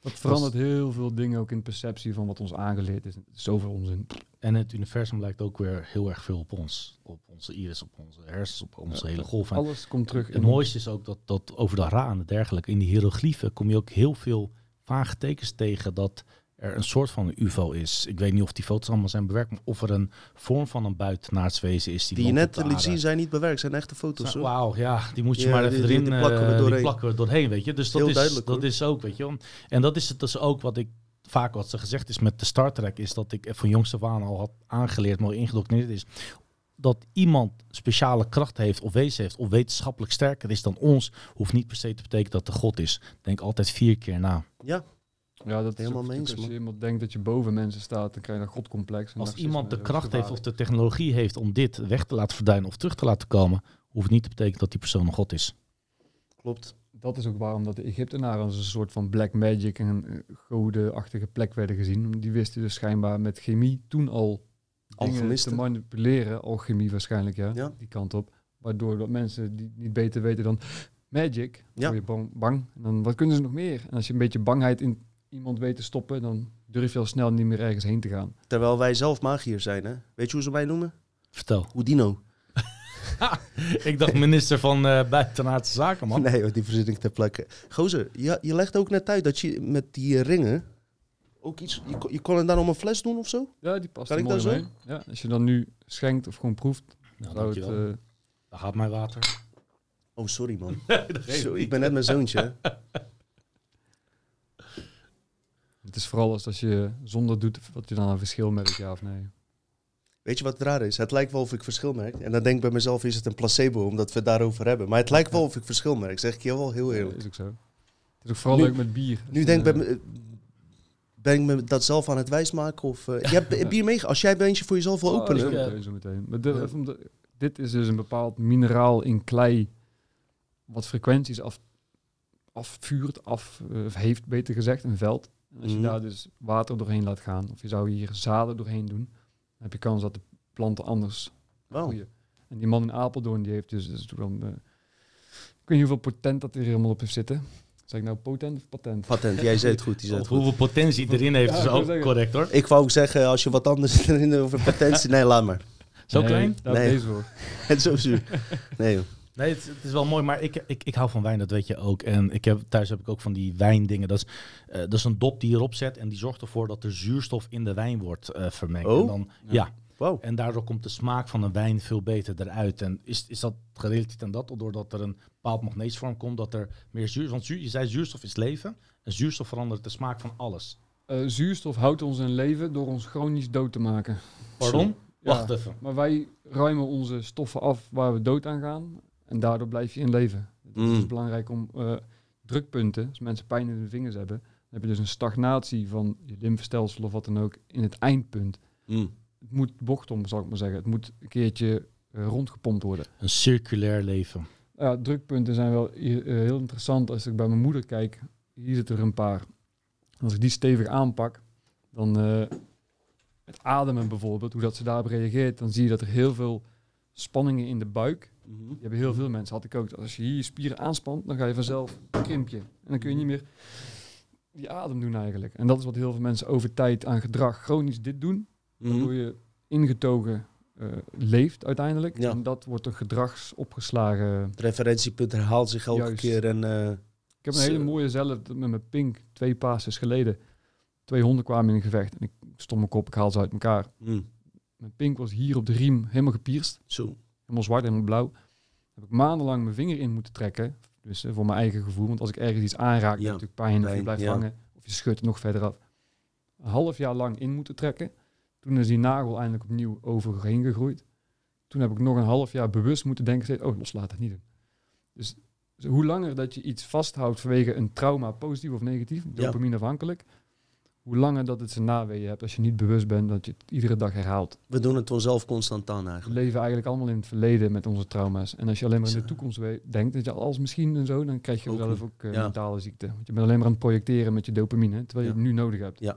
Speaker 3: dat verandert heel veel dingen ook in perceptie van wat ons aangeleerd is. Zoveel onzin.
Speaker 2: En het universum lijkt ook weer heel erg veel op ons. Op onze iris, op onze hersens, op onze
Speaker 3: Ja,
Speaker 2: hele golf. En
Speaker 3: Alles komt terug
Speaker 2: het
Speaker 3: in
Speaker 2: mooiste is ook dat, dat over de Ra en dergelijke, in die hieroglyphen kom je ook heel veel vage tekens tegen dat er een soort van UFO is. Ik weet niet of die foto's allemaal zijn bewerkt, maar of er een vorm van een buitenaardswezen is. Die,
Speaker 1: Die je net liet zien zijn niet bewerkt, zijn echte foto's.
Speaker 2: Wauw, ja, die moet je
Speaker 1: Ja,
Speaker 2: maar even
Speaker 1: die-
Speaker 2: erin,
Speaker 1: die plakken we
Speaker 2: eh,
Speaker 1: doorheen.
Speaker 2: plakken we doorheen, weet je. Dus dat,
Speaker 1: Heel
Speaker 2: is,
Speaker 1: duidelijk,
Speaker 2: dat
Speaker 1: hoor.
Speaker 2: is ook, weet je. En dat is het dus ook wat ik vaak wat ze gezegd is met de Star Trek, is dat ik van jongs af aan al had aangeleerd, mooi ingedoctrineerd is, dat iemand speciale kracht heeft of wezen heeft of wetenschappelijk sterker is dan ons, hoeft niet per se te betekenen dat de God is. Denk altijd vier keer na.
Speaker 1: Ja,
Speaker 3: Ja, dat is
Speaker 1: Helemaal mee eens,
Speaker 3: Als je iemand denkt dat je boven mensen staat, dan krijg je een godcomplex.
Speaker 2: Als iemand de kracht heeft of de technologie heeft om dit weg te laten verduinen of terug te laten komen, hoeft niet te betekenen dat die persoon een God is.
Speaker 1: klopt.
Speaker 3: Dat is ook waarom dat de Egyptenaren als een soort van black magic en een eh, godenachtige plek werden gezien. Die wisten dus schijnbaar met chemie toen al
Speaker 1: Alchemisten.
Speaker 3: te manipuleren. Alchemie waarschijnlijk, ja,
Speaker 1: Ja.
Speaker 3: Die kant op. Waardoor dat mensen die niet beter weten dan magic,
Speaker 1: Ja.
Speaker 3: word je bang, bang. En dan wat kunnen ze nog meer? En als je een beetje bangheid in iemand weet te stoppen, dan durf je al snel niet meer ergens heen te gaan.
Speaker 1: Terwijl wij zelf magiërs zijn, hè? Weet je hoe ze mij noemen?
Speaker 2: Vertel.
Speaker 1: Houdino.
Speaker 2: ik dacht minister van eh Buitenaardse Zaken, man.
Speaker 1: Nee, hoor, die verzin ik ter plekke. Gozer, je, je legt ook net uit dat je met die ringen ook iets... Je, kon- je kon het dan om een fles doen of zo?
Speaker 3: Ja, die past
Speaker 1: Kan
Speaker 3: er
Speaker 1: ik
Speaker 3: mooi
Speaker 1: dat zo?
Speaker 3: Ja, als je dan nu schenkt of gewoon proeft,
Speaker 2: Nou,
Speaker 3: zou het...
Speaker 2: dankjewel.
Speaker 3: eh,
Speaker 2: mijn water.
Speaker 1: Oh, sorry man. Ik ben net mijn zoontje.
Speaker 3: het is vooral als, als je zonder doet, wat je dan een verschil merkt, ja of nee.
Speaker 1: Weet je wat het raar is? Het lijkt wel of ik verschil merk. En dan denk ik bij mezelf, is het een placebo, omdat we het daarover hebben. Maar het lijkt wel of ik verschil merk, zeg ik je wel heel
Speaker 3: Ja,
Speaker 1: eerlijk.
Speaker 3: is ook zo. Het is ook vooral
Speaker 1: Nu-
Speaker 3: leuk met bier.
Speaker 1: Nu denk ik bij me, ben ik me dat zelf aan het wijsmaken? Of, eh, je hebt bier mee, als jij een eentje voor jezelf wil
Speaker 3: Oh,
Speaker 1: openen.
Speaker 3: zo
Speaker 2: Ja.
Speaker 3: meteen, zo meteen. Maar
Speaker 1: Ja.
Speaker 3: de- dit is dus een bepaald mineraal in klei wat frequenties af, afvuurt, af eh, heeft beter gezegd, een veld. En als je
Speaker 1: Mhm.
Speaker 3: daar dus water doorheen laat gaan, of je zou hier zaden doorheen doen, dan heb je kans dat de planten anders
Speaker 1: Wauw.
Speaker 3: groeien. En die man in Apeldoorn, die heeft dus, dus dan, eh, ik weet niet hoeveel potent dat er helemaal op heeft zitten. Zeg ik nou potent of patent?
Speaker 1: Patent, jij zei het goed. Zei het goed.
Speaker 2: hoeveel potentie erin heeft,
Speaker 3: Ja,
Speaker 2: is ook correct hoor.
Speaker 1: Ik wou ook zeggen, als je wat anders erin over patentie... Nee, laat maar.
Speaker 2: Zo
Speaker 3: Nee,
Speaker 2: klein?
Speaker 1: Nee.
Speaker 3: is deze voor.
Speaker 1: Het is zo zuur. Nee joh.
Speaker 2: Nee, het, het is wel mooi, maar ik, ik, ik hou van wijn, dat weet je ook. En ik heb, thuis heb ik ook van die wijndingen. Dat is, eh, dat is een dop die je erop zet en die zorgt ervoor dat er zuurstof in de wijn wordt eh, vermengd.
Speaker 1: Oh.
Speaker 2: En, dan,
Speaker 3: Ja.
Speaker 2: ja.
Speaker 1: Wauw.
Speaker 2: en daardoor komt de smaak van een wijn veel beter eruit. En is, is dat gerelateerd aan dat? Of doordat er een bepaald magneesvorm komt, dat er meer zuur... Want zuur, je zei zuurstof is leven. En zuurstof verandert de smaak van alles.
Speaker 3: Eh, zuurstof houdt ons in leven door ons chronisch dood te maken.
Speaker 2: Pardon?
Speaker 3: Ja.
Speaker 2: Wacht even.
Speaker 3: Maar wij ruimen onze stoffen af waar we dood aan gaan. En daardoor blijf je in leven. Het is
Speaker 1: Mm.
Speaker 3: dus belangrijk om eh, drukpunten, als mensen pijn in de vingers hebben, dan heb je dus een stagnatie van je lymfestelsel of wat dan ook in het eindpunt.
Speaker 1: Mm.
Speaker 3: Het moet bochtom, zal ik maar zeggen. Het moet een keertje eh, rondgepompt worden.
Speaker 2: Een circulair leven.
Speaker 3: Ja, drukpunten zijn wel eh, heel interessant. Als ik bij mijn moeder kijk, hier zitten er een paar. Als ik die stevig aanpak, dan het ademen bijvoorbeeld, hoe dat ze daarop reageert, dan zie je dat er heel veel spanningen in de buik.
Speaker 1: Mhm.
Speaker 3: Die hebben heel veel mensen, had ik ook. Als je hier je spieren aanspant, dan ga je vanzelf krimpje. En dan kun je niet meer die adem doen eigenlijk. En dat is wat heel veel mensen over tijd aan gedrag chronisch dit doen.
Speaker 1: Mhm.
Speaker 3: Waardoor je ingetogen eh, leeft uiteindelijk.
Speaker 1: Ja.
Speaker 3: En dat wordt er gedrags opgeslagen.
Speaker 1: Het referentiepunt herhaalt zich elke
Speaker 3: Juist.
Speaker 1: keer. En, eh,
Speaker 3: Ik heb een hele mooie zelf met mijn pink, twee paasjes geleden. Twee honden kwamen in een gevecht. En ik stond mijn kop, ik haal ze uit elkaar.
Speaker 1: mm,
Speaker 3: Mijn pink was hier op de riem helemaal gepierst.
Speaker 1: zo.
Speaker 3: Helemaal zwart, helemaal blauw. Heb ik maandenlang mijn vinger in moeten trekken. Dus eh, voor mijn eigen gevoel. Want als ik ergens iets aanraak,
Speaker 1: Ja.
Speaker 3: natuurlijk pijn. Of je blijft
Speaker 1: ja.
Speaker 3: hangen. Of je schudt het nog verder af. Een half jaar lang in moeten trekken. Toen is die nagel eindelijk opnieuw overheen gegroeid. Toen heb ik nog een half jaar bewust moeten denken. steeds, Oh, loslaten, niet doen. Dus, dus hoe langer dat je iets vasthoudt vanwege een trauma, positief of negatief,
Speaker 1: Ja.
Speaker 3: dopamine afhankelijk. Hoe langer dat het zijn naweeën hebt als je niet bewust bent dat je het iedere dag herhaalt.
Speaker 1: We doen het onszelf constant aan
Speaker 3: We
Speaker 1: eigenlijk.
Speaker 3: leven eigenlijk allemaal in het verleden met onze trauma's. En als je alleen maar in de toekomst we- denkt, dat je als misschien en zo, dan krijg je
Speaker 1: Ook
Speaker 3: zelf ook eh,
Speaker 1: Ja.
Speaker 3: mentale ziekte. Want je bent alleen maar aan het projecteren met je dopamine, terwijl je
Speaker 1: Ja.
Speaker 3: het nu nodig hebt.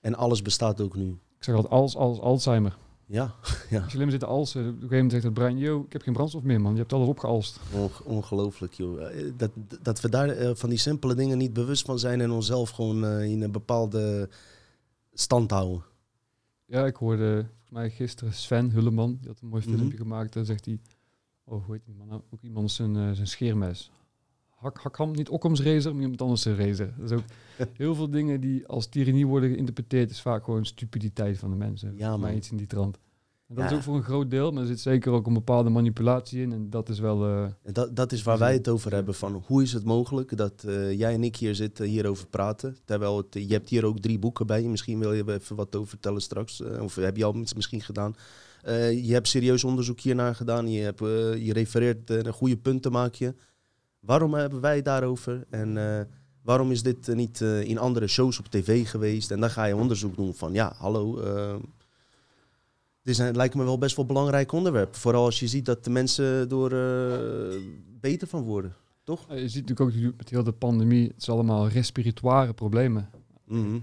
Speaker 1: En alles bestaat ook nu.
Speaker 3: Ik zeg altijd als, als Alzheimer.
Speaker 1: Ja, ja.
Speaker 3: Als je alleen maar zit te alsen, op een gegeven moment zegt het brein, yo, ik heb geen brandstof meer man, je hebt alles opgealst.
Speaker 1: Onge- ongelooflijk, joh. Eh, Dat, dat we daar eh, van die simpele dingen niet bewust van zijn en onszelf gewoon eh, in een bepaalde stand houden.
Speaker 3: Ja, ik hoorde volgens mij gisteren Sven Hulleman, die had een mooi
Speaker 1: Mhm.
Speaker 3: filmpje gemaakt. Daar zegt hij, oh hoe heet die man nou? Ook iemand zijn, eh, zijn scheermes. Hak, Hakham, niet Occam's razor, maar iemand anders zijn razor. Dat is ook heel veel dingen die als tirannie worden geïnterpreteerd, is vaak gewoon stupiditeit van de mensen.
Speaker 1: Ja, man.
Speaker 3: iets in die trant. En dat
Speaker 1: Ja.
Speaker 3: is ook voor een groot deel, maar er zit zeker ook een bepaalde manipulatie in. En dat is wel... eh,
Speaker 1: Dat, dat is waar wij het over hebben. Van hoe is het mogelijk dat eh, jij en ik hier zitten, hierover praten. Terwijl het, je hebt hier ook drie boeken bij. Misschien wil je even wat over vertellen straks. eh, of heb je al iets misschien gedaan. Je hebt serieus onderzoek hiernaar gedaan. Je, hebt, je refereert een goede punten maak je. Waarom hebben wij het daarover? En eh, waarom is dit eh, niet eh, in andere shows op tv geweest? En dan ga je onderzoek doen van ja, hallo. eh, dit is, lijkt me wel best wel een belangrijk onderwerp. Vooral als je ziet dat de mensen door beter van worden. Toch?
Speaker 3: je ziet natuurlijk ook met heel de pandemie, het is allemaal respiratoire problemen.
Speaker 1: Mhm.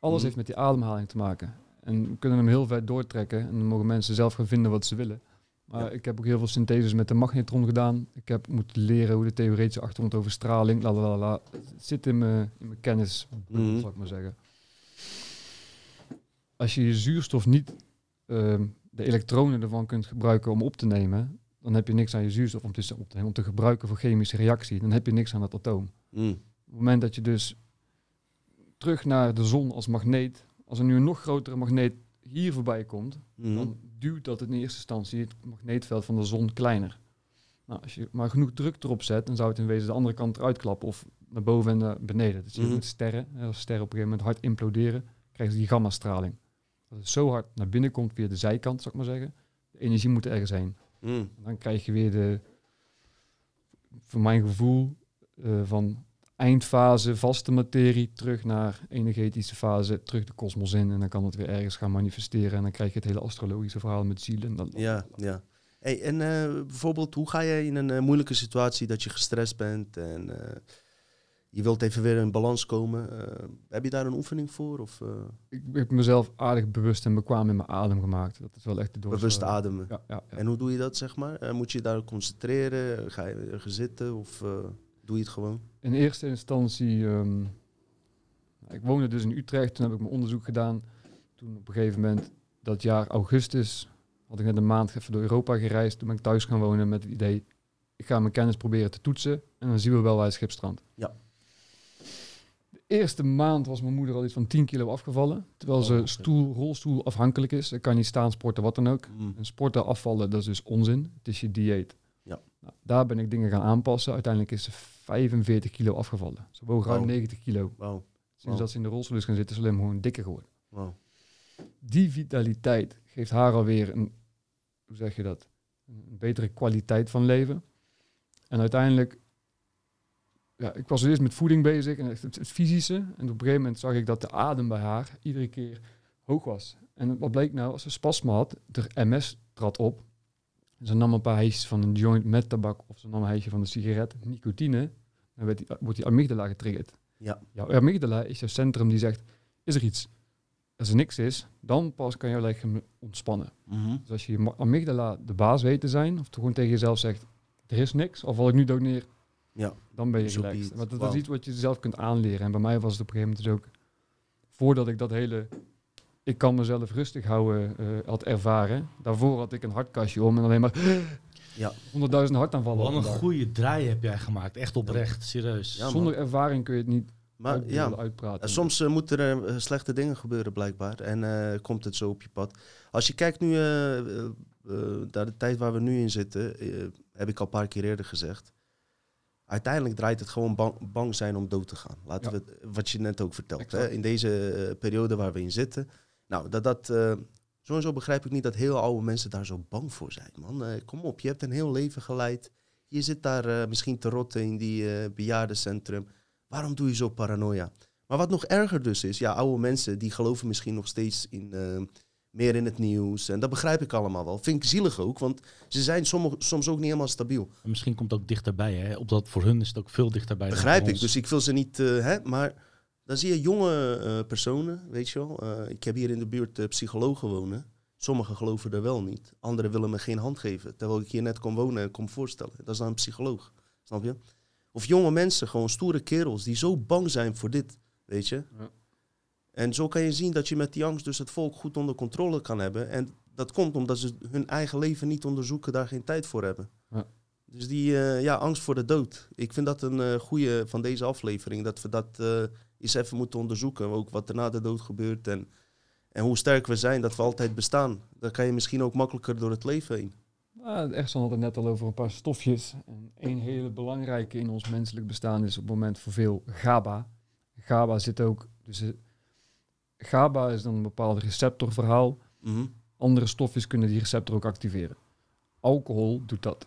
Speaker 3: Alles
Speaker 1: Mhm.
Speaker 3: heeft met die ademhaling te maken. En we kunnen hem heel ver doortrekken. En dan mogen mensen zelf gaan vinden wat ze willen. Maar
Speaker 1: Ja.
Speaker 3: ik heb ook heel veel syntheses met de magnetron gedaan. Ik heb moeten leren hoe de theoretische achtergrond over straling. La. Het zit in mijn, in mijn kennis,
Speaker 1: Mhm.
Speaker 3: zal ik maar zeggen. Als je je zuurstof niet, ehm, de elektronen ervan kunt gebruiken om op te nemen, dan heb je niks aan je zuurstof om te, op te, nemen, om te gebruiken voor chemische reactie. Dan heb je niks aan het atoom.
Speaker 1: Mhm.
Speaker 3: Op het moment dat je dus terug naar de zon als magneet, als er nu een nog grotere magneet hier voorbij komt,
Speaker 1: Mhm.
Speaker 3: dan duwt dat in eerste instantie het magneetveld van de zon kleiner. Nou, als je maar genoeg druk erop zet, dan zou het in wezen de andere kant eruit klappen of naar boven en naar beneden. Zie je
Speaker 1: Mhm.
Speaker 3: met sterren. Als sterren op een gegeven moment hard imploderen, krijgen ze die gammastraling. Dat het zo hard naar binnen komt via de zijkant, zou ik maar zeggen. De energie moet ergens heen.
Speaker 1: Mhm.
Speaker 3: Dan krijg je weer de, voor mijn gevoel, eh, van eindfase vaste materie terug naar energetische fase, terug de kosmos in. En dan kan het weer ergens gaan manifesteren. En dan krijg je het hele astrologische verhaal met zielen. Dan,
Speaker 1: Ja, ja. Hey, en eh, bijvoorbeeld, hoe ga jij in een eh, moeilijke situatie dat je gestrest bent en eh, je wilt even weer in balans komen? heb je daar een oefening voor? Of
Speaker 3: Ik heb mezelf aardig bewust en bekwaam in mijn adem gemaakt. Dat is wel echt de
Speaker 1: bewust ademen?
Speaker 3: Ja, ja, ja.
Speaker 1: En hoe doe je dat, zeg maar? Moet je daar concentreren? Ga je ergens zitten of doe je het gewoon?
Speaker 3: In eerste instantie, ehm, ik woonde dus in Utrecht, toen heb ik mijn onderzoek gedaan. Toen op een gegeven moment, dat jaar augustus, had ik net een maand even door Europa gereisd. Toen ben ik thuis gaan wonen met het idee, ik ga mijn kennis proberen te toetsen en dan zien we wel waar het schip strandt.
Speaker 1: Ja.
Speaker 3: De eerste maand was mijn moeder al iets van 10 kilo afgevallen, terwijl
Speaker 1: Oh,
Speaker 3: ze
Speaker 1: oké.
Speaker 3: stoel, rolstoel afhankelijk is. Ze kan niet staan, sporten, wat dan ook.
Speaker 1: Mm.
Speaker 3: En sporten, afvallen, dat is dus onzin. Het is je dieet. Nou, daar ben ik dingen gaan aanpassen. Uiteindelijk is ze 45 kilo afgevallen. Ze woog ruim
Speaker 1: Wauw.
Speaker 3: 90 kilo. Sinds dat ze in de rolstoel is gaan zitten, is ze alleen maar gewoon dikker geworden. Die vitaliteit geeft haar alweer een, hoe zeg je dat, een betere kwaliteit van leven. En uiteindelijk, ja, ik was eerst met voeding bezig en het, het fysische. En op een gegeven moment zag ik dat de adem bij haar iedere keer hoog was. En wat bleek nou, als ze spasma had, de MS trad op. Ze nam een paar heesjes van een joint met tabak of ze nam een heesje van een sigaret, nicotine. Dan werd die, wordt die amygdala getriggerd.
Speaker 1: Ja.
Speaker 3: Jouw amygdala is jouw centrum die zegt, is er iets? Als er niks is, dan pas kan jouw lichaam ontspannen.
Speaker 1: Mhm.
Speaker 3: Dus als je je amygdala de baas weet te zijn, of gewoon tegen jezelf zegt, er is niks, of val ik nu dood neer,
Speaker 1: Ja.
Speaker 3: dan ben je relaxed. Want dat is iets wat je zelf kunt aanleren. En bij mij was het op een gegeven moment dus ook, voordat ik dat hele, ik kan mezelf rustig houden, eh, had ervaren. Daarvoor had ik een hartkastje om en alleen maar
Speaker 1: Ja.
Speaker 3: honderdduizend hartaanvallen.
Speaker 2: Wat een
Speaker 3: dag.
Speaker 2: goede draai heb jij gemaakt. Echt oprecht, serieus.
Speaker 1: Ja.
Speaker 3: Zonder ervaring kun je het niet
Speaker 1: Maar ja,
Speaker 3: uitpraten.
Speaker 1: Soms eh, moeten er eh, slechte dingen gebeuren blijkbaar en eh, komt het zo op je pad. Als je kijkt nu eh, eh, eh, naar de tijd waar we nu in zitten, heb ik al een paar keer eerder gezegd. Uiteindelijk draait het gewoon bang, bang zijn om dood te gaan. Laten
Speaker 3: Ja.
Speaker 1: we wat je net ook vertelt. Hè? In deze periode waar we in zitten. Nou, dat dat. eh, sowieso begrijp ik niet dat heel oude mensen daar zo bang voor zijn. Man, Eh, kom op, je hebt een heel leven geleid. Je zit daar eh, misschien te rotten in die bejaardencentrum. Waarom doe je zo paranoia? Maar wat nog erger dus is, ja, oude mensen die geloven misschien nog steeds in, meer in het nieuws. En dat begrijp ik allemaal wel. Vind ik zielig ook, want ze zijn sommige, soms ook niet helemaal stabiel.
Speaker 2: En misschien komt het ook dichterbij. Hè? Opdat voor hun is het ook veel dichterbij.
Speaker 1: Begrijp ik. Dus ik wil ze niet, hè, maar dan zie je jonge eh, personen, weet je wel. Eh, ik heb hier in de buurt eh, psychologen wonen. Sommigen geloven er wel niet. Anderen willen me geen hand geven. Terwijl ik hier net kom wonen en kom voorstellen. Dat is dan een psycholoog. Snap je? Of jonge mensen, gewoon stoere kerels, die zo bang zijn voor dit, weet je.
Speaker 3: Ja.
Speaker 1: En zo kan je zien dat je met die angst dus het volk goed onder controle kan hebben. En dat komt omdat ze hun eigen leven niet onderzoeken, daar geen tijd voor hebben.
Speaker 3: Ja.
Speaker 1: Dus die ja, angst voor de dood. Ik vind dat een eh goede van deze aflevering. Dat we dat eens even moeten onderzoeken. Ook wat er na de dood gebeurt. En, En hoe sterk we zijn, dat we altijd bestaan. Dan kan je misschien ook makkelijker door het leven heen.
Speaker 3: Nou, echt had het net al over een paar stofjes. En één hele belangrijke in ons menselijk bestaan is op het moment voor veel GABA. GABA zit ook, dus eh, GABA is dan een bepaald receptorverhaal.
Speaker 1: Mhm.
Speaker 3: Andere stofjes kunnen die receptor ook activeren. Alcohol doet dat.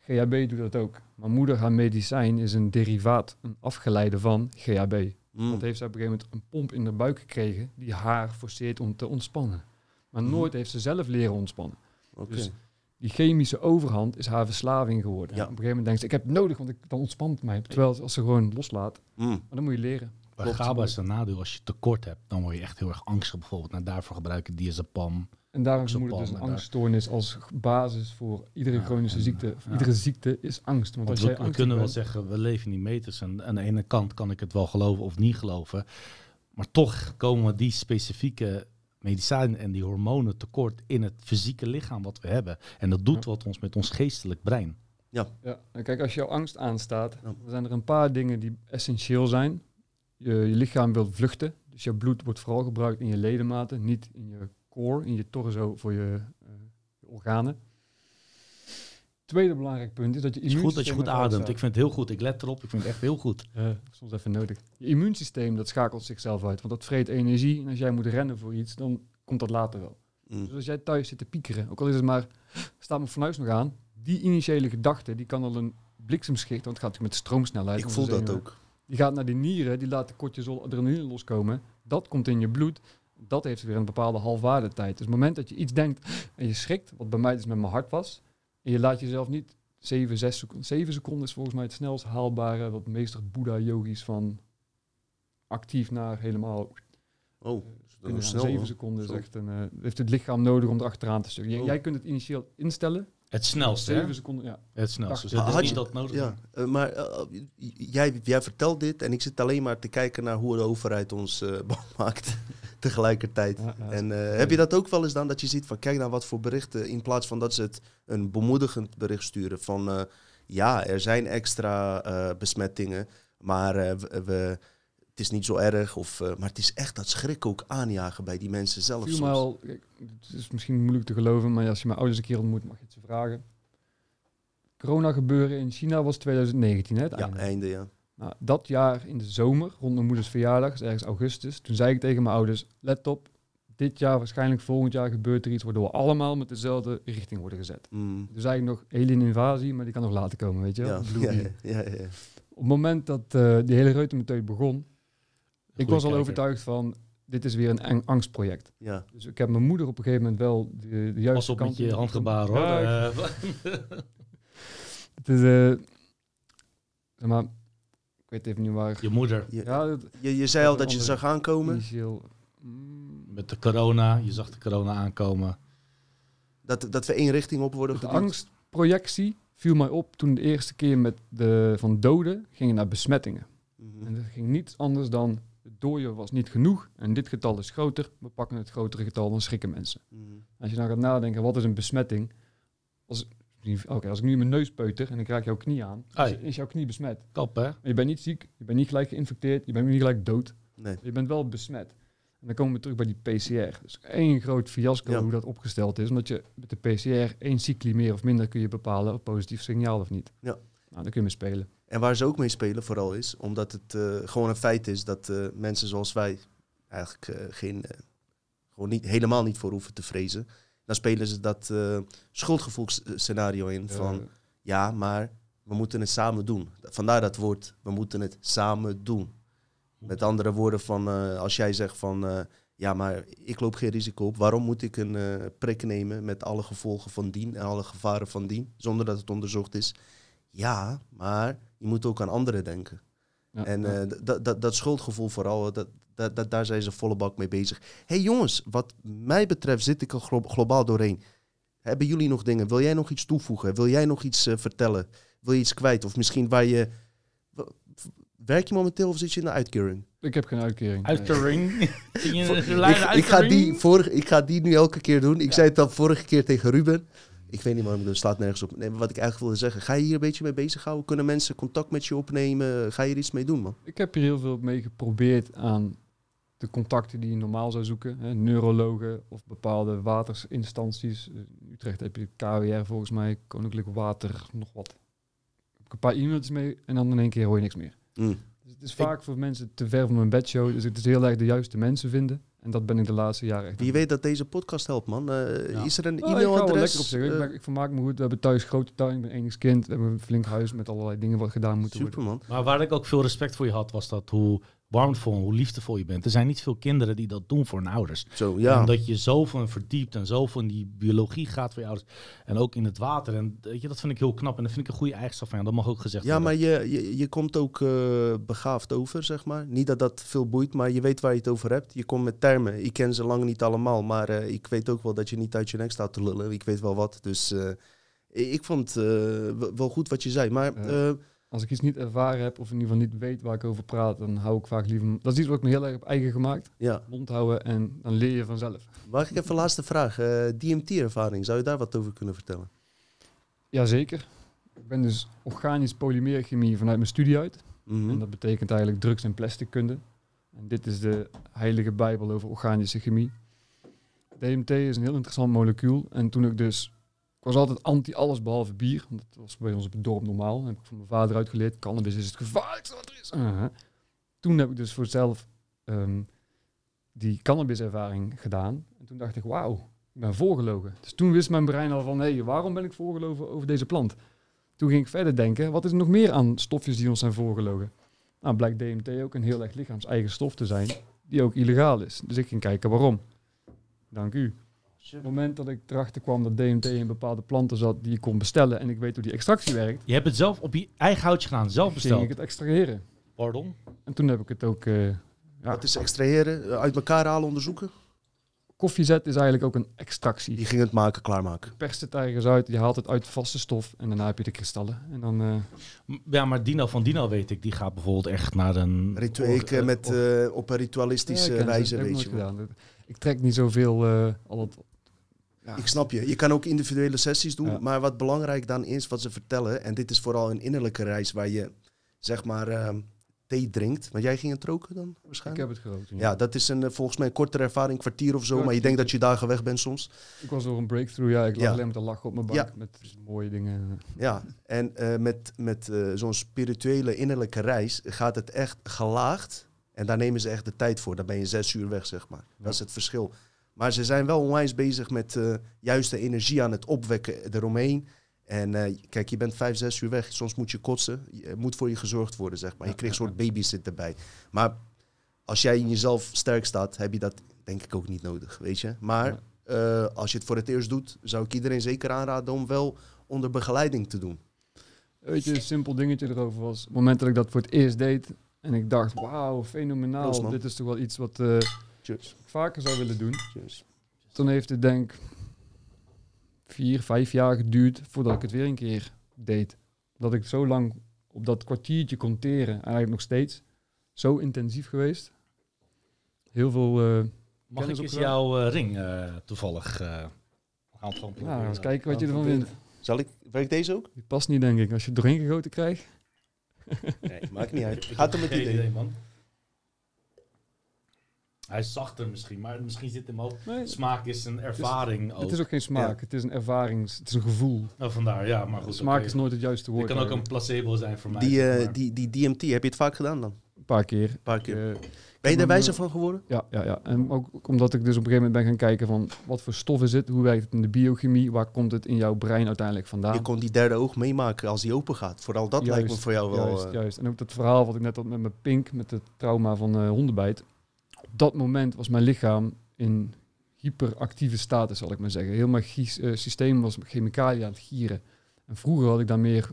Speaker 3: GHB doet dat ook. Maar moeder haar medicijn is een derivaat, een afgeleide van GHB.
Speaker 1: Mm.
Speaker 3: Dat heeft ze op een gegeven moment een pomp in de buik gekregen die haar forceert om te ontspannen. Maar
Speaker 1: Mhm.
Speaker 3: nooit heeft ze zelf leren ontspannen. Dus die chemische overhand is haar verslaving geworden.
Speaker 1: Ja.
Speaker 3: En op een gegeven moment denkt ze, ik heb het nodig, want ik, dan ontspant het mij. Terwijl als ze gewoon loslaat,
Speaker 1: Mm.
Speaker 3: maar dan moet je leren.
Speaker 2: GABA is een nadeel. Als je tekort hebt, dan word je echt heel erg angstig bijvoorbeeld. Nou, daarvoor gebruiken diazepam.
Speaker 3: En daarom
Speaker 2: zo'n
Speaker 3: moeder dus een angststoornis als basis voor iedere
Speaker 2: Ja,
Speaker 3: chronische
Speaker 2: en,
Speaker 3: ziekte.
Speaker 2: ja.
Speaker 3: Iedere ziekte is angst. Want,
Speaker 2: Want
Speaker 3: als
Speaker 2: we,
Speaker 3: jij
Speaker 2: we kunnen wel zeggen, we leven in meters. En aan de ene kant kan ik het wel geloven of niet geloven. Maar toch komen die specifieke medicijnen en die hormonen tekort in het fysieke lichaam wat we hebben. En dat doet
Speaker 3: Ja.
Speaker 2: wat ons met ons geestelijk brein.
Speaker 3: Ja, en kijk, als jouw angst aanstaat,
Speaker 1: Ja.
Speaker 3: dan zijn er een paar dingen die essentieel zijn. Je, je lichaam wil vluchten, dus je bloed wordt vooral gebruikt in je ledematen, niet in je core, in je torso voor je, eh, je organen. Tweede belangrijk punt is dat je
Speaker 2: Het is goed dat je goed ademt. Ik vind het heel goed. Ik let erop. Ik vind het echt heel goed.
Speaker 3: Ja, soms even nodig. Je immuunsysteem, dat schakelt zichzelf uit, want dat vreet energie. En als jij moet rennen voor iets, dan komt dat later wel.
Speaker 1: Mm.
Speaker 3: Dus als jij thuis zit te piekeren, ook al is het maar, staat mijn fornuis nog aan, die initiële gedachte, die kan al een bliksemschicht, want het gaat met stroomsnelheid.
Speaker 1: Ik voel dat ook.
Speaker 3: Die gaat naar die nieren, die laat de cortisol adrenaline loskomen. Dat komt in je bloed. Dat heeft weer een bepaalde halfwaardetijd. Dus het moment dat je iets denkt en je schrikt, wat bij mij dus met mijn hart was, en je laat jezelf niet 7, 6 seconden, 7 seconden is volgens mij het snelst haalbare, wat meestal Boeddha-yogis van actief naar helemaal
Speaker 1: Oh, dat is
Speaker 3: binnen
Speaker 1: snel.
Speaker 3: 7
Speaker 1: hoor.
Speaker 3: seconden is echt een, eh, heeft het lichaam nodig om erachteraan te sturen.
Speaker 1: Oh.
Speaker 3: jij kunt het initieel instellen.
Speaker 2: Het snelste, hè?
Speaker 3: 7 seconden, ja.
Speaker 2: Het snelste. Dus
Speaker 3: Had
Speaker 2: het is
Speaker 1: je-
Speaker 2: niet dat nodig.
Speaker 1: Ja, eh, maar eh, jij, jij vertelt dit en ik zit alleen maar te kijken naar hoe de overheid ons eh bang maakt tegelijkertijd.
Speaker 3: Ja, ja,
Speaker 1: En eh, heb je dat ook wel eens dan, dat je ziet van kijk naar wat voor berichten, in plaats van dat ze het een bemoedigend bericht sturen van eh, ja, er zijn extra eh, besmettingen, maar eh, we, we- het is niet zo erg. Of, eh, maar het is echt dat schrik ook aanjagen bij die mensen zelf. soms.
Speaker 3: al, het is misschien moeilijk te geloven, maar als je mijn ouders een keer ontmoet, mag je het ze vragen. Corona gebeuren in China was 2019, hè, het
Speaker 1: Ja,
Speaker 3: einde.
Speaker 1: einde ja.
Speaker 3: Nou, dat jaar in de zomer, rond mijn moeders verjaardag, is ergens augustus, toen zei ik tegen mijn ouders, let op, dit jaar, waarschijnlijk volgend jaar gebeurt er iets waardoor we allemaal met dezelfde richting worden gezet.
Speaker 1: Mm,
Speaker 3: Toen zei ik nog alien invasie, maar die kan nog later komen, weet je wel.
Speaker 1: ja, ja, ja.
Speaker 3: Op het moment dat eh, die hele reutemeteut begon, ik was al
Speaker 2: kijker.
Speaker 3: overtuigd van, dit is weer een eng- angstproject.
Speaker 1: ja.
Speaker 3: Dus ik heb mijn moeder op een gegeven moment wel de, de juiste
Speaker 2: Pas op
Speaker 3: kant
Speaker 2: met je
Speaker 3: in-
Speaker 2: handgebaren hoor.
Speaker 3: Ja,
Speaker 2: Eh,
Speaker 3: Het is, eh, zeg maar, ik weet even niet waar.
Speaker 2: je moeder
Speaker 1: Je,
Speaker 3: Ja, het,
Speaker 1: je, je zei al dat je aankomen.
Speaker 3: initieel. mm,
Speaker 2: met de corona. Je zag de corona aankomen.
Speaker 1: Dat, dat we één richting op worden
Speaker 3: De angstprojectie viel mij op toen de eerste keer met de, van doden gingen naar besmettingen.
Speaker 1: Mhm.
Speaker 3: En dat ging niets anders dan, het dooien was niet genoeg en dit getal is groter. We pakken het grotere getal, dan schrikken mensen.
Speaker 1: Mhm.
Speaker 3: Als je dan gaat nadenken, wat is een besmetting? Als, oké, als ik nu mijn neus peuter en ik raak jouw knie aan, is, jouw knie besmet.
Speaker 2: Kap hè?
Speaker 3: Maar je bent niet ziek, je bent niet gelijk geïnfecteerd, je bent niet gelijk dood.
Speaker 1: Nee.
Speaker 3: Je bent wel besmet. En dan komen we terug bij die PCR. Dus één groot fiasco
Speaker 1: Ja.
Speaker 3: hoe dat opgesteld is. Omdat je met de PCR één cycli meer of minder kun je bepalen of positief signaal of niet.
Speaker 1: Ja.
Speaker 3: Nou, dan kun je mee spelen.
Speaker 1: En waar ze ook mee spelen vooral is, omdat het eh, gewoon een feit is dat eh, mensen zoals wij eigenlijk eh, geen, gewoon niet, helemaal niet voor hoeven te vrezen. Dan spelen ze dat schuldgevoelsscenario in van
Speaker 3: Eh,
Speaker 1: ja, maar we moeten het samen doen. Vandaar dat woord, we moeten het samen doen. Met andere woorden van als jij zegt van ja, maar ik loop geen risico op, waarom moet ik een prik nemen met alle gevolgen van dien en alle gevaren van dien, zonder dat het onderzocht is? Ja, maar je moet ook aan anderen denken.
Speaker 3: ja,
Speaker 1: En
Speaker 3: ja.
Speaker 1: eh, dat- dat- dat schuldgevoel vooral, dat, dat, dat, daar zijn ze volle bak mee bezig. hey jongens, wat mij betreft zit ik er glo- globaal doorheen. Hebben jullie nog dingen? Wil jij nog iets toevoegen? Wil jij nog iets eh, vertellen? Wil je iets kwijt? Of misschien waar je... Werk je momenteel of zit je in de uitkering?
Speaker 3: ik heb geen uitkering.
Speaker 2: Uit de ring. In je
Speaker 1: Ik, ik, ga die vorige, ik ga die nu elke keer doen. Ik zei het al vorige keer tegen Ruben. Ik weet niet waarom, dat staat nergens op. Nee, maar wat ik eigenlijk wilde zeggen. Ga je hier een beetje mee bezighouden? Kunnen mensen contact met je opnemen? Ga je er iets mee doen, man?
Speaker 3: Ik heb hier heel veel mee geprobeerd aan de contacten die je normaal zou zoeken. Hè, neurologen of bepaalde watersinstanties. In Utrecht heb je KWR volgens mij, Koninklijk Water, nog wat. Heb ik een paar e-mails mee en dan in één keer hoor je niks meer.
Speaker 1: Mm.
Speaker 3: Dus het is vaak voor mensen te ver van mijn bedshow. Dus het is heel erg de juiste mensen vinden. En dat ben ik de laatste jaren echt.
Speaker 1: Wie weet dat deze podcast helpt, man. Eh,
Speaker 2: Ja.
Speaker 1: Is er een
Speaker 3: Oh, ik ga wel
Speaker 1: e-mailadres?
Speaker 3: lekker op zich. Ik, ben- ik vermaak me goed. We hebben thuis grote tuin. Ik ben enigskind. We hebben een flink huis met allerlei dingen wat gedaan moeten
Speaker 1: super,
Speaker 3: worden.
Speaker 1: man.
Speaker 2: Maar waar ik ook veel respect voor je had, was dat hoe warmvol en hoe liefdevol je bent. Er zijn niet veel kinderen die dat doen voor hun ouders.
Speaker 1: Zo, ja.
Speaker 2: Omdat je zoveel in verdiept en zoveel in die biologie gaat voor je ouders. En ook in het water. En weet je, dat vind ik heel knap. En dat vind ik een goede eigenschap van je. Dat mag ook gezegd
Speaker 1: Ja,
Speaker 2: worden.
Speaker 1: maar je, je, je komt ook eh, begaafd over, zeg maar. Niet dat dat veel boeit, maar je weet waar je het over hebt. Je komt met termen. Ik ken ze lang niet allemaal, maar eh, ik weet ook wel dat je niet uit je nek staat te lullen. Ik weet wel wat. Dus eh, ik vond eh, wel- wel goed wat je zei. Maar
Speaker 3: Ja. Als ik iets niet ervaren heb of in ieder geval niet weet waar ik over praat, dan hou ik vaak liever... Dat is iets wat ik me heel erg heb eigen gemaakt.
Speaker 1: ja,
Speaker 3: Mond houden en dan leer je vanzelf.
Speaker 1: mag ik even een laatste vraag? Eh, DMT-ervaring, zou je daar wat over kunnen vertellen?
Speaker 3: Jazeker. Ik ben dus organisch polymeerchemie vanuit mijn studie uit.
Speaker 1: Mhm.
Speaker 3: En dat betekent eigenlijk drugs- en plastickunde. En dit is de heilige bijbel over organische chemie. DMT is een heel interessant molecuul. En toen ik dus... Ik was altijd anti alles behalve bier. want Dat was bij ons op het dorp normaal. Dat heb ik van mijn vader uitgeleerd. Cannabis is het gevaarlijkste wat er is. Uh-huh. Toen heb ik dus voor zelf ehm, die cannabiservaring gedaan. En toen dacht ik, wauw, ik ben voorgelogen. Dus toen wist mijn brein al van, hé, hey, waarom ben ik voorgelogen over deze plant? Toen ging ik verder denken, wat is er nog meer aan stofjes die ons zijn voorgelogen? Nou, blijkt DMT ook een heel erg lichaams-eigen stof te zijn, die ook illegaal is. Dus ik ging kijken waarom. Dank u. Op het moment dat ik erachter kwam dat DMT in bepaalde planten zat die je kon bestellen en ik weet hoe die extractie werkt,
Speaker 2: Je hebt het zelf op je eigen houtje gedaan, zelf
Speaker 3: ging
Speaker 2: besteld.
Speaker 3: ik het extraheren.
Speaker 2: Pardon?
Speaker 3: En toen heb ik het ook... eh, ja,
Speaker 1: Wat is extraheren? Eh, Uit elkaar halen, onderzoeken?
Speaker 3: koffiezet is eigenlijk ook een extractie.
Speaker 1: Die ging het maken, klaarmaken.
Speaker 3: Je perst het ergens uit, je haalt het uit vaste stof en daarna heb je de kristallen. En dan... eh,
Speaker 2: Ja, maar Dino van Dino weet ik, die gaat bijvoorbeeld echt naar een...
Speaker 1: Ritu
Speaker 2: or-
Speaker 1: ik, eh, met, eh, op een ritualistische
Speaker 3: ja, ik
Speaker 1: wijze,
Speaker 3: heb ik
Speaker 1: weet
Speaker 3: nooit
Speaker 1: je
Speaker 3: gedaan. Ik trek niet zoveel eh al het... Ja.
Speaker 1: Ik snap je. Je kan ook individuele sessies doen.
Speaker 3: Ja.
Speaker 1: Maar wat belangrijk dan is, wat ze vertellen... en dit is vooral een innerlijke reis waar je, zeg maar, ehm, thee drinkt. Want jij ging het roken dan
Speaker 3: Ik
Speaker 1: waarschijnlijk?
Speaker 3: heb het gerookt.
Speaker 1: Ja, dat is een, eh, volgens mij een kortere ervaring, een kwartier of zo. Maar je
Speaker 3: ik-
Speaker 1: denkt dat je dagen weg bent soms.
Speaker 3: Ik was door een breakthrough, ja. Ik lag alleen met te lachen op mijn bank met mooie dingen.
Speaker 1: Ja, en eh, met, met eh, zo'n spirituele innerlijke reis gaat het echt gelaagd. En daar nemen ze echt de tijd voor. Dan ben je zes uur weg, zeg maar. Dat is het verschil. Maar ze zijn wel onwijs bezig met eh juiste energie aan het opwekken eromheen. En eh, kijk, je bent vijf, zes uur weg. Soms moet je kotsen. Je- Er moet voor je gezorgd worden, zeg maar. Je krijgt
Speaker 3: ja,
Speaker 1: een soort babysit erbij. Maar als jij in jezelf sterk staat, heb je dat denk ik ook niet nodig, weet je. Maar eh, als je het voor het eerst doet, zou ik iedereen zeker aanraden om wel onder begeleiding te doen.
Speaker 3: Weet je, een simpel dingetje erover was... Het moment dat ik dat voor het eerst deed... en ik dacht, wauw, fenomenaal. Dit is toch wel iets wat
Speaker 1: Cheers.
Speaker 3: ik vaker zou willen doen.
Speaker 1: Cheers.
Speaker 3: Toen heeft het denk ik vier, vijf jaar geduurd... voordat ik het weer een keer deed. Dat ik zo lang op dat kwartiertje kon teren. En eigenlijk nog steeds. Zo intensief geweest. Heel veel... eh,
Speaker 2: Mag ik eens jouw eh, ring eh, toevallig... eh gaan proberen.
Speaker 3: nou, eens kijken wat je ervan vindt.
Speaker 1: Zal ik, werkt deze ook?
Speaker 3: Die past niet, denk ik. Als je het doorheen gegoten krijgt.
Speaker 1: Nee, maakt niet uit.
Speaker 2: Ik
Speaker 1: Gaat er met
Speaker 2: geen
Speaker 1: idee.
Speaker 2: man. Hij is zachter misschien, maar misschien zit hem ook...
Speaker 3: Nee,
Speaker 2: Smaak is een ervaring ook.
Speaker 3: het is ook geen smaak. Het is een ervaring. Het is een gevoel.
Speaker 2: Nou, vandaar, ja, maar goed.
Speaker 3: smaak is nooit het juiste woord.
Speaker 2: kan ook een placebo zijn voor mij.
Speaker 1: Die, eh, die, die DMT, heb je het vaak gedaan dan?
Speaker 3: Een paar keer.
Speaker 1: Een paar keer.
Speaker 3: Eh,
Speaker 1: Ben je er
Speaker 3: maar-
Speaker 1: wijzer van geworden?
Speaker 3: ja, ja, ja. En ook omdat ik dus op een gegeven moment ben gaan kijken van wat voor stof is het, hoe werkt het in de biochemie, waar komt het in jouw brein uiteindelijk vandaan.
Speaker 1: Je kon die derde oog meemaken als die open gaat. Vooral dat lijkt me voor jou wel...
Speaker 3: Juist,
Speaker 1: eh,
Speaker 3: juist. En ook dat verhaal wat ik net had met mijn pink, met het trauma van eh, hondenbijt. Dat moment was mijn lichaam in hyperactieve status, zal ik maar zeggen. Heel mijn eh, systeem was met chemicaliën aan het gieren. En vroeger had ik daar meer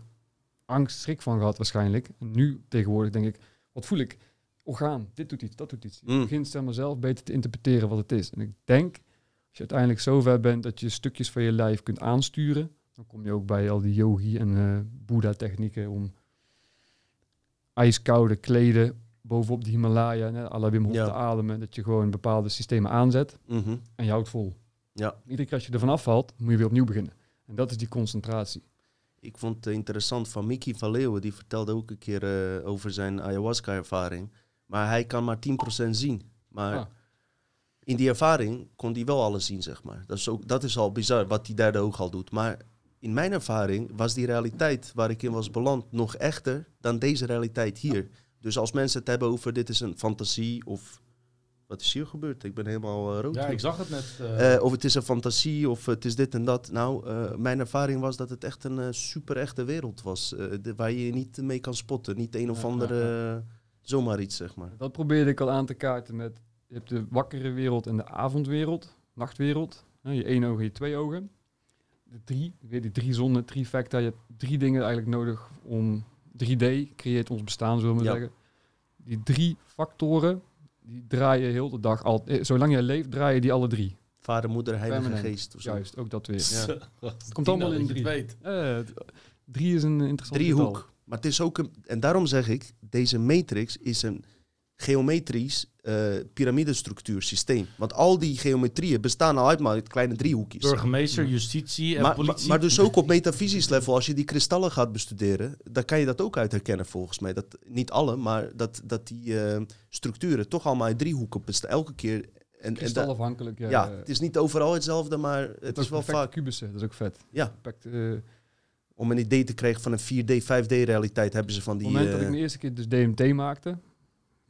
Speaker 3: angst, schrik van gehad waarschijnlijk. En nu tegenwoordig denk ik, wat voel ik? Orgaan, dit doet iets, dat doet iets. Je
Speaker 1: Mm.
Speaker 3: begint zeg maar, zelf beter te interpreteren wat het is. En ik denk, als je uiteindelijk zover bent dat je stukjes van je lijf kunt aansturen, dan kom je ook bij al die yogi en eh Boeddha-technieken om ijskoude kleden bovenop de Himalaya, hè, à la Wim Hof
Speaker 1: Ja.
Speaker 3: te ademen, dat je gewoon bepaalde systemen aanzet
Speaker 1: mhm.
Speaker 3: en je houdt vol.
Speaker 1: Ja.
Speaker 3: Iedere keer als je ervan afvalt, moet je weer opnieuw beginnen. En dat is die concentratie.
Speaker 1: Ik vond het interessant van Mickey van Leeuwen. Die vertelde ook een keer eh, over zijn ayahuasca-ervaring. Maar hij kan maar 10% zien. Maar
Speaker 3: Ah.
Speaker 1: in die ervaring kon hij wel alles zien, zeg maar. Dat is, ook, dat is al bizar, wat die derde oog al doet. Maar in mijn ervaring was die realiteit waar ik in was beland nog echter dan deze realiteit hier. Dus als mensen het hebben over dit is een fantasie of... Wat is hier gebeurd? Ik ben helemaal eh, rood.
Speaker 2: Ja, ik zag het net. eh,
Speaker 1: Eh, of het is een fantasie, of het is dit en dat. Nou, eh, mijn ervaring was dat het echt een super echte wereld was. eh, de- waar je je niet mee kan spotten. Niet een of
Speaker 3: Ja,
Speaker 1: andere, eh, zomaar iets, zeg maar.
Speaker 3: Dat probeerde ik al aan te kaarten met... Je hebt de wakkere wereld en de avondwereld, nachtwereld. Hè, je één oog en je twee ogen. De drie, weer die drie zonnen, trifecta. Je hebt drie dingen eigenlijk nodig om... 3D creëert ons bestaan, zullen we
Speaker 1: Ja.
Speaker 3: zeggen. Die drie factoren, die draaien heel de dag al... eh, Zolang jij leeft, draaien die alle drie.
Speaker 1: Vader, moeder, heilige
Speaker 3: Permanent.
Speaker 1: geest. Of zo.
Speaker 3: Juist, ook dat weer.
Speaker 1: Ja.
Speaker 2: het
Speaker 3: komt allemaal in drie.
Speaker 2: Weet.
Speaker 3: Eh, drie is een interessant
Speaker 1: Driehoek.
Speaker 3: getal.
Speaker 1: Maar het is ook een, en daarom zeg ik, deze matrix is een geometrisch eh piramidestructuur systeem. Want al die geometrieën bestaan al uit maar uit kleine driehoekjes.
Speaker 2: Burgemeester, justitie en
Speaker 1: Maar, maar,
Speaker 2: politie.
Speaker 1: maar dus ook op metafysisch level, als je die kristallen gaat bestuderen, dan kan je dat ook uit herkennen volgens mij. Dat, niet alle, maar dat, dat die eh, structuren toch allemaal uit driehoeken bestaan. Elke keer. En,
Speaker 3: Kristalafhankelijk. Ja,
Speaker 1: ja, het is niet overal hetzelfde, maar het
Speaker 3: het
Speaker 1: is wel vaak.
Speaker 3: kubussen, dat is ook vet.
Speaker 1: Ja,
Speaker 3: Perfect, eh, op
Speaker 1: om een idee te krijgen van een 4D, 5D realiteit hebben ze van
Speaker 3: het
Speaker 1: die...
Speaker 3: moment dat ik de eerste keer dus DMT maakte, het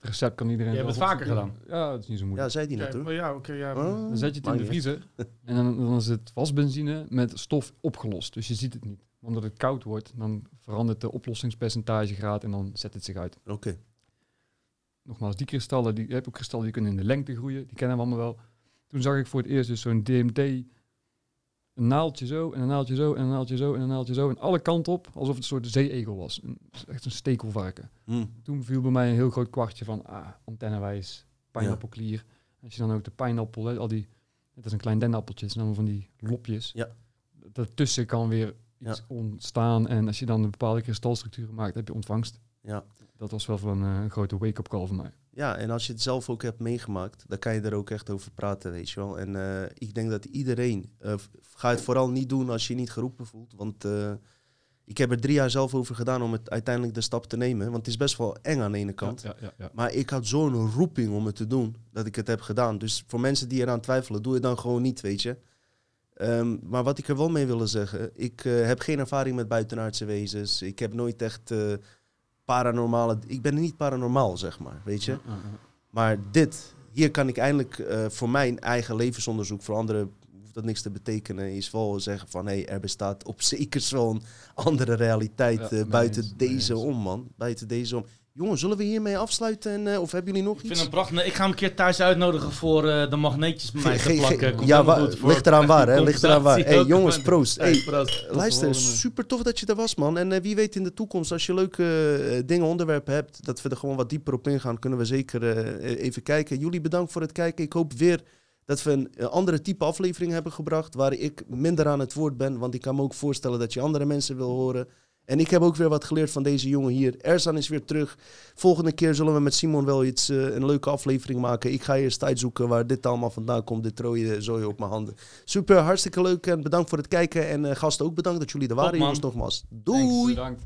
Speaker 3: recept kan iedereen
Speaker 2: Je hebt het vaker
Speaker 3: opzoeken. Ja, dat is niet zo
Speaker 1: ja,
Speaker 3: moeilijk.
Speaker 1: zei die net
Speaker 2: ja, oké, ja.
Speaker 1: Oh,
Speaker 3: dan zet je het in de vriezer en dan, dan is het wasbenzine met stof opgelost. Dus je ziet het niet. Omdat het koud wordt, dan verandert de oplossingspercentagegraad en dan zet het zich uit.
Speaker 1: Oké.
Speaker 3: Nogmaals, die kristallen, die, je hebt ook kristallen die kunnen in de lengte groeien. Die kennen we allemaal wel. Toen zag ik voor het eerst dus zo'n DMT, een naaldje zo, en een naaldje zo, en een naaldje zo, en een naaldje zo. En alle kanten op, alsof het een soort zeeegel was. Een, echt een stekelvarken.
Speaker 1: Hm.
Speaker 3: Toen viel bij mij een heel groot kwartje van, ah, antennewijs, pijnappelklier. Als je dan ook de pijnappel, hè, al die, het is een klein zijn allemaal van die lopjes.
Speaker 1: Ja.
Speaker 3: Daartussen kan weer iets ontstaan. En als je dan een bepaalde kristalstructuren maakt, heb je ontvangst.
Speaker 1: Ja.
Speaker 3: Dat was wel van eh, een grote wake-up call voor mij.
Speaker 1: Ja, en als je het zelf ook hebt meegemaakt, dan kan je er ook echt over praten, weet je wel. En eh, ik denk dat iedereen, eh, ga het vooral niet doen als je je niet geroepen voelt. Want eh, ik heb er drie jaar zelf over gedaan om het uiteindelijk de stap te nemen. Want het is best wel eng aan de ene kant.
Speaker 3: Ja, ja, ja.
Speaker 1: Maar ik had zo'n roeping om het te doen, dat ik het heb gedaan. Dus voor mensen die eraan twijfelen, doe het dan gewoon niet, weet je. Ehm, maar wat ik er wel mee willen zeggen, ik heb geen ervaring met buitenaardse wezens. Ik heb nooit echt paranormale... Ik ben niet paranormaal, zeg maar, weet je. Maar dit, hier kan ik eindelijk eh, voor mijn eigen levensonderzoek, voor anderen hoeft dat niks te betekenen, is wel zeggen van hé, er bestaat op zeker zo'n andere realiteit
Speaker 3: Ja,
Speaker 1: eh, buiten deze om, man. Buiten deze om. Jongens, zullen we hiermee afsluiten? En, eh, of hebben jullie nog
Speaker 2: Ik vind
Speaker 1: iets?
Speaker 2: het prachtig. Nee, Ik ga hem een keer thuis uitnodigen voor eh, de magneetjes bij mij te plakken. Komt
Speaker 1: ja,
Speaker 2: goed voor
Speaker 1: ligt eraan waar, hè? Ligt eraan waar. Hey, jongens, proost.
Speaker 2: Hey, proost.
Speaker 1: Luister, super tof dat je er was, man. En eh, wie weet in de toekomst, als je leuke dingen, onderwerpen hebt, dat we er gewoon wat dieper op ingaan, kunnen we zeker even kijken. Jullie bedankt voor het kijken. Ik hoop weer dat we een andere type aflevering hebben gebracht, waar ik minder aan het woord ben, want ik kan me ook voorstellen dat je andere mensen wil horen. En ik heb ook weer wat geleerd van deze jongen hier. Erzan is weer terug. Volgende keer zullen we met Simon wel iets, eh, een leuke aflevering maken. Ik ga eerst uitzoeken waar dit allemaal vandaan komt. Dit rode zooi op mijn handen. Super, hartstikke leuk en bedankt voor het kijken. En eh, gasten ook bedankt dat jullie er waren,
Speaker 2: Top,
Speaker 1: jongens, nogmaals.
Speaker 2: Thanks.
Speaker 1: Doei!
Speaker 3: Bedankt.